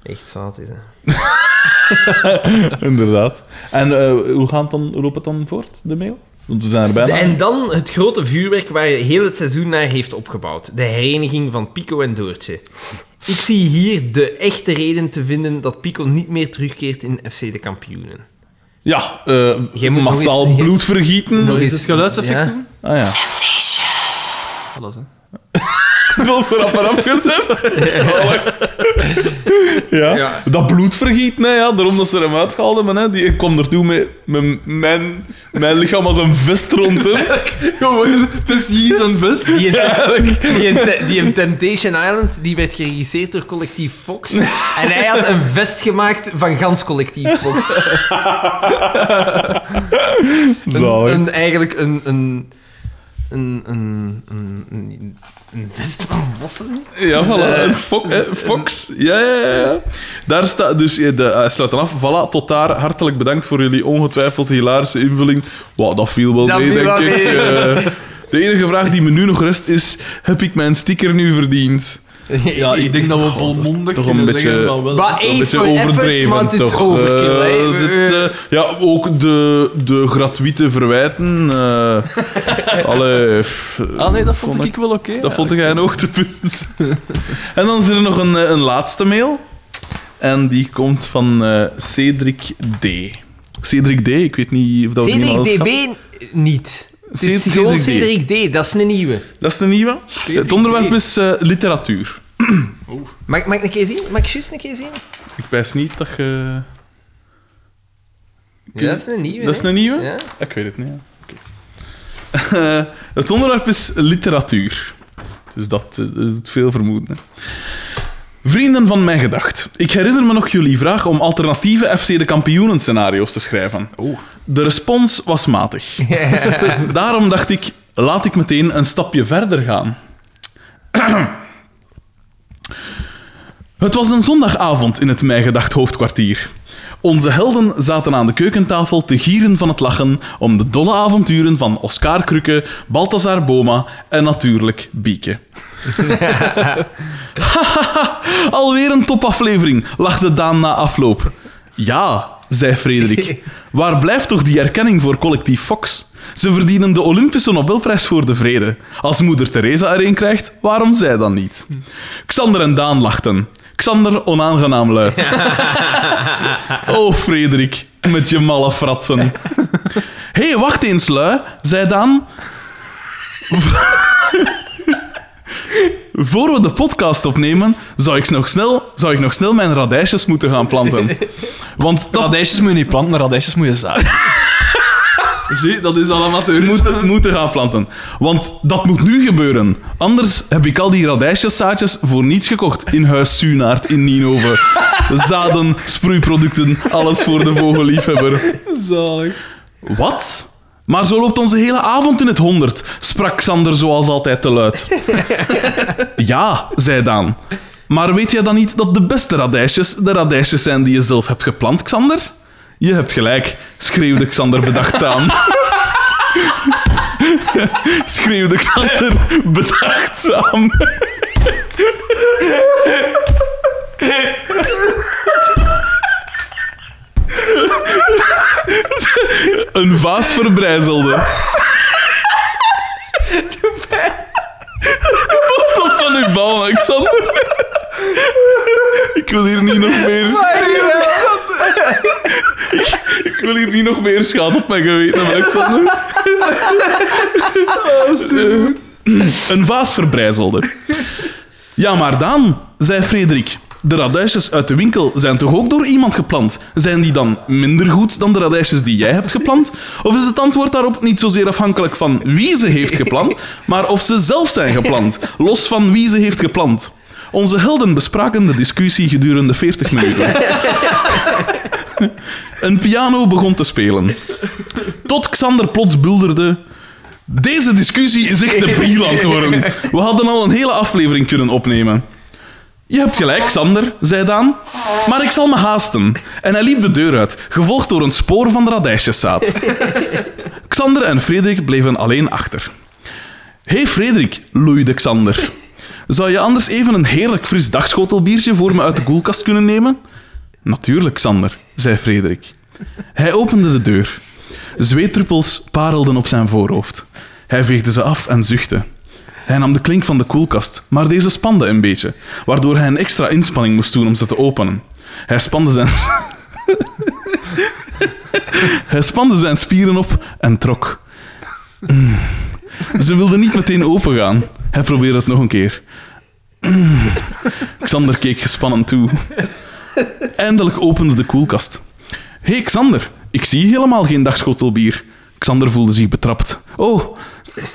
echt zaad is. Hè. [laughs] [laughs] inderdaad. En eh, hoe, gaat het dan, hoe loopt het dan voort, de mail? Want we zijn er bijna. En dan het grote vuurwerk waar heel het seizoen naar heeft opgebouwd. De hereniging van Pico en Doortje. Ik zie hier de echte reden te vinden dat Pico niet meer terugkeert in FC de kampioenen. Ja, eh, Jij moet nog massaal eens- bloed vergieten. Nog Is eens- het geluidseffect ja. doen? Ah ja. Alles, hè. [laughs] Dat is er rapper afgezet. [laughs] ja. Ja. Dat bloedvergieten, hè, ja, daarom dat ze hem uitgehaald hebben. Hè. Die, ik kwam ertoe met, met mijn, mijn lichaam als een vest rond hem. [laughs] Gewoon precies een vest. Die, die, die, die Temptation Island die werd geregisseerd door collectief Fox. En hij had een vest gemaakt van gans collectief Fox. Zalig. Een, een, eigenlijk een, een, een, een, een, een, een vest van vossen. Ja, voilà. Een fo- eh, Fox. Ja, ja, ja. Daar staat... Dus eh, de, hij sluit dan af. Voilà, tot daar. Hartelijk bedankt voor jullie ongetwijfeld hilarische invulling. Wow, dat viel wel Dat mee, viel denk wel ik. mee. Eh, de enige vraag die me nu nog rest is... Heb ik mijn sticker nu verdiend? [laughs] Ja, ik denk dat we volmondig toch kunnen een beetje- zeggen van wel. Maar Een beetje effort, overdreven, maar het is toch? overkill. Eh, dit, eh, ja, ook de, de gratuite verwijten. eh [laughs] allee, pff, Ah nee, dat vond vond ik wel oké. Dat vond jij een hoogtepunt. [laughs] en dan is er nog een, een laatste mail. En die komt van eh, Cedric D. Cedric D, ik weet niet of dat Cedric eens DB niet. Het is Cedric gewoon D. Cedric D, dat is een nieuwe. Dat is de nieuwe. Het onderwerp is eh, literatuur. [clears throat] Mag, mag ik een keer zien? Mag ik juist een keer zien? Ik wijs niet dat je... Ja, dat is een nieuwe. Dat is een nieuwe? Ja. Ik weet het niet. ja. Eh, het onderwerp is literatuur. Dus dat eh, doet veel vermoeden. hè. Vrienden van mijn gedacht. Ik herinner me nog jullie vraag om alternatieve FC de kampioenen scenario's te schrijven. De respons was matig. [laughs] Daarom dacht ik, laat ik meteen een stapje verder gaan. [clears throat] Het was een zondagavond in het Mijgedacht hoofdkwartier. Onze helden zaten aan de keukentafel te gieren van het lachen om de dolle avonturen van Oscar Krukke, Balthazar Boma en natuurlijk Bieke. [laughs] [laughs] Alweer een topaflevering, lachte Daan na afloop. Ja, zei Frederik. [laughs] Waar blijft toch die erkenning voor collectief Fox? Ze verdienen de Olympische Nobelprijs voor de Vrede. Als moeder Teresa er een krijgt, waarom zij dan niet? Xander en Daan lachten. Xander onaangenaam luid. [laughs] Oh, Frederik, met je malle fratsen. [laughs] Hé, hey, wacht eens, lui, zei Daan. Voor we de podcast opnemen, zou ik nog snel, zou ik nog snel mijn radijsjes moeten gaan planten. [laughs] Want dat Radijsjes moet je niet planten, radijsjes moet je zaaien. [laughs] Zie, dat is al amateur. moeten, moeten gaan planten. Want dat moet nu gebeuren. Anders heb ik al die radijsjeszaadjes voor niets gekocht. In huis Sunaard in Nienhoven. Zaden, [laughs] sproeiproducten, alles voor de vogelliefhebber. Zalig. Wat? Maar zo loopt onze hele avond in het honderd, sprak Xander zoals altijd te luid. [laughs] ja, zei Daan. Maar weet jij dan niet dat de beste radijsjes de radijsjes zijn die je zelf hebt geplant, Xander? Je hebt gelijk, schreeuwde Xander bedachtzaam. [laughs] schreeuwde Xander bedachtzaam. [laughs] [laughs] Een vaas verbrijzelde. Stop van uw bal, Alexander. Ik wil hier niet nog meer... Ik, ik wil hier niet nog meer schade op mijn geweten, Alexander. Een vaas verbrijzelde. Ja, maar dan, zei Frederik. De radijsjes uit de winkel zijn toch ook door iemand geplant? Zijn die dan minder goed dan de radijsjes die jij hebt geplant? Of is het antwoord daarop niet zozeer afhankelijk van wie ze heeft geplant, maar of ze zelf zijn geplant, los van wie ze heeft geplant? Onze helden bespraken de discussie gedurende 40 minuten. [laughs] Een piano begon te spelen. Tot Xander plots bulderde... Deze discussie is echt debiel aan het worden. We hadden al een hele aflevering kunnen opnemen. Je hebt gelijk, Xander, zei Daan. Maar ik zal me haasten. En hij liep de deur uit, gevolgd door een spoor van radijsjeszaad. [laughs] Xander en Frederik bleven alleen achter. Hé hey Frederik, loeide Xander. Zou je anders even een heerlijk fris dagschotelbiertje voor me uit de koelkast kunnen nemen? Natuurlijk, Xander, zei Frederik. Hij opende de deur. Zweetdruppels parelden op zijn voorhoofd. Hij veegde ze af en zuchtte. Hij nam de klink van de koelkast, maar deze spande een beetje, waardoor hij een extra inspanning moest doen om ze te openen. Hij spande zijn... [laughs] hij spande zijn spieren op en trok. Mm. Ze wilde niet meteen opengaan. Hij probeerde het nog een keer. Mm. Xander keek gespannen toe. Eindelijk opende de koelkast. Hé, hey, Xander, ik zie helemaal geen dagschotelbier. Xander voelde zich betrapt. Oh,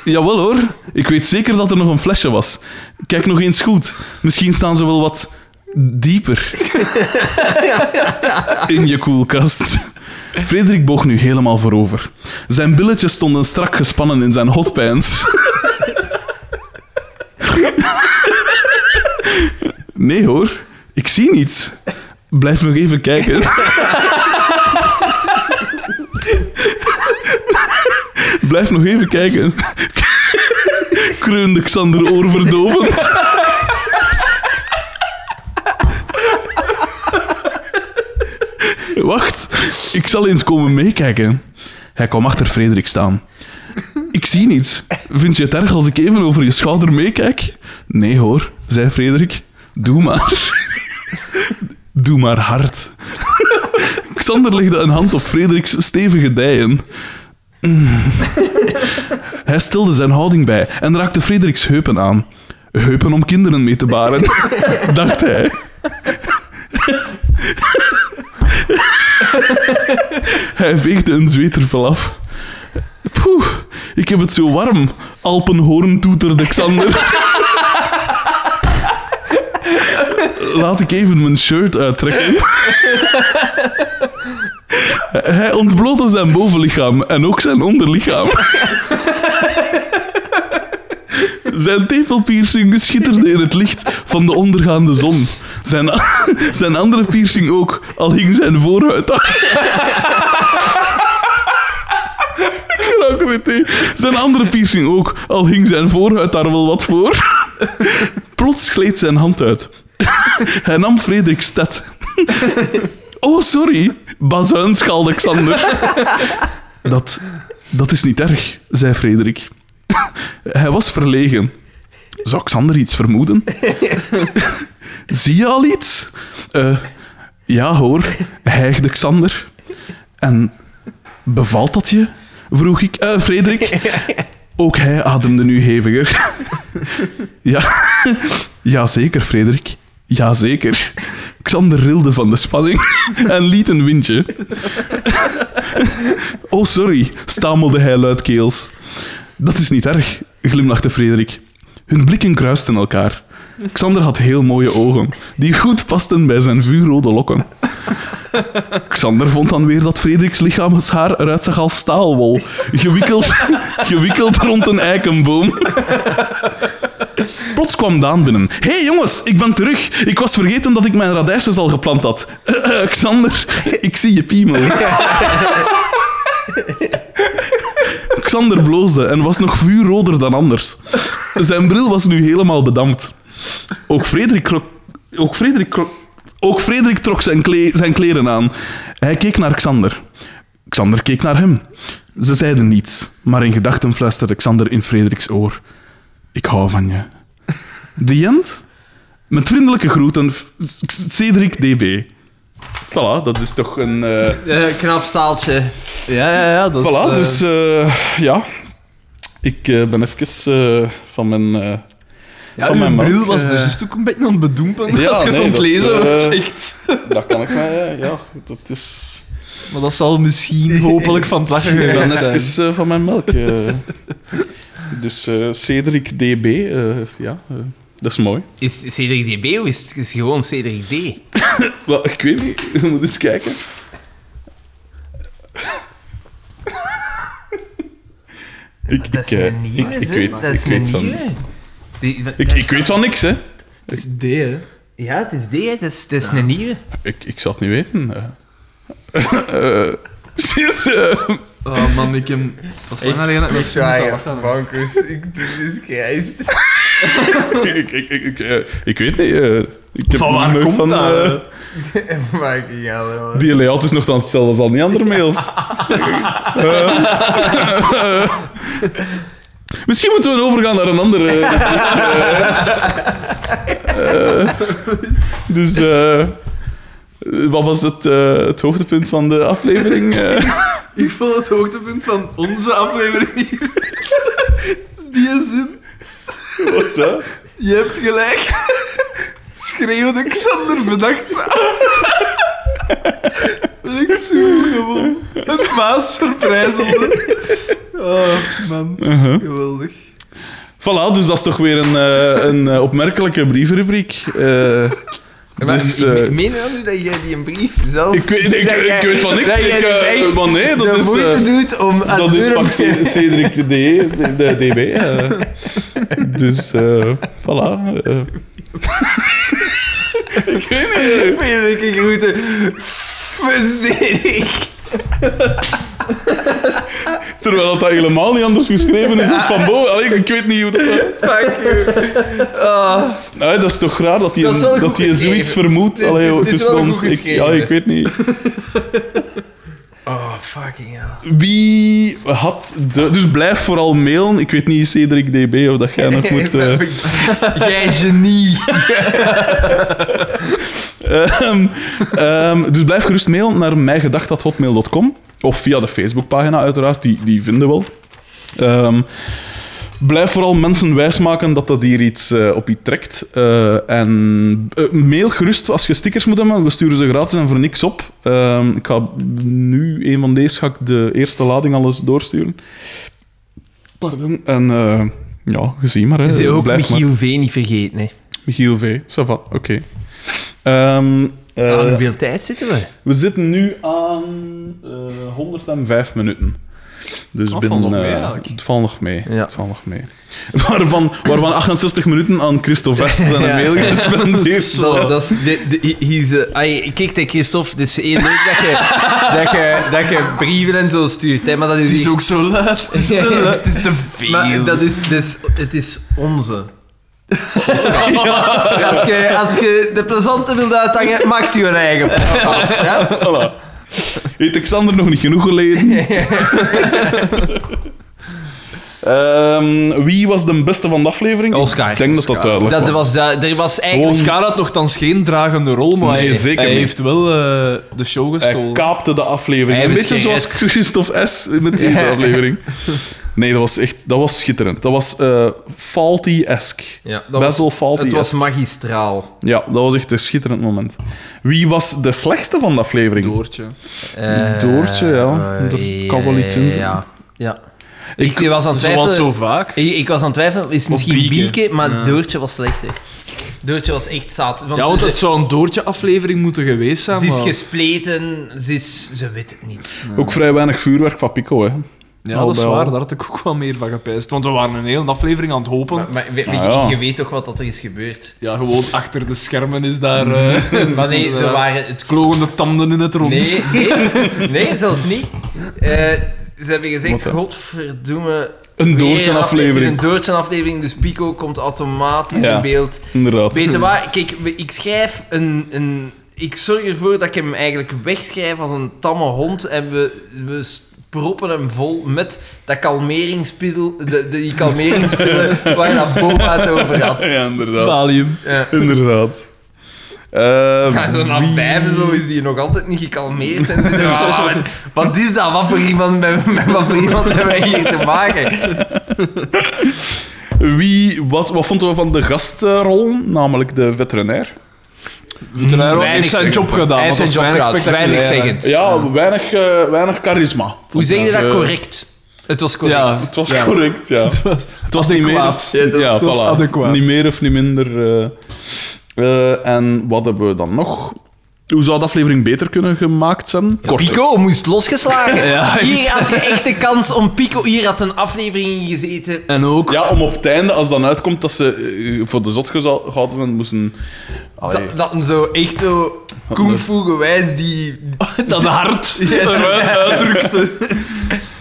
jawel hoor. Ik weet zeker dat er nog een flesje was. Kijk nog eens goed. Misschien staan ze wel wat dieper [laughs] in je koelkast. Frederik boog nu helemaal voorover. Zijn billetjes stonden strak gespannen in zijn hotpants. Nee hoor, ik zie niets. Blijf nog even kijken. Blijf nog even kijken. Kreunde Xander oorverdovend. Wacht, ik zal eens komen meekijken. Hij kwam achter Frederik staan. Ik zie niets. Vind je het erg als ik even over je schouder meekijk? Nee hoor, zei Frederik. Doe maar. Doe maar hard. Xander legde een hand op Frederiks stevige dijen. [laughs] Hij stelde zijn houding bij en raakte Frederiks heupen aan. Heupen om kinderen mee te baren, [laughs] dacht hij. [laughs] Hij veegde een zweetervel af. Poeh, ik heb het zo warm. Alpenhoorn toeterde Xander. Laat ik even mijn shirt uittrekken. [laughs] Hij ontblootte zijn bovenlichaam en ook zijn onderlichaam. [laughs] Zijn tepelpiercing schitterde in het licht van de ondergaande zon. Zijn, [laughs] zijn andere piercing ook, al hing zijn voorhuid meteen. Zijn andere piercing ook, al hing zijn voorhuid daar wel wat voor. Plots gleed zijn hand uit. Hij nam Frederik Stet. Oh, sorry, bazuin, schalde Xander. Dat, dat is niet erg, zei Frederik. Hij was verlegen. Zou Xander iets vermoeden? Zie je al iets? Eh, ja hoor, hijgde Xander. En bevalt dat je? vroeg ik. Eh, Frederik. Ook hij ademde nu heviger. ja, ja, zeker, Frederik. Jazeker. Xander rilde van de spanning [laughs] en liet een windje. [laughs] oh, sorry, stamelde hij luidkeels. Dat is niet erg, glimlachte Frederik. Hun blikken kruisten elkaar. Xander had heel mooie ogen, die goed pasten bij zijn vuurrode lokken. Xander vond dan weer dat Frederiks lichaamshaar eruit zag als staalwol, gewikkeld, [laughs] gewikkeld rond een eikenboom. Plots kwam Daan binnen. Hé hey, jongens, ik ben terug. Ik was vergeten dat ik mijn radijsjes al geplant had. Uh, Xander, ik zie je piemel. [laughs] Xander bloosde en was nog vuurroder dan anders. Zijn bril was nu helemaal bedampt. Ook Frederik, ook Frederik, ook Frederik trok zijn, zijn kleren aan. Hij keek naar Xander. Xander keek naar hem. Ze zeiden niets, maar in gedachten fluisterde Xander in Frederiks oor. Ik hou van je. De Jent? Met vriendelijke groeten, Cedric DB. Voilà, dat is toch een... Uh... Uh, knap staaltje. Ja, ja, ja. Dat voilà, uh... dus ja. Ik ben even van mijn... ja, van mijn bril was dus juist ook een beetje aan het bedoempen ja, als je het ontlezen dat, echt... dat kan ik mij... Ja, dat is... Maar dat zal misschien hopelijk van geweest zijn. Dan even van mijn melk. Dus Cedric DB, ja... Dat is mooi. Is Cedric DB of is het gewoon Cedric D? [laughs] Wel, ik weet niet. We moeten eens kijken. [laughs] Ik, Dat ik, is eh, een nieuwe, ik, weet, Dat is ik weet een van... Die- dat Ik, is- ik weet van niks, hè. Het is D, hè. Ja, het is die, hè. dat is, dat is een nieuwe. Ik, ik zal het niet weten. eh. [laughs] Oh man, ik heb... Dat is lang geleden dat ik lachen. bankers. Ik Jesus Christ. [laughs] ik, ik, ik, ik, eh, ik weet niet. eh, ik heb Van waar nooit komt van... dat? [laughs] jou, die layout is nog dan hetzelfde als al die andere mails. [laughs] Misschien moeten we overgaan naar een andere. dus, eh, wat was het, eh, het hoogtepunt van de aflevering? [laughs] eh? Ik vond het hoogtepunt van onze aflevering hier. [laughs] Die zin. Wat, hè? Je hebt gelijk. Schreeuwde Xander bedacht. Ben ik zo gewoon. Een baas verprijzelde. Oh, man. Uh-huh. Geweldig. Voilà, dus dat is toch weer een, eh, een opmerkelijke brievenrubriek. Eh, Maar dus, ik eh, meen nu dat jij die een brief zelf... ik, weet, ik, ik weet van niks. dat Ik, dus eh, maar nee, dat de is... moeite eh, doet om... Dat is C- Cedric de, de, de DB. [laughs] Dus, voilà. eh. ik weet niet. Vriendelijke Verzedig. [laughs] Terwijl dat helemaal niet anders geschreven is als van boven. Allee, ik weet niet hoe dat... Fuck you. Oh. Ah, dat is toch raar dat hij Dat hij zoiets vermoedt Het is- Allee, het is tussen wel ons. Ik, ja, ik weet niet. [laughs] Oh, fucking hell. Wie had de... Dus blijf vooral mailen. Ik weet niet, Cedric DB, of dat jij nog [laughs] moet... eh, [laughs] Jij genie. [laughs] Ehm, ehm, dus blijf gerust mailen naar mijgedacht.hotmail.com. Of via de Facebookpagina, uiteraard. Die, die vinden wel. Ehm, blijf vooral mensen wijsmaken dat dat hier iets eh, op je trekt. Eh, en eh, mail gerust als je stickers moet hebben. We sturen ze gratis en voor niks op. Ehm, ik ga nu, een van deze, ga ik de eerste lading alles doorsturen. Pardon. En ja, gezien maar. Hè. Is ook Blijf maar. Michiel V niet vergeten, hè. Michiel V. Ça va, oké. Ehm, eh, Aan hoeveel tijd zitten we? we zitten nu aan eh 105 minuten. Dus Dat binnen... valt nog mee, eh, eigenlijk. het valt nog mee. Ja. Het valt nog mee. [laughs] Waarvan, waarvan 68 minuten aan Christophe West en een [laughs] Ja. mail gespendeerd. Dat, dat is, de, kijk, Christophe, het is heel leuk dat je, dat, je, dat je brieven en zo stuurt, hè, maar dat is, Het is ook zo luid. Het is te [laughs] luid. Het is te veel. Maar dat is, dus, het is onze. als, je, als je de plezante wilt uithangen, maakt u een eigen podcast. Ja? Voilà. Heeft Xander nog niet genoeg geleden? [laughs] Ehm, wie was de beste van de aflevering? Oscar. Ik denk dat dat Oscar. duidelijk Dat, was. was, dat, er was eigenlijk... Oscar had nogthans geen dragende rol, maar Nee, hij, zeker hij niet. heeft wel eh, de show Hij gestolen. kaapte de aflevering. Hij Een heeft beetje zoals. Christophe S. met deze [laughs] Ja. aflevering. Nee, dat was echt dat was schitterend. Dat was eh Faulty-esque. ja, dat Best wel Faulty. het was magistraal. Ja, dat was echt een schitterend moment. Wie was de slechtste van de aflevering? Doortje. Eh, Doortje, ja. Er kan wel iets in zitten. Ja. ja. Ik, was aan het Zoals twijfelen... zo vaak. Ik, ik was aan het twijfelen, is misschien Bieke. Bieke, maar Ja. Doortje was slechter. Doortje was echt zaad. Want Ja, want ze, het zou een Doortje-aflevering moeten geweest zijn, ze is maar... gespleten, ze, is, ze weet het niet. Ook vrij weinig vuurwerk van Pico, hè. Ja, Al dat is waar. Daar had ik ook wel meer van gepijst. Want we waren een hele aflevering aan het hopen. Maar, maar we- we- Ah, ja. je weet toch wat dat er is gebeurd? Ja, gewoon achter de schermen is daar... eh [laughs] Maar nee, ze [laughs] waren het klogende tanden in het rond. Nee, [laughs] nee, nee, zelfs niet. Eh, ze hebben gezegd, Wat godverdomme... Een Doortje-aflevering. Een Doortje-aflevering, dus Pico komt automatisch Ja. in beeld. Inderdaad. Weet je wat? Kijk, ik schrijf een, een... Ik zorg ervoor dat ik hem eigenlijk wegschrijf als een tamme hond en we, we proppen hem vol met dat kalmeringspil, de, de, die kalmeringspillen [laughs] waar je dat boven het over had. Ja, inderdaad. Valium. Ja. Inderdaad. Eh, Ja, zo na wie- vijf zo is die nog altijd niet gekalmeerd. En zit er, wat is dat? Wat voor iemand, met, met wat voor iemand hebben wij hier te maken? Wie was, wat vonden we van de gastrol, namelijk de veterinair? Weinig heeft zijn zeggen. job gedaan. Hij heeft zijn job weinig gedaan. Weinig zeggend. Ja, weinig, eh, weinig charisma. Hoe zeg je dat correct? Het was correct. Ja, Het was Ja. correct, ja. het was, Het was niet meer... Ja, het was voilà. adequaat. Niet meer of niet minder. eh. Eh, en wat hebben we dan nog? Hoe zou de aflevering beter kunnen gemaakt zijn? Korter. Pico moest losgeslagen. [laughs] Ja. Hier had je echt de kans om Pico... Hier had een aflevering in gezeten. En ook... Ja, om op het einde, als dan uitkomt dat ze eh, voor de zot gehouden zijn, moesten... Dat, dat een zo echt zo kung fu gewijs die... [laughs] dat hart [laughs] eruit uitdrukte.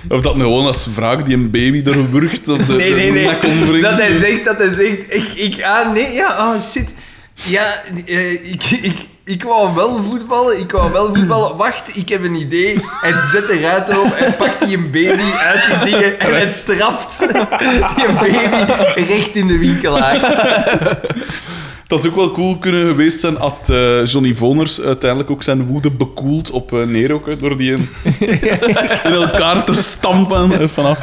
Of dat gewoon als wraak die een baby er wurgt op de, Nee, nee, de nee. Dat hij zegt, dat hij zegt... Ik, ik, ah, nee, ja, oh shit. Ja, eh, ik, ik, ik wou wel voetballen, ik wou wel voetballen. Wacht, ik heb een idee. Hij zet de ruit open en pakt die een baby uit die dingen en hij trapt die baby recht in de winkelaar. Dat had ook wel cool kunnen geweest zijn had eh, Johnny Voners uiteindelijk ook zijn woede bekoeld op uh, Nero, hè, door die in, in elkaar te stampen eh, vanaf.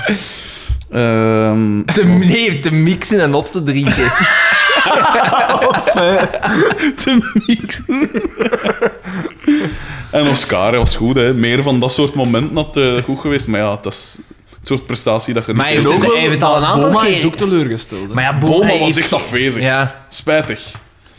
Ehm, Te, nee, te mixen en op te drinken. [laughs] te mixen. en Oscar hij was goed, hè. meer van dat soort momenten had eh, goed geweest. Maar ja, dat is het soort prestatie dat je niet Maar hij hebt. heeft ook wel- hij heeft al een aantal Boma keer- heeft ook teleurgesteld. hè. Maar ja, Boma was echt afwezig. Ja. Spijtig.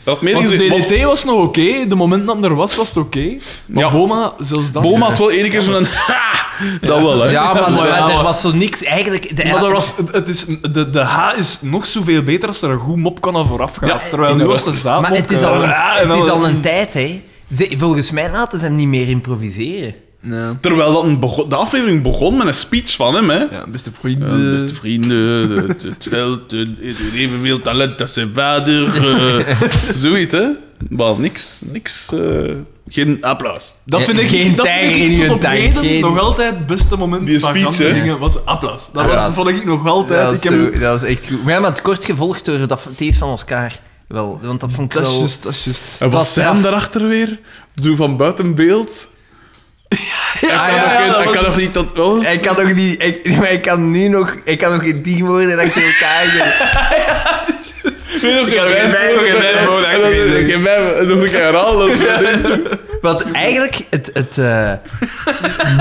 Dat had meer Want de DDT was nog oké, de moment dat het er was, was het oké. Maar Ja. Boma, zelfs dan... Boma had wel één keer zo'n... [laughs] Ha! Dat wel, hè. Ja, maar, er- Maar er was zo niks eigenlijk. De, Maar er was, het, het is, de, de H is nog zoveel beter als er een goed mop kan aan vooraf gaat. Ja, terwijl nu was de maar het is, al een, eh, en het is al een tijd, hè? Ze- volgens mij laten ze hem niet meer improviseren. Ja. Terwijl dat een bego- de aflevering begon met een speech van hem, hè. Ja, beste vrienden... Eh, beste vrienden, het, het [laughs] veld, evenveel talent als zijn vader. eh, [laughs] zoiets, hè? Maar niks, niks. eh, geen applaus. Dat Ja, vind ik, geen dat tijger vind in ik tot op heden geen- nog altijd het beste moment Die van speech, dingen was applaus. Dat, was, vond ik nog altijd. dat, ik is heb, zo- dat is echt goed. Maar ja, maar het kort gevolgd door dat feest van Oscar. Wel, want dat vond ik dat is wel... juist, dat is juist. En wat was zijn daarachter weer? Zo van buiten beeld. Ja, ik, kan ja, nog ja, geen- dat ik was- kan nog niet tot... wat het? Ik kan nog niet... Ik, maar ik kan nu nog... Ik kan nog geen tien woorden achter elkaar [laughs] zeggen. Nee, nog geen nog geen vijf woorden. achter en nog een keer herhalen. Want eigenlijk, het, het, eh,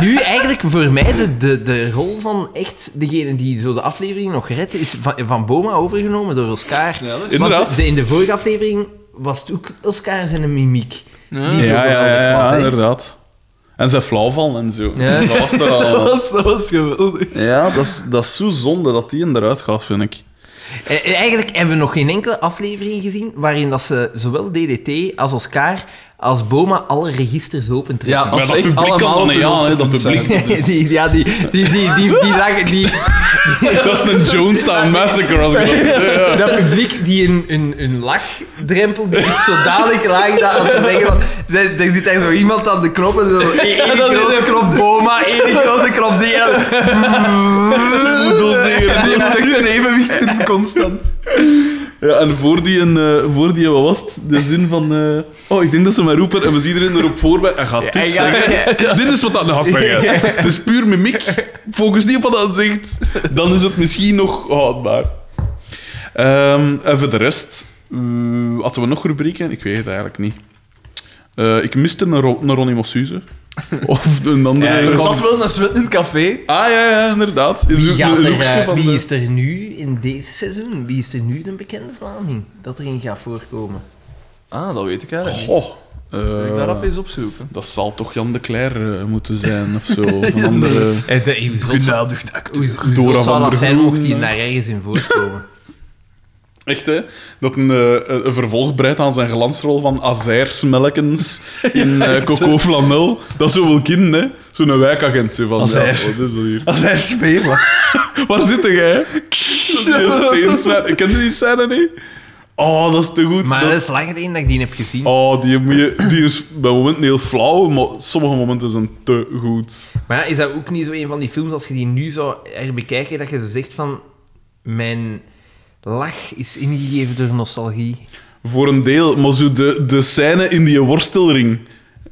nu eigenlijk voor mij de, de, de rol van echt degene die zo de aflevering nog redt, is van, van Boma overgenomen door Oscar. Ja, dat is- Inderdaad. Want de, in de vorige aflevering was het ook Oscar zijn mimiek. Ja. Die zo Ja, ja, inderdaad. En zijn flauwval en zo. Ja. Dat was er [laughs] al. Dat was, dat was geweldig. Ja, dat is, dat is zo zonde dat die eruit gaat, vind ik. Eigenlijk hebben we nog geen enkele aflevering gezien waarin dat ze zowel DDT als Oscar als Boma alle registers opentrekken. Ja, Maar Als dat echt publiek kan allemaal dan hè, dat publiek. [laughs] die, ja, die, die, die, die, die, lagen- die, Dat is een Jonestown Massacre, als ik dat ja. dat publiek die een, een, een lachdrempel die echt zodanig laag dat als ze zeggen van... ze- Er zit daar zo iemand aan de knoppen, zo... [laughs] Eén grote knop Boma, één grote knop die... [laughs] Moet doseren. Die heeft echt een evenwicht vinden constant. Ja, en voor die, een, eh, voor die, wat was het? De zin van... eh, oh, ik denk dat ze mij roepen en we zien erin erop voorbij. En gaat dus Ja, ja, zeggen... Dit is wat dat gaat zeggen. Het is puur mimiek. Focus niet op wat dat zegt. Dan is het misschien nog houdbaar. Ehm, en voor de rest... eh, hadden we nog rubrieken? Ik weet het eigenlijk niet. Ik miste een, Ro een Ronnie Mossuze. [laughs] Of een andere... Ja, Er ik zat wel een zwet in het café. Ah, ja, ja, inderdaad. Is Wie, gaat een er, eh, van wie de- is er nu in deze seizoen? Wie is er nu de bekende Vlaming dat erin gaat voorkomen? Ah, dat weet ik eigenlijk. Goh. Wil ik eh, daar even eens opzoeken. Dat zal toch Jan de Cler eh, moeten zijn, of zo. Of [laughs] een andere... Eh, Genadigd acteur. hoe, zou dat zijn mocht hij eh. daar ergens in voorkomen? [laughs] Echt, hè? Dat een, eh, een vervolg breidt aan zijn glansrol van Azairsmelkens [laughs] in eh, Coco Flanel. Dat is zo wel kind, hè? Zo'n wijkagent. Zo van, Azair. ja, wat is dat hier? [laughs] Waar zit jij? Steensmijt. Ken je die scène niet? Oh, dat is te goed. Maar Dat- dat is lang geleden dat ik die heb gezien. Oh, die, moet je, die is bij momenten heel flauw, maar sommige momenten zijn te goed. Maar ja, is dat ook niet zo een van die films, als je die nu zou herbekijken, dat je zo zegt van... Mijn lach is ingegeven door nostalgie. Voor een deel, maar zo de, de scène in die worstelring,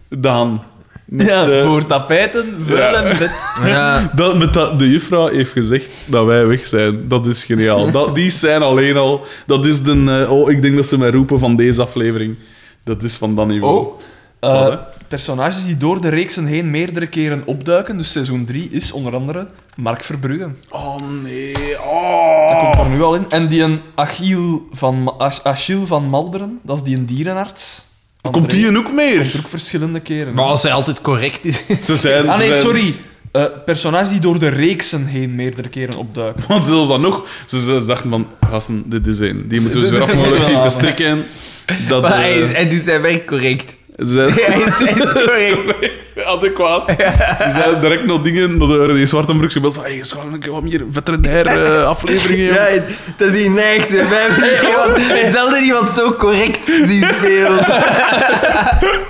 Daan. Met, Ja, eh, voor tapijten, vuil ja. en bed. [laughs] Ja, Dat, met dat, de juffrouw heeft gezegd dat wij weg zijn. Dat is geniaal. [laughs] Dat, die zijn alleen al... Dat is de... eh, oh, ik denk dat ze mij roepen van deze aflevering. Dat is van dat niveau. Oh, eh, personages die door de reeksen heen meerdere keren opduiken. Dus seizoen 3 is onder andere Mark Verbrugge. Oh, nee. Dat Oh. komt er nu al in. En die een Achille van, Achille van Malderen, dat is die een dierenarts. Komt die een ook meer? Komt er ook verschillende keren. Maar als hij altijd correct is... Ze zijn... Ah nee, zijn- sorry. Eh personages die door de reeksen heen meerdere keren opduiken. Want zelfs dan nog, ze, ze dachten van, gasten, dit is één. Die moeten we zo [laughs] rap mogelijk zien te strikken. Dat, Maar hij, eh, hij doet zijn werk correct. Ze [laughs] zijn- [laughs] adequaat. [laughs] Ze zeiden direct nog dingen naar de René Zwartenbroek gebeld van, hey, keer wat meer veterinair eh, afleveringen. Ja, joh." dat is hier niks. hè. Wij hebben zelden iemand zo correct zien spelen.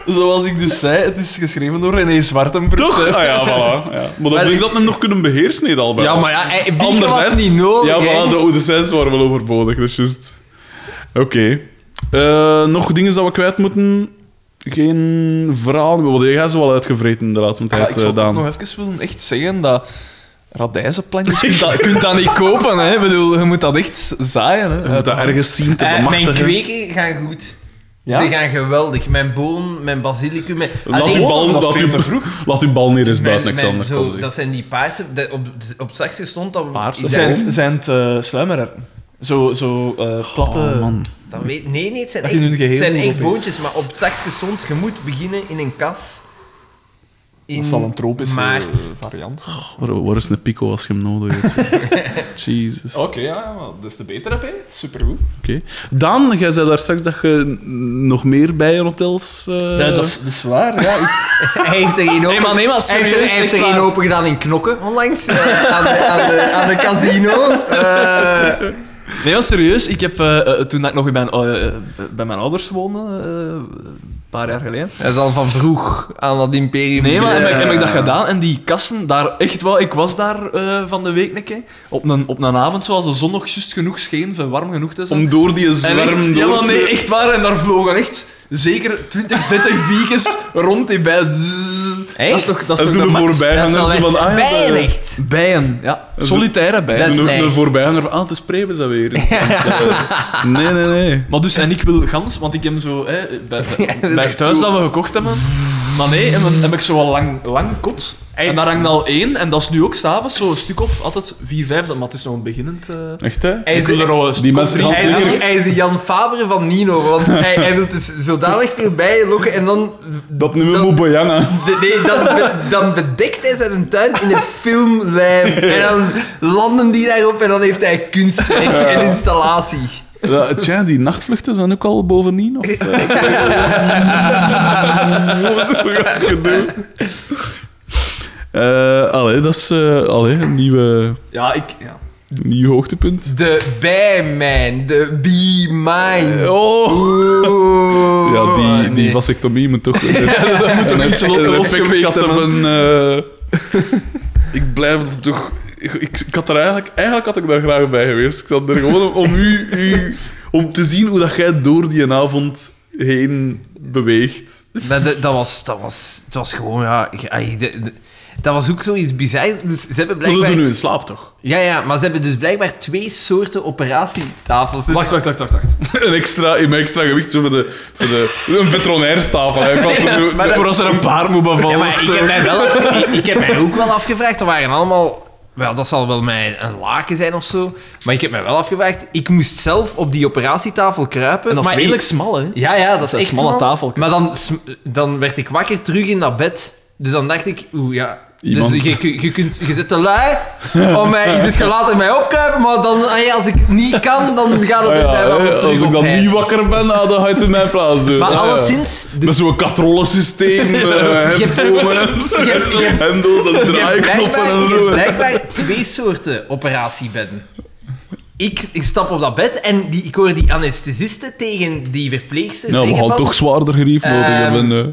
Zoals ik dus zei, het is geschreven door René Zwartenbroek. Toch? Ah ja, voilà. Ja. Maar dat Maar- betekent dat hem nog kunnen beheersen, niet al bij. Ja, maar ja, Bieke was niet nodig. Ja, voilà, de oude scènes waren wel overbodig, dat is juist. Oké. Eh, nog dingen dat we kwijt moeten? Geen verhaal? Wat jij zo wel uitgevreten de laatste Ja, tijd, ik zou eh, toch nog even willen echt zeggen dat radijzenplantjes, je kunt dat, [laughs] kunt dat niet kopen. Hè. Ik bedoel, je moet dat echt zaaien. Hè. Je moet dat ergens zien te Eh, mijn bemachtigen. kweken gaan goed. Ja? Ze gaan geweldig. Mijn boon, mijn basilicum... Mijn... Laat Allee, uw bal, laat uw, te vroeg. laat uw bal neer eens mijn- buiten, mijn- Alexander. zo, dat zijn die paarse... dat op, op straks stond dat... Paarse Zijn zijn het eh, sluimererwten? Zo, zo platte... Oh, man. Dat weet, nee, nee, het zijn Dat echt, het zijn echt boontjes, maar op het zakje stond, je moet beginnen in een kas. In Dat zal een tropische maart. variant zijn. Waar, waar is een pico als je hem nodig hebt? [laughs] Jesus. Oké, ja, ja, maar des te beter heb je. Supergoed. Oké. Daan, jij zei daar straks dat je nog meer bijenhotels... eh Ja, dat is, dat is waar. Ja, ik- [laughs] Hij heeft er één open, Nee, nee, hij heeft er, hij heeft er open gedaan in Knokken onlangs, eh, aan, de, aan, de, aan de casino. [laughs] Eh, Nee, serieus. Ik heb, eh, eh, toen ik nog bij mijn, eh, bij mijn ouders woonde, een paar jaar geleden... hij is al van vroeg aan dat imperium. Nee, maar heb ik, heb ik dat gedaan en die kassen daar echt wel. Ik was daar van de week een keer op een, op een avond zoals de zon nog juist genoeg scheen, warm genoeg te zijn. Om door die zwerm echt, door ja, maar te- nee, echt waar. En daar vlogen echt zeker 20, 30 biekjes rond in bij. Echt? Dat is toch, dat is zo toch een de max? voorbijganger dat is wel zo van... echt Ah, ja, bijen echt. Bijen, ja. Solitaire bijen. Dat is Een, een voorbijganger van, ah, het is Prebes dat weer. [laughs] nee, nee, nee. Maar dus, en ik wil gans, want ik heb zo, hè, bij, [laughs] het thuis dat we gekocht hebben. Maar nee, en dan heb ik zo een lang, lang kot. En daar hangt al één, en dat is nu ook s'avonds, zo een stuk of altijd vier, vijf, maar het is nog een beginnend. eh Echt, hè? Hij is, er al een stuk Die of mensen drie, gaan hij, is, zeker- hij is de Jan Fabre van Nino, want hij, hij wil dus zodanig veel bijen lokken en dan... Dat nu dan- moet de- nee, dan, be- dan bedekt hij zijn tuin in een filmlijm. En dan landen die daarop en dan heeft hij kunstwerk en installatie. Ja, tja, die nachtvluchten zijn ook al bovendien? Of, eh, [laughs] Wat zo gaat ze doen? Eh, allee, dat is eh, allee, een nieuwe, Ja, ik... Ja. nieuw hoogtepunt. De bijmijn, de bee mine. Oh! Oeh. Ja, die, die Nee. vasectomie moet toch... [laughs] dat moet toch iets lo- losgeweekt hebben. eh. ik blijf er toch... Ik, ik had er eigenlijk... Eigenlijk had ik daar graag bij geweest. Ik zat er gewoon om u, u... Om te zien hoe dat jij door die avond heen beweegt. Maar dat, dat, was, dat, was, het was gewoon, ja... ik- ai, de- de- dat was ook zoiets bizar. Dus ze hebben Maar ze blijkbaar... doen nu in slaap, toch? Ja, ja, maar ze hebben dus blijkbaar twee soorten operatietafels. Dus Wacht, wacht, wacht, wacht, wacht. [laughs] Een extra, in mijn extra gewicht, zo voor de... Voor de een veterinairsstafel. hè. Ik was er zo... Maar voor als er een paar moet bevallen Ja, maar ik heb, mij wel ik, ik heb mij ook wel afgevraagd. Er waren allemaal... Wel, dat zal wel mij een laken zijn of zo. Maar ik heb mij wel afgevraagd. Ik moest zelf op die operatietafel kruipen. En dat is maar redelijk smal, hè? Ja, ja, dat is echt smalle smal. tafeltjes. Maar dan, dan werd ik wakker terug in dat bed. Dus dan dacht ik, oeh ja. Iemand- Dus je, je, kunt, je zit te lui om mij, dus je laat mij opkruipen, maar dan, als ik niet kan, dan gaat het Ah ja, mij terug als ik dan niet wakker ben, ah, dan ga je het in mijn plaats doen. Maar Ah, ja. alleszins, de- Met zo'n katrollensysteem, [laughs] uh, hebt- hemdbomen en hendels en draaiknoppen en zo. blijkbaar twee soorten operatiebedden. Ik, ik stap op dat bed en die, ik hoor die anesthesiste tegen die verpleegster Ja, we gaan van, toch zwaarder gerief nodig Ehm, hebben. eh.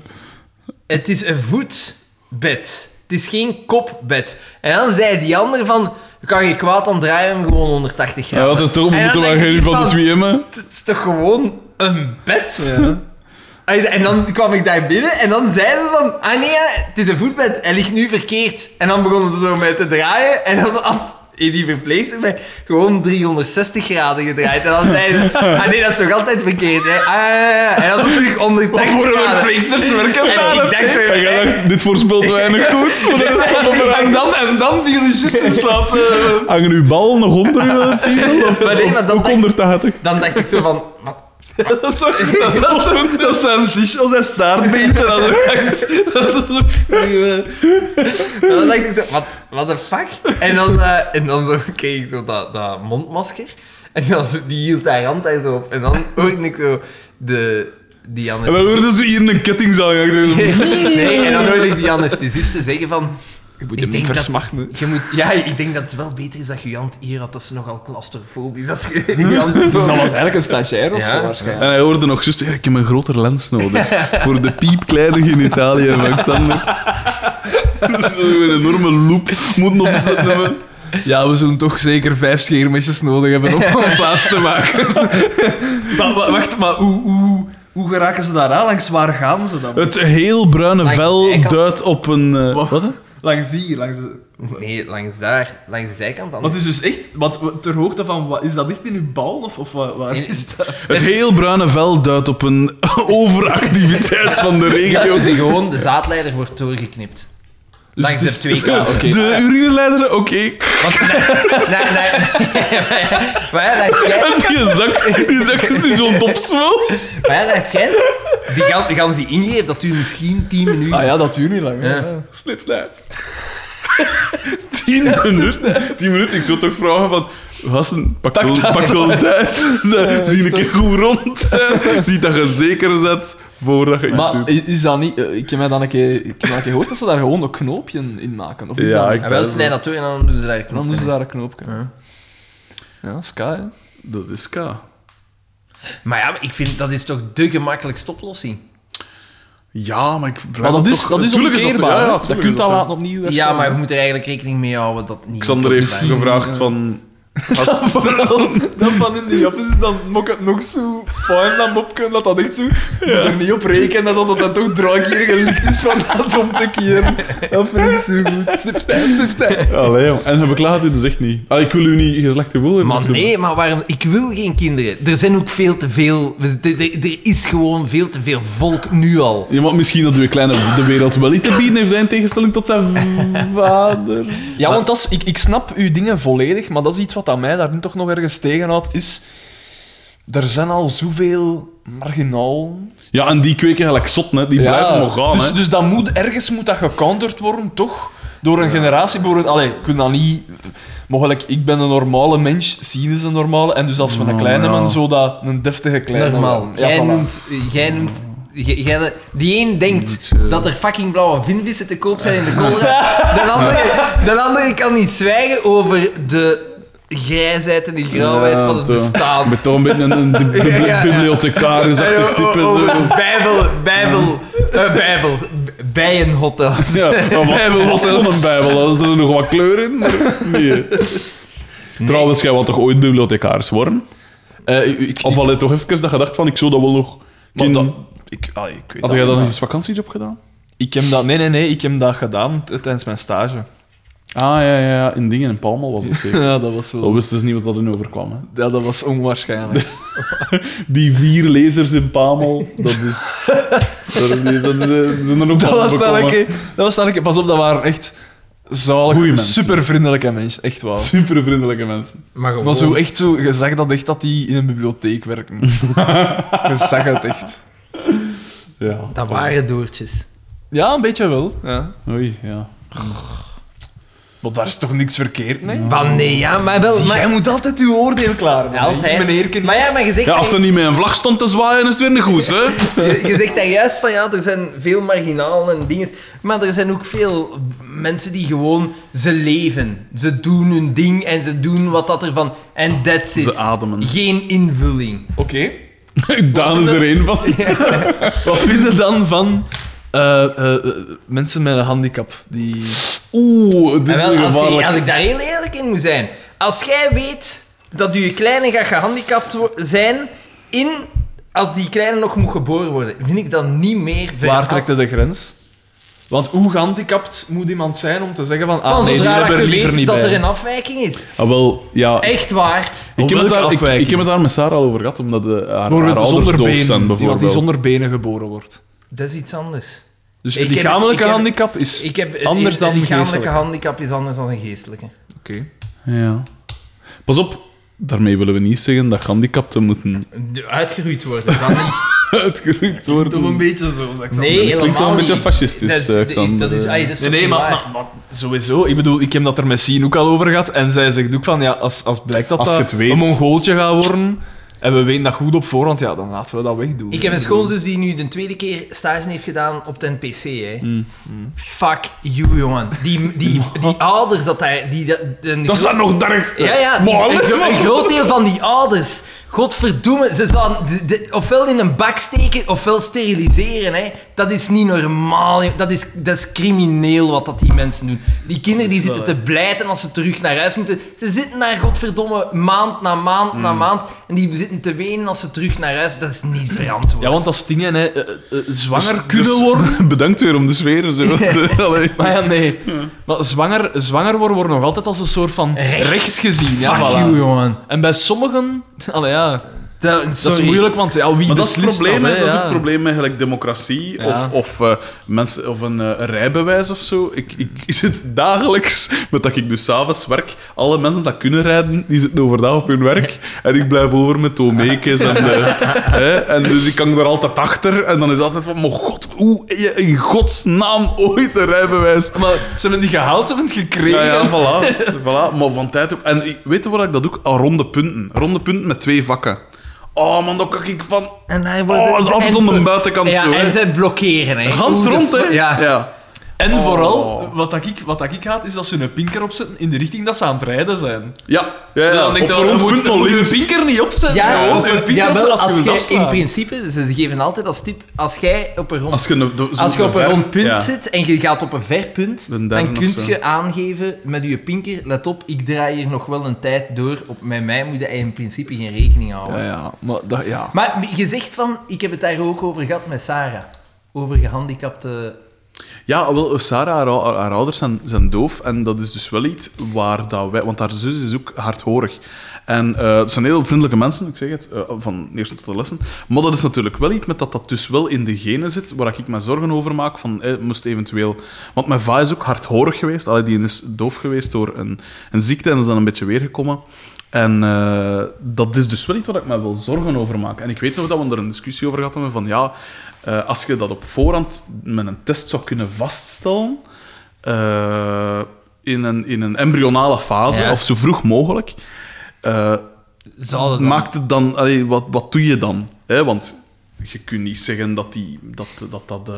Het is een voetbed. Het is geen kopbed. En dan zei die ander van... Kan je kwaad, dan draai je hem gewoon 180 Ja, graden. dat is toch, we En moeten denk geen van de twee. Het is toch gewoon een bed? En, en dan kwam ik daar binnen en dan zeiden ze van... Ah nee, het is een voetbed. Hij ligt nu verkeerd. En dan begonnen ze zo met te draaien. En dan had die verpleegster mij gewoon 360 graden gedraaid. En dan. Ah nee, dat is nog altijd verkeerd. Hè. Ah, ja, ja. En dan zo terug 180 Voor een verpleegsters werken. En ik dacht... En jij dacht, dit voorspelt weinig goed. [laughs] de de. En dan, en dan viel je juist in slaap. Hangen uw bal nog onder uw [laughs] piemel? Of, Maar nee, maar dan ook dacht- 180? Dan dacht ik zo van... Wat, [laughs] dat, is ook- dat, dat, dat zijn t-shirts en staartbeentje dat er hangt. Dat is ook... En dan dacht ik zo, wat, what the fuck? En dan, eh, en dan zo kreeg ik zo dat, dat mondmasker. En dan zo, die hield haar hand daar zo op. En dan hoorde ik zo de, die En dan anesthesist... hoorden ze hier een kettingzaag. [laughs] Nee, en dan hoorde ik die anesthesiste zeggen van... Je moet Ik hem niet denk dat- versmachten. Je moet, ja, ik denk dat het wel beter is dat je hier had. Dat ze nogal claustrofobisch je [laughs] hand... Dus dat was eigenlijk een stagiair of Ja. zo waarschijnlijk. En hij hoorde nog juist zeggen, ik heb een grotere lens nodig. Voor de piepkleine genitaliën van Xander. [laughs] Dat is een enorme loop moeten opzetten. man. Ja, we zullen toch zeker vijf scheermesjes nodig hebben om, [laughs] om plaats te maken. maar, maar wacht, maar hoe, hoe, hoe geraken ze daar aan? Langs waar gaan ze dan? Het heel bruine vel duidt op een... eh, Wat? wat? Langs hier, langs de... Nee, langs daar. Langs de zijkant dan. Wat is dus echt... Wat, ter hoogte van... Wat, is dat echt in uw bal? Of, of waar, waar is dat? Het heel bruine vel duidt op een [laughs] overactiviteit van de Ja, regio. die gewoon, de zaadleider wordt doorgeknipt. Dus langs de twee [laughs] de- kanten. oké. De urineleider, oké. Want, nee, nee, nee, maar ja, dacht [laughs] jij, En die zak, die zak is nu zo'n topswel. maar ja, dacht jij, die gaan, die gaan ze ingreep, dat duurt misschien 10 minuten. Ah ja, dat duurt niet lang. Ja. Snip, snap. [laughs] Tien minuten. Tien minuten. Ik zou toch vragen van... Gasten, pak wel, pak wel tijd. [laughs] Zie een keer goed rond. [laughs] Zie dat je zeker zet voordat je Maar doet. is dat niet... eh, Ik heb mij dan een keer, ik heb dan een keer gehoord dat ze daar gewoon een knoopje in maken. Of is Ja, dat... ik- En wel snij dat door en dan doen ze daar een dan doen ze daar een knoopje. Ja. Ja, Sky, hè. Dat is K. Maar ja, maar ik vind dat is toch de gemakkelijkste oplossing. Ja, maar ik... Maar dat is, dat is omkeerbaar. ja, ja, dat tuurlijk kun is je al dat, laten opnieuw Ja, maar je moet er eigenlijk rekening mee houden dat niet... Xander heeft gevraagd van... Als, Vooral dat van in die office, dan mok het nog zo fijn dat mopje, dat dat echt zo... Je moet er niet op rekenen dat dat dan toch drie keer gelikt is van dat om te keren. Dat vind ik zo goed. Snip, snap. Allee, jong. En ze beklaagt u dus echt niet. Ah, ik wil u niet geen slecht gevoel hebben. Maar nee, maar waarom? Ik wil geen kinderen. Er zijn ook veel te veel... Er is gewoon veel te veel volk nu al. Ja, maar misschien dat uw kleine de wereld wel iets te bieden heeft in tegenstelling tot zijn vader. Ja, want dat is, ik, ik snap uw dingen volledig, maar dat is iets wat aan mij daar nu toch nog ergens tegenhoudt, is... Er zijn al zoveel marginaal. Ja, en die kweken gelijk zot, hè. Die blijven nog gaan, dus, hè. dus dat moet, ergens moet dat gecounterd worden, toch? Door een generatie. Allee, ik kun dat niet... Mogelijk, ik ben een normale mens, zien is een normale. En dus als we een kleine ja. hebben, zo dat een deftige kleine... Normaal. Ja, jij, voilà. noemt, jij noemt... jij- jij- die een denkt Beetje- dat er fucking blauwe vinvissen te koop zijn in de Colruyt. De andere, de andere kan niet zwijgen over de grijsheid en de grauwheid Ja, van het bestaan. Met toch een een, [laughs] Ja, ja, ja. bibliothecarisachtig type. zo. Bijbel, bijbel, eh, bijbels, bijenhotels. Ja, Bijbel was wel een Bijbel. Er is [laughs] er nog wat kleur in, maar nee. Trouwens, jij wilt toch ooit bibliothecaris worden? Eh, u- ik, Of al toch even dat gedacht van, ik zou dat wel nog... dat- ik, allee, ik weet Had jij dan eens een vakantiejob gedaan? Ik heb dat... Nee, nee, nee. Ik heb dat gedaan tijdens mijn stage. Ah, ja, ja, ja. In Dingen, in Palmal was het zeker. [laughs] Ja, dat was Dat wel... wisten ze niet wat dat in overkwam. Hè. Ja, dat was onwaarschijnlijk. [laughs] Die vier lezers in Palmal, dat is... [laughs] dat zijn, er- Dat was keer... Dat was keer... Pas op, dat waren echt zalig, Goeie mensen. super vriendelijke mensen. Echt wel. Super vriendelijke mensen. Maar gewoon... Maar zo echt zo... Je zag dat echt dat die in een bibliotheek werken. je zag het echt. Ja. Dat waren doortjes. Ja, een beetje wel. Ja. Oei, ja. Maar daar is toch niks verkeerd mee? Van nee, ja, maar wel... Zie, maar, jij moet altijd uw oordeel klaar hebben. altijd. Meneer Maar ja, maar je zegt, Ja, als er niet met een vlag stond te zwaaien, is het weer een goes, hè? [laughs] je, je zegt daar juist van ja, er zijn veel marginalen en dingen. Maar er zijn ook veel mensen die gewoon... Ze leven. Ze doen hun ding en ze doen wat dat ervan... En that's it. Ze ademen. Geen invulling. Oké. [laughs] Daan is er één van. [laughs] Wat vind je dan van eh, eh, eh, mensen met een handicap? Die... Oeh, dit is als, je- gevaarlijk. als ik daar heel eerlijk in moet zijn. Als jij weet dat je kleine gaat gehandicapt zijn... In, als die kleine nog moet geboren worden, vind ik dat niet meer ver Waar trekt je de grens? Want hoe gehandicapt moet iemand zijn om te zeggen van... Ah, Van nee, die zodra dat hebben je er liever niet dat bij. er een afwijking is. Ah, wel, ja. Echt waar. Ik heb, het daar, ik, ik heb het daar met Sarah al over gehad, omdat de, haar, haar Bijvoorbeeld ouders zonder doof benen. zijn, Iemand die bijvoorbeeld. zonder benen geboren wordt. Dat is iets anders. Dus een lichamelijke heb- handicap is... Ik heb, Anders dan een lichamelijke geestelijke. handicap is anders dan een geestelijke. Oké. Ja. Pas op, Daarmee willen we niet zeggen dat gehandicapten moeten Uitgeroeid worden, dat niet. [laughs] uitgeroeid worden. Toch een beetje zo, Alexander. Nee, Dat helemaal klinkt wel een beetje fascistisch, Dat is, eh, dat is, dat is Nee, toch maar, maar, maar sowieso. Ik bedoel, ik heb dat er met Sien ook al over gehad. En zij zegt ook van, ja, als, als blijkt dat Als dat een mongooltje gaat worden, en we weten dat goed op voorhand, ja, dan laten we dat wegdoen. Ik heb een schoonzus die nu de tweede keer stage heeft gedaan op de NPC. Hè. Mm. Fuck you, jongen. Die, die, [laughs] die ouders dat daar... Die, dat, een Dat is dan nog het ergste. Ja, ja. die- een, gro- een groot deel van die ouders... Godverdomme, ze zouden de- de- ofwel in een bak steken, ofwel steriliseren. Hè. Dat is niet normaal. Dat is, dat is crimineel wat dat die mensen doen. Die kinderen die zitten te blijten als ze terug naar huis moeten. Ze zitten daar, godverdomme, maand na maand Mm. na maand. En die zitten te wenen als ze terug naar huis. Dat is niet verantwoord. Ja, want als dingen hè, eh, eh, zwanger Dus- kunnen dus- worden... [laughs] Bedankt weer om de sfeer. Zo. [laughs] [laughs] Maar ja, nee. Maar zwanger, zwanger worden wordt nog altijd als een soort van Recht. recht, gezien. Ja, Fuck voilà. you, jongen. En bij sommigen... Allee, ja, Dat, dat is moeilijk, want ja, wie Maar dat is het probleem, hè, dat is ja. het probleem met gelijk democratie Ja. of, of, eh, mensen, of een, eh, een rijbewijs of zo. Ik, ik [laughs] zit dagelijks, met dat ik dus s'avonds werk, alle mensen dat kunnen rijden, die zitten overdag op hun werk. [laughs] En ik blijf over met Tomeekes. En, eh, [laughs] hè, en dus ik kan er altijd achter. En dan is het altijd van, maar god, hoe je in godsnaam ooit een rijbewijs? Maar ze hebben het niet gehaald, ze hebben het gekregen. Ja, ja, voilà. voilà. Maar van tijd ook. En weet je wat ik dat ook? Al ronde punten. Ronde punten met twee vakken. Oh man, dan kan ik van... En hij wordt... Oh, dat is altijd en- om de buitenkant Ja, zo, hè. en ze blokkeren, hè. Gans rond, hè? Ja. ja. En Oh. vooral, wat, dat ik, wat dat ik haat, is als ze een pinker opzetten in de richting dat ze aan het rijden zijn. Ja, ja, ja. dan denk op dan rond moet punt naar moet je een pinker niet opzetten. Ja, gewoon op- een pinker ja, wel, opzetten als je als in principe, ze geven altijd als tip, als jij op een rond, Als je, een- zo- als je op een rond punt ja. zit en je gaat op een ver punt, dan kun je aangeven met je pinker, let op, ik draai hier nog wel een tijd door, op, met mij moet je in principe geen rekening houden. Ja, ja, maar dat, ja. Maar je zegt van, ik heb het daar ook over gehad met Sarah, over gehandicapte... Ja, wel, Sarah, haar, haar ouders zijn, zijn doof. En dat is dus wel iets waar dat wij... Want haar zus is ook hardhorig. En eh, het zijn heel vriendelijke mensen, ik zeg het, eh, van eerste tot de lessen. Maar dat is natuurlijk wel iets met dat dat dus wel in de genen zit, waar ik me zorgen over maak. Van, eh, moest eventueel... Want mijn va is ook hardhorig geweest. Allee, die is doof geweest door een, een ziekte en is dan een beetje weergekomen. En dat is dus wel iets waar ik me wel zorgen over maak. En ik weet nog dat we er een discussie over hebben van ja, eh, als je dat op voorhand met een test zou kunnen vaststellen, eh, in, een, in een embryonale fase, Ja. of zo vroeg mogelijk, dan- maakt het dan, allee, wat, wat doe je dan? Hè? Want je kunt niet zeggen dat die, dat, dat, dat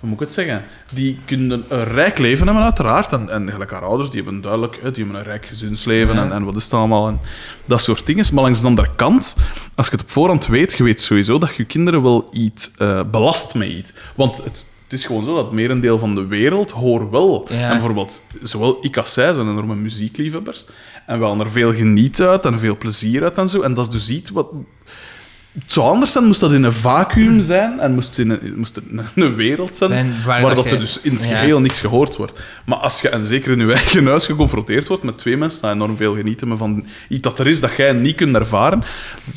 hoe moet ik het zeggen? Die kunnen een rijk leven hebben, uiteraard. En, en gelijk haar ouders, die hebben duidelijk die hebben een rijk gezinsleven Ja. en, en wat is het allemaal. En dat soort dingen. Maar langs de andere kant, als je het op voorhand weet, je weet sowieso dat je kinderen wel iets eh, belast met iets. Want het, het is gewoon zo dat het merendeel van de wereld hoor wel. Ja. En bijvoorbeeld, zowel ik als zij zijn enorme muziekliefhebbers. En we halen er veel geniet uit en veel plezier uit en zo. En dat is dus iets wat... Het zou anders zijn, moest dat in een vacuüm zijn en moest, in een, moest er een, een wereld zijn, Zijn waar waar dat je- er dus in het ja. geheel niks gehoord wordt. Maar als je, en zeker in je eigen huis, geconfronteerd wordt met twee mensen die enorm veel genieten maar van iets dat er is dat jij niet kunt ervaren,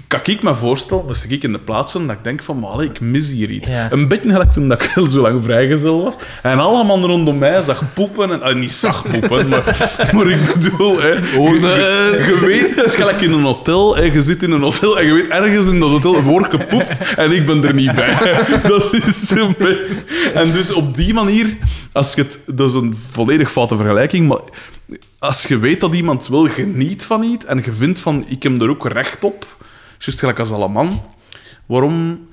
kan ik me voorstellen, als ik in de plaats ben, dat ik denk van, maar allee, ik mis hier iets. Ja. Een beetje gelijk toen dat ik al zo lang vrijgezel was. En alle mannen rondom mij zag poepen. En, ah, niet zag poepen, maar, [laughs] maar ik bedoel... Hè, je, je weet, het is gelijk in een hotel. Hè, je zit in een hotel en je weet, ergens in dat hotel wordt gepoept en ik ben er niet bij. [laughs] Dat is zo En dus op die manier, als je het... Dat is een volledig foute vergelijking, maar als je weet dat iemand wel geniet van iets en je vindt van, ik heb er ook recht op, juist gelijk als alle man, waarom...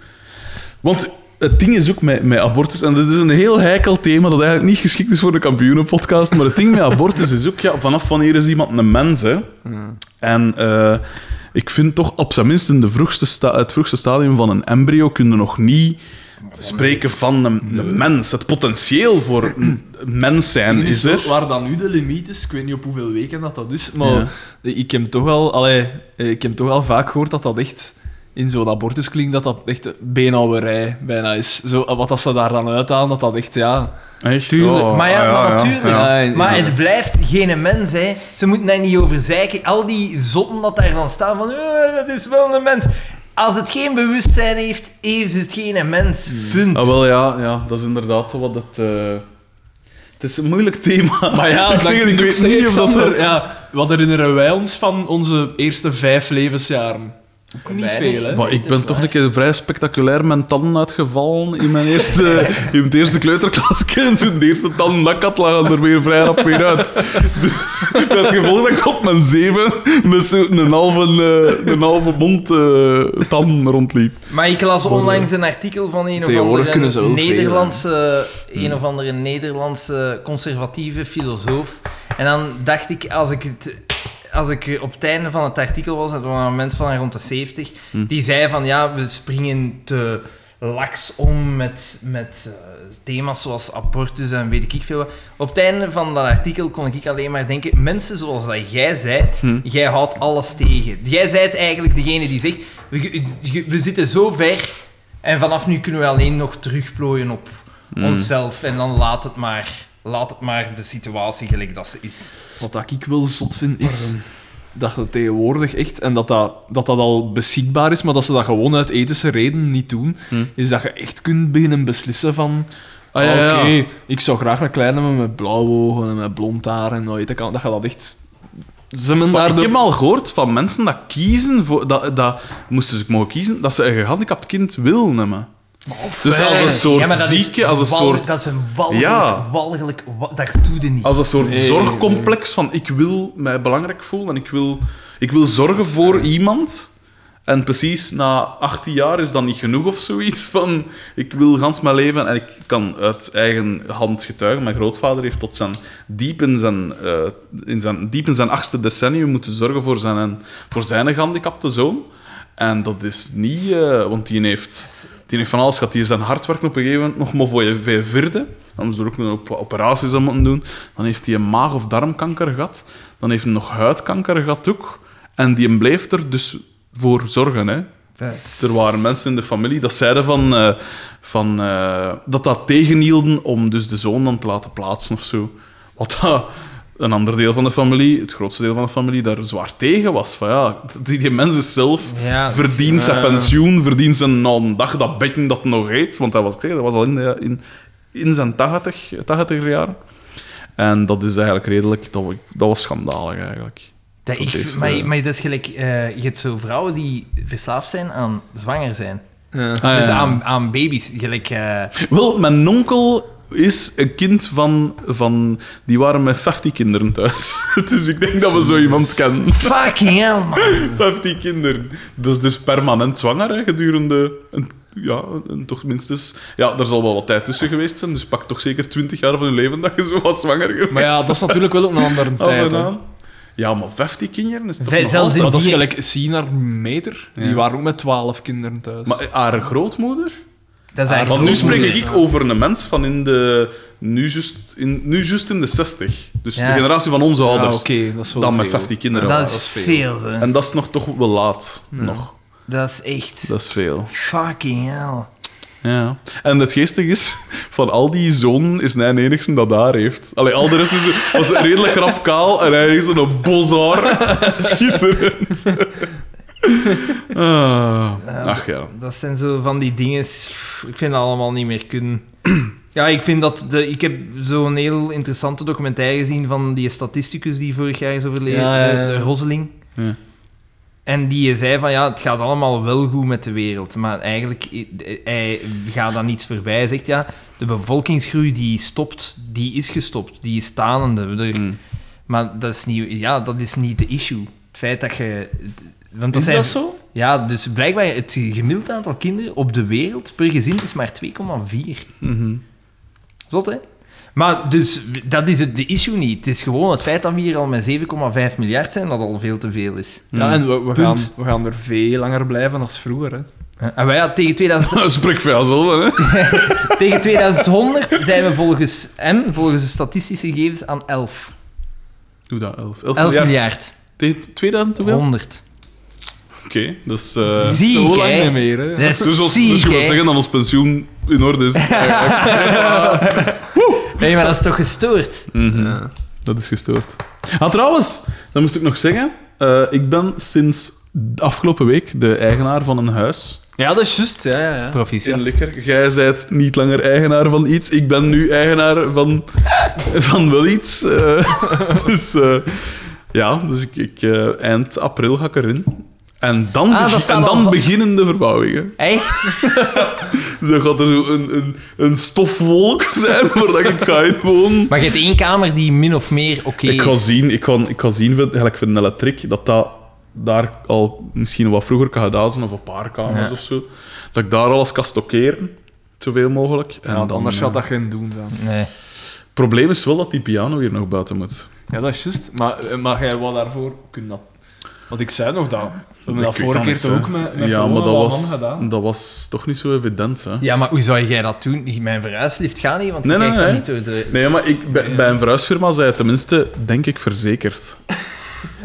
Want het ding is ook met, met abortus, en dit is een heel heikel thema dat eigenlijk niet geschikt is voor de kampioenenpodcast, maar het ding met abortus is ook, ja, vanaf wanneer is iemand een mens, hè? En eh, ik vind toch, op zijn minst in de vroegste sta- het vroegste stadium van een embryo, kun je nog niet spreken van een, een mens. Het potentieel voor een mens zijn is er. Waar dan nu de limiet is, ik weet niet op hoeveel weken dat, dat is, maar Ja. ik, heb toch al, allee, ik heb toch al vaak gehoord dat dat echt in zo'n abortuskliniek dat dat echt beenhouwerij bijna is. Zo, wat dat ze daar dan uithalen, dat dat echt, ja... Echt? Tuurlijk. Oh, maar ja, ah, maar natuurlijk. ja. Ja, Maar het blijft geen mens, hè. Ze moeten daar niet over zeiken. Al die zotten dat daar dan staan van... "Eh, dat is wel een mens. Als het geen bewustzijn heeft, is het geen mens. Punt. Ah, wel ja, ja, dat is inderdaad wat het. eh, Het is een moeilijk thema. Maar ja, [laughs] ik zeg weet niet of dat... Xander, ja, wat herinneren wij ons van onze eerste vijf levensjaren? Ook niet Weinig. veel, hè? Maar ik ben toch waar. een keer vrij spectaculair mijn tanden uitgevallen in mijn eerste, [laughs] in mijn eerste kleuterklas. [laughs] En zo'n eerste tanden dat ik had, lagen er weer vrij rap weer uit. Dus [laughs] dat is gevolg dat ik tot mijn zeven met zo'n halve, eh, een halve mond eh tanden rondliep. Maar ik las onlangs een artikel van een of andere veel, Nederlandse, een of andere Nederlandse conservatieve filosoof. En dan dacht ik, als ik het als ik op het einde van het artikel was, dat was een mens van rond de 70, Hm. die zei van ja, we springen te laks om met, met eh, thema's zoals abortus en weet ik veel wat. Op het einde van dat artikel kon ik alleen maar denken, mensen zoals dat jij zijt, Hm. jij houdt alles tegen. Jij zijt eigenlijk degene die zegt, we, we zitten zo ver en vanaf nu kunnen we alleen nog terugplooien op Hm. onszelf en dan laat het maar... Laat het maar de situatie gelijk dat ze is. Wat dat ik wel zot vind, is dat je tegenwoordig echt, en dat dat, dat dat al beschikbaar is, maar dat ze dat gewoon uit ethische redenen niet doen, Hm. is dat je echt kunt beginnen beslissen van... Ah, ja, ja. Oké, ik zou graag een kleine met, met blauwe ogen en met blond haar en weet ik, dat je dat echt... Maar ik de... heb al gehoord van mensen dat kiezen, voor, dat, dat moesten ze mogen kiezen, dat ze een gehandicapt kind willen nemen. Dus als een soort Ja, maar dat is zieke, als een soort... Dat is een walgelijk, Ja. walgelijk... wa- Dat doe je niet. Als een soort Nee. zorgcomplex van ik wil mij belangrijk voelen en ik wil, ik wil zorgen voor iemand. En precies na 18 jaar is dat niet genoeg of zoiets van ik wil gans mijn leven en ik kan uit eigen hand getuigen. Mijn grootvader heeft tot zijn diep in zijn, eh, in zijn, diep in zijn achtste decennium moeten zorgen voor zijn, voor zijn gehandicapte zoon. En dat is niet, eh, want die heeft, die heeft van alles gehad. Die is zijn hard werken op een gegeven moment nog maar voor je vierde. Dan moest er ook nog op- operaties aan moeten doen. Dan heeft hij een maag- of darmkanker gehad. Dan heeft hij nog huidkanker gehad ook. En die bleef er dus voor zorgen. Hè. Is- Er waren mensen in de familie dat zeiden van, eh, van, eh, dat dat tegenhielden om dus de zoon dan te laten plaatsen of zo. Wat dat een ander deel van de familie, het grootste deel van de familie, daar zwaar tegen was. Van ja, die, die mens is zelf Ja, dat is- verdient zijn ja. pensioen, verdient zijn na een dag dat bedje dat nog eet. Want dat was, ik zeg, dat was al in, de, in, in zijn 80, 80 jaren. En dat is eigenlijk redelijk... Dat, dat was schandalig, eigenlijk. Dat Dat ik, heeft, maar, eh, maar dat is gelijk... eh, je hebt zo vrouwen die verslaafd zijn aan zwanger zijn. Ja. Ah, ja, Dus ja. aan, aan baby's. Gelijk... eh, Wel, mijn onkel is een kind van... van die waren met 50 kinderen thuis. [laughs] dus ik denk dat we zo iemand kennen. fucking hell, man. [laughs] 50 kinderen. Dat is dus permanent zwanger, hè, gedurende... Een, ja, een, toch minstens... Ja, er zal wel wat tijd tussen geweest zijn, dus pak toch zeker 20 jaar van je leven dat je zo was zwanger geweest. Maar ja, dat is natuurlijk wel ook een andere tijd. Ja, maar 50 kinderen is toch nog zelfs altijd- Maar dat is Die- gelijk Sienar Meter. Die Ja. waren ook met twaalf kinderen thuis. Maar haar grootmoeder? Dat is eigenlijk Want nu spreek ik over een mens van in de... Nu juist in, nu juist in de 60. Dus Ja. de generatie van onze Ja, ouders. oké, dat is wel dan met veel. 50 kinderen. Dat waren. is veel. veel, hè. En dat is nog toch wel laat. Nog. Dat is echt... Dat is veel. Fucking hell. Ja. En het geestige is, van al die zonen is hij de enigste dat daar heeft. Allee, al de rest is, was redelijk rap kaal en hij is een bos haar. [laughs] Schitterend. [laughs] Ah, ach ja. Dat zijn zo van die dingen... Ik vind dat allemaal niet meer kunnen. [clears throat] Ja, ik vind dat... De, ik heb zo'n heel interessante documentaire gezien van die statisticus die vorig jaar is overleden, Ja, ja, Roseling. Ja. En die zei van, ja, het gaat allemaal wel goed met de wereld. Maar eigenlijk, hij gaat daar niets voorbij. Hij zegt, ja, de bevolkingsgroei die stopt, die is gestopt. Die is stanende. Mm. Maar dat is, niet, ja, dat is niet de issue. Het feit dat je... Want dat Is zijn, dat zo? Ja, dus blijkbaar het gemiddeld aantal kinderen op de wereld per gezin is maar 2,4. Mhm. Zot, hè? Maar dus, dat is het, de issue niet. Het is gewoon het feit dat we hier al met 7,5 miljard zijn, dat al veel te veel is. Ja, en we, we, gaan, we gaan er veel langer blijven dan vroeger. Hè. En wij, ja, tegen, 2000, [laughs] Spreek voor jezelf, hè. [laughs] tegen 2100 zijn we volgens hem, volgens de statistische gegevens, aan 11. Doe dat, 11. 11, 11 miljard. miljard. Tegen 2000 hoeveel? 100. Oké, dat is... eh, Ziek, Zo lang hè? niet meer. Hè. Dat is dus, als, ziek, dus je wil zeggen dat ons pensioen in orde is. [laughs] eigenlijk. Nee, maar dat is toch gestoord? Mhm. Ja. Dat is gestoord. Ah, trouwens, dan moest ik nog zeggen. eh, ik ben sinds de afgelopen week de eigenaar van een huis Ja, dat is juist. Ja, ja, ja. Proficiat. En lekker. Jij bent niet langer eigenaar van iets. Ik ben nu eigenaar van, van wel iets. Eh, [laughs] dus eh, ja, dus ik, ik, eh, eind april ga ik erin. En dan, Ah, [laughs] en dan van- beginnen de verbouwingen. Echt? [laughs] Dan gaat er zo een, een, een stofwolk [laughs] zijn waar ik ga wonen. Maar je hebt één kamer die min of meer oké Ik ga is. zien, ik ga, ik ga zien van- gelijk voor een elektrik, dat dat daar al misschien wat vroeger kan gedaan zijn, of een paar kamers Ja. of zo. Dat ik daar alles kan stockeren, zoveel mogelijk. En Ja, dan, anders gaat dat geen doen zijn. Nee. Het probleem is wel dat die piano hier nog buiten moet. Ja, dat is juist. Maar, eh, maar jij wou daarvoor kunnen dat... Want ik zei nog dat. We hebben dat Ik vorige keer toch ook met, met Ja, maar dat was, gedaan. dat was toch niet zo evident, hè? Ja, maar hoe zou jij dat doen? Mijn verhuislift gaat niet, want je Nee, nee, krijgt dat nee. niet door de... Nee, maar ik, bij, bij een verhuisfirma zei hij tenminste, denk ik, verzekerd.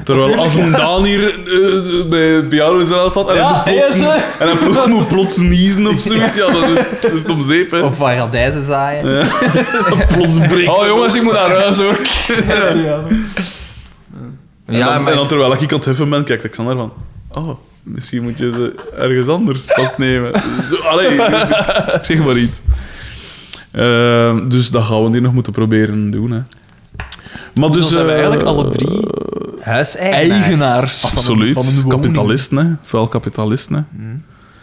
Terwijl als een Daan hier eh, bij het piano zat en, Ja, hij moet plots, en hij plots, moet plots niezen of zoiets, ja, dan is, is het om zeep, hè. Of paradijzen zaaien. [laughs] plots breekt Oh jongens, ik moet naar huis hoor. [laughs] En, Ja, dan, maar- en dan terwijl ik aan het huffen ben, kijkt Alexander van... Oh, misschien moet je ze ergens anders vastnemen. [laughs] Zo, allee, zeg maar iets. Eh, dus dat gaan we hier nog moeten proberen doen, hè. Maar dus... Dan zijn we eh, eigenlijk alle drie Huiseigenaars. eigenaars van Absoluut. van. Kapitalisten, hè. Vuil kapitalisten, hè.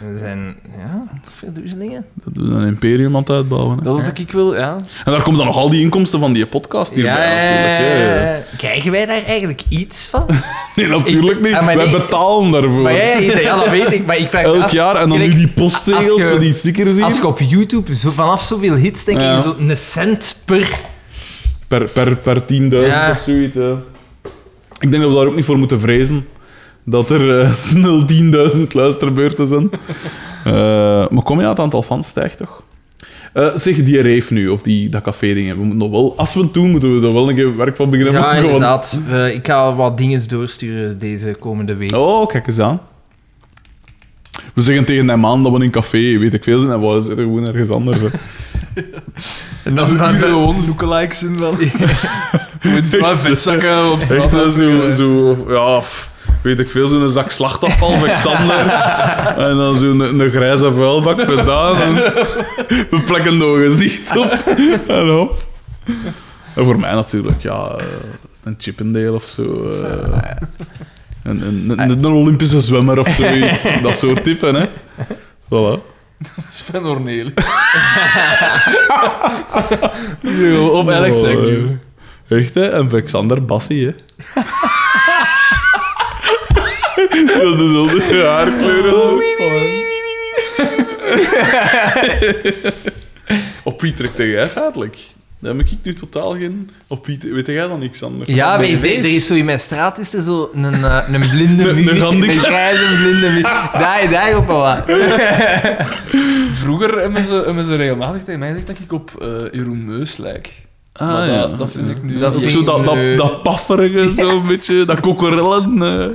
We zijn... Ja, veel dingen. Dat is een imperium aan het uitbouwen, hè. Dat had ik wil, ja. En daar komen dan nog al die inkomsten van die podcast hierbij, natuurlijk. hè. Krijgen wij daar eigenlijk iets van? [laughs] Nee, natuurlijk Ik- niet. ah, maar Wij nee. betalen daarvoor. Maar ja, ja, ja, dat weet ik. Maar ik vraag me Elk af, jaar. En dan gelijk, nu die postzegels je- voor die stickers hier. Als ik op YouTube zo, vanaf zoveel hits denk Ja. ik zo een cent per... Per, per, per 10.000 Ja. of zoiets. hè. Ik denk dat we daar ook niet voor moeten vrezen. Dat er eh, [laughs] snel 10.000 luisterbeurten zijn. Eh, maar kom je aan het aantal fans stijgt toch? Eh, zeg, die reef nu, of die, dat café-dingen. We moeten nog wel... Als we het doen, moeten we er wel een keer werk van beginnen Ja, maken. want- inderdaad. Ik ga wat dingen doorsturen deze komende week. Oh, kijk eens aan. We zeggen tegen die man dat we in een café, weet ik veel, zijn, en we zitten gewoon ergens anders. Hè. [laughs] En Dan, [laughs] dan, gewoon lookalikes in wel. Met twee vetzakken op straat. Echt zo, zo, ja, weet ik veel, zo'n zak slachtafval van Xander. [laughs] en dan zo'n een, een grijze vuilbak vandaan. En we plekken nog een gezicht op. En op. En voor mij natuurlijk, ja, eh, een Chippendale of zo. eh, een, een, een, een Olympische zwemmer of zoiets. [laughs] Dat soort typen, hè. Voilà. Sven Orneel. [laughs] Yo, op Alex Oh, Echt, hè? En van Xander Bassi, hè. Dat is al de haarkleuren. Op wie trekt jij feitelijk? Daar heb ik nu totaal geen... Op wie... Weet jij dan niks anders? ja, je weet, weet- er is zo in mijn straat is er zo een, eh, een blinde Een- muur. een handicap. Een grijze blinde muur. Daar, daar op wat. [laughs] Vroeger hebben ze, hebben ze regelmatig tegen mij gezegd dat ik op eh Jeroen Meus lijk. Ah, Maar ja. dat, dat vind ik nu... Dat zo dat, dat, dat pafferige, zo'n beetje, dat kokorellen. eh.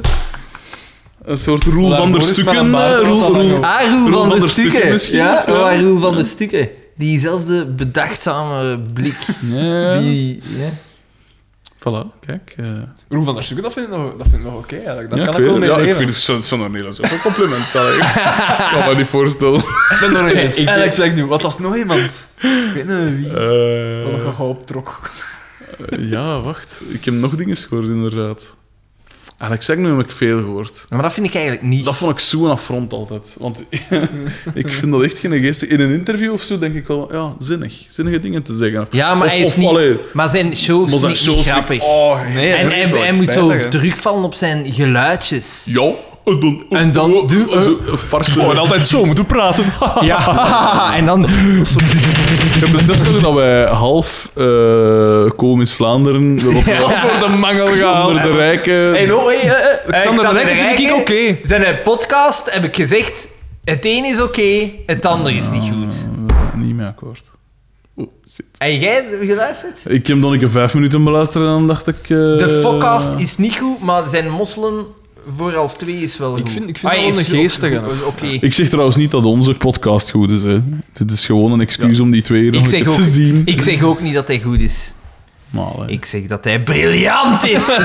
Een soort Roel van der Stukken. Ah, Roel, van, der Stukken. Ja, Ja. Roel van der Stukken. Diezelfde bedachtzame blik. Ja, Die, ja. voilà, kijk. eh. Roel van der Stukken, dat vind ik nog, dat vind ik nog oké ja, kan ik ik wel mee. Ja, ik vind het zo'n zo Nederlands ook een compliment. Ik kan me niet voorstellen. Sven Orneel. [laughs] Ik- Alex Agnew. Wat was nog iemand? Ik weet niet wie. Dat ik ga optrok. ja, wacht. Ik heb nog dingen gehoord, inderdaad. Alex Agnew heb ik veel gehoord. Maar dat vind ik eigenlijk niet. Dat vond ik zo'n affront altijd. Want [laughs] ik vind dat echt geen geestig... In een interview of zo denk ik wel, ja, zinnig. Zinnige dingen te zeggen. Ja, maar Of- hij is of, niet... allee, Maar zijn shows maar zijn ik niet shows vind grappig. ik- Oh, Nee, en hij, hij moet zo terugvallen op zijn geluidjes. Ja, en dan... En dan oh, doe- altijd zo moeten praten. [laughs] Ja, en dan... Ik heb beseft nog dat wij half eh komisch Vlaanderen... We op Voor de mangel. Onder de rijken... Hey, no, hey, eh, eh, Xander de Rijken vind ik oké. Zijn podcast heb ik gezegd... Het een is oké, het ander is niet goed. Niet mee akkoord. Oh, shit. En jij geluisterd? Ik heb dan een keer vijf minuten beluisterd en dan dacht ik... eh, De podcast is niet goed, maar zijn mosselen voor half twee is wel goed. vind- ik vind Ah, dat wel een geestige. Oké. Ik zeg trouwens niet dat onze podcast goed is. Hè. Het is gewoon een excuus om die twee nog Ik ook, te zien. ik zeg ook niet dat hij goed is. Maar, allee. Ik zeg dat hij briljant is. [laughs]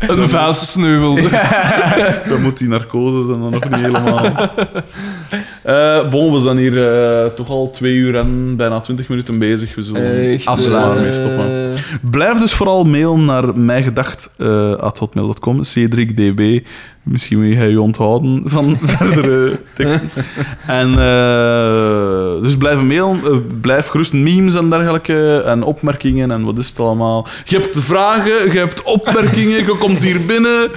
Een vuilsneuvel. [laughs] [laughs] Dan moet die narcose zijn dan nog niet helemaal. Eh bon, we zijn hier eh, toch al twee uur en bijna twintig minuten bezig. We zullen Echt, Afsluiten. eh, mee stoppen. Blijf dus vooral mailen naar mijgedacht.hotmail.com, cdb. Misschien wil je je onthouden van [laughs] verdere teksten. En eh, dus blijf mailen. eh, blijf gerust memes en dergelijke. En opmerkingen en wat is het allemaal. Je hebt vragen, je hebt opmerkingen, je komt hier binnen.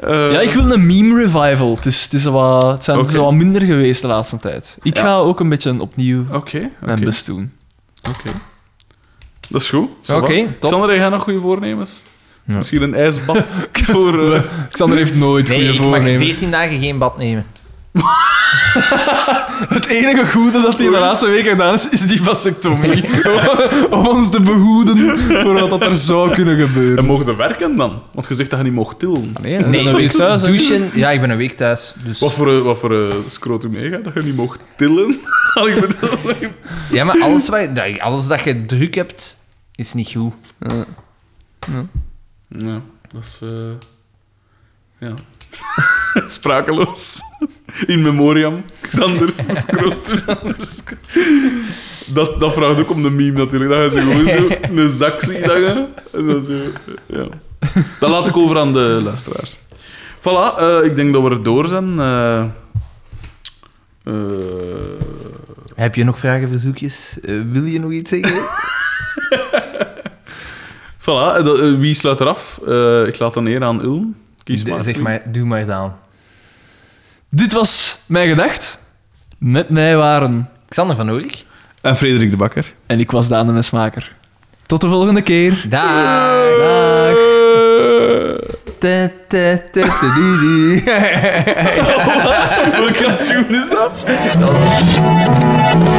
Eh, Ja, ik wil een meme revival. Het, is, het, is wat, het zijn zo wat minder geweest de laatste tijd. Ik Ja. ga ook een beetje opnieuw Oké, mijn best doen. Oké. Dat is goed. Oké. Xander, jij nog goede voornemens? Ja. Misschien een ijsbad [laughs] voor... eh, Xander heeft nooit Nee, goede ik mag voornemens. 14 dagen geen bad nemen. [laughs] Het enige goede dat hij de laatste week gedaan is, is die vasectomie. [laughs] Om ons te behoeden voor wat dat er zou kunnen En gebeuren. mogen er werken dan? Want je zegt dat je niet mocht tillen. Nee, Nee, dan dus thuis, douchen... Ja, ik ben een week thuis. Dus... Wat voor, eh, wat voor eh, scrotum meegaat dat je niet mocht tillen? [laughs] Had ik bedoeld. Ja, maar alles, wat, dat- alles dat je druk hebt, is niet goed. Ja, dat is... eh, Ja. Sprakeloos. In memoriam. Xanders scrotum. Dat, dat vraagt ook om de meme natuurlijk. Dat je zo gewoon zo een zak ziet hangen. En dan zo... Ja. Dat laat ik over aan de luisteraars. Voilà, eh, ik denk dat we er door zijn. Eh, eh, Heb je nog vragen, verzoekjes? Wil je nog iets zeggen? [laughs] voilà, wie sluit eraf? Ik laat dan neer aan Ulm. Kies maar. zeg maar, doe maar dan. Dit was mijn gedacht. Met mij waren... Xander van Oerik. En Frederik de Bakker. En ik was Daan de Mesmaker. Tot de volgende keer. Dag. Dag. Du, du. Welke tune is dat? [laughs]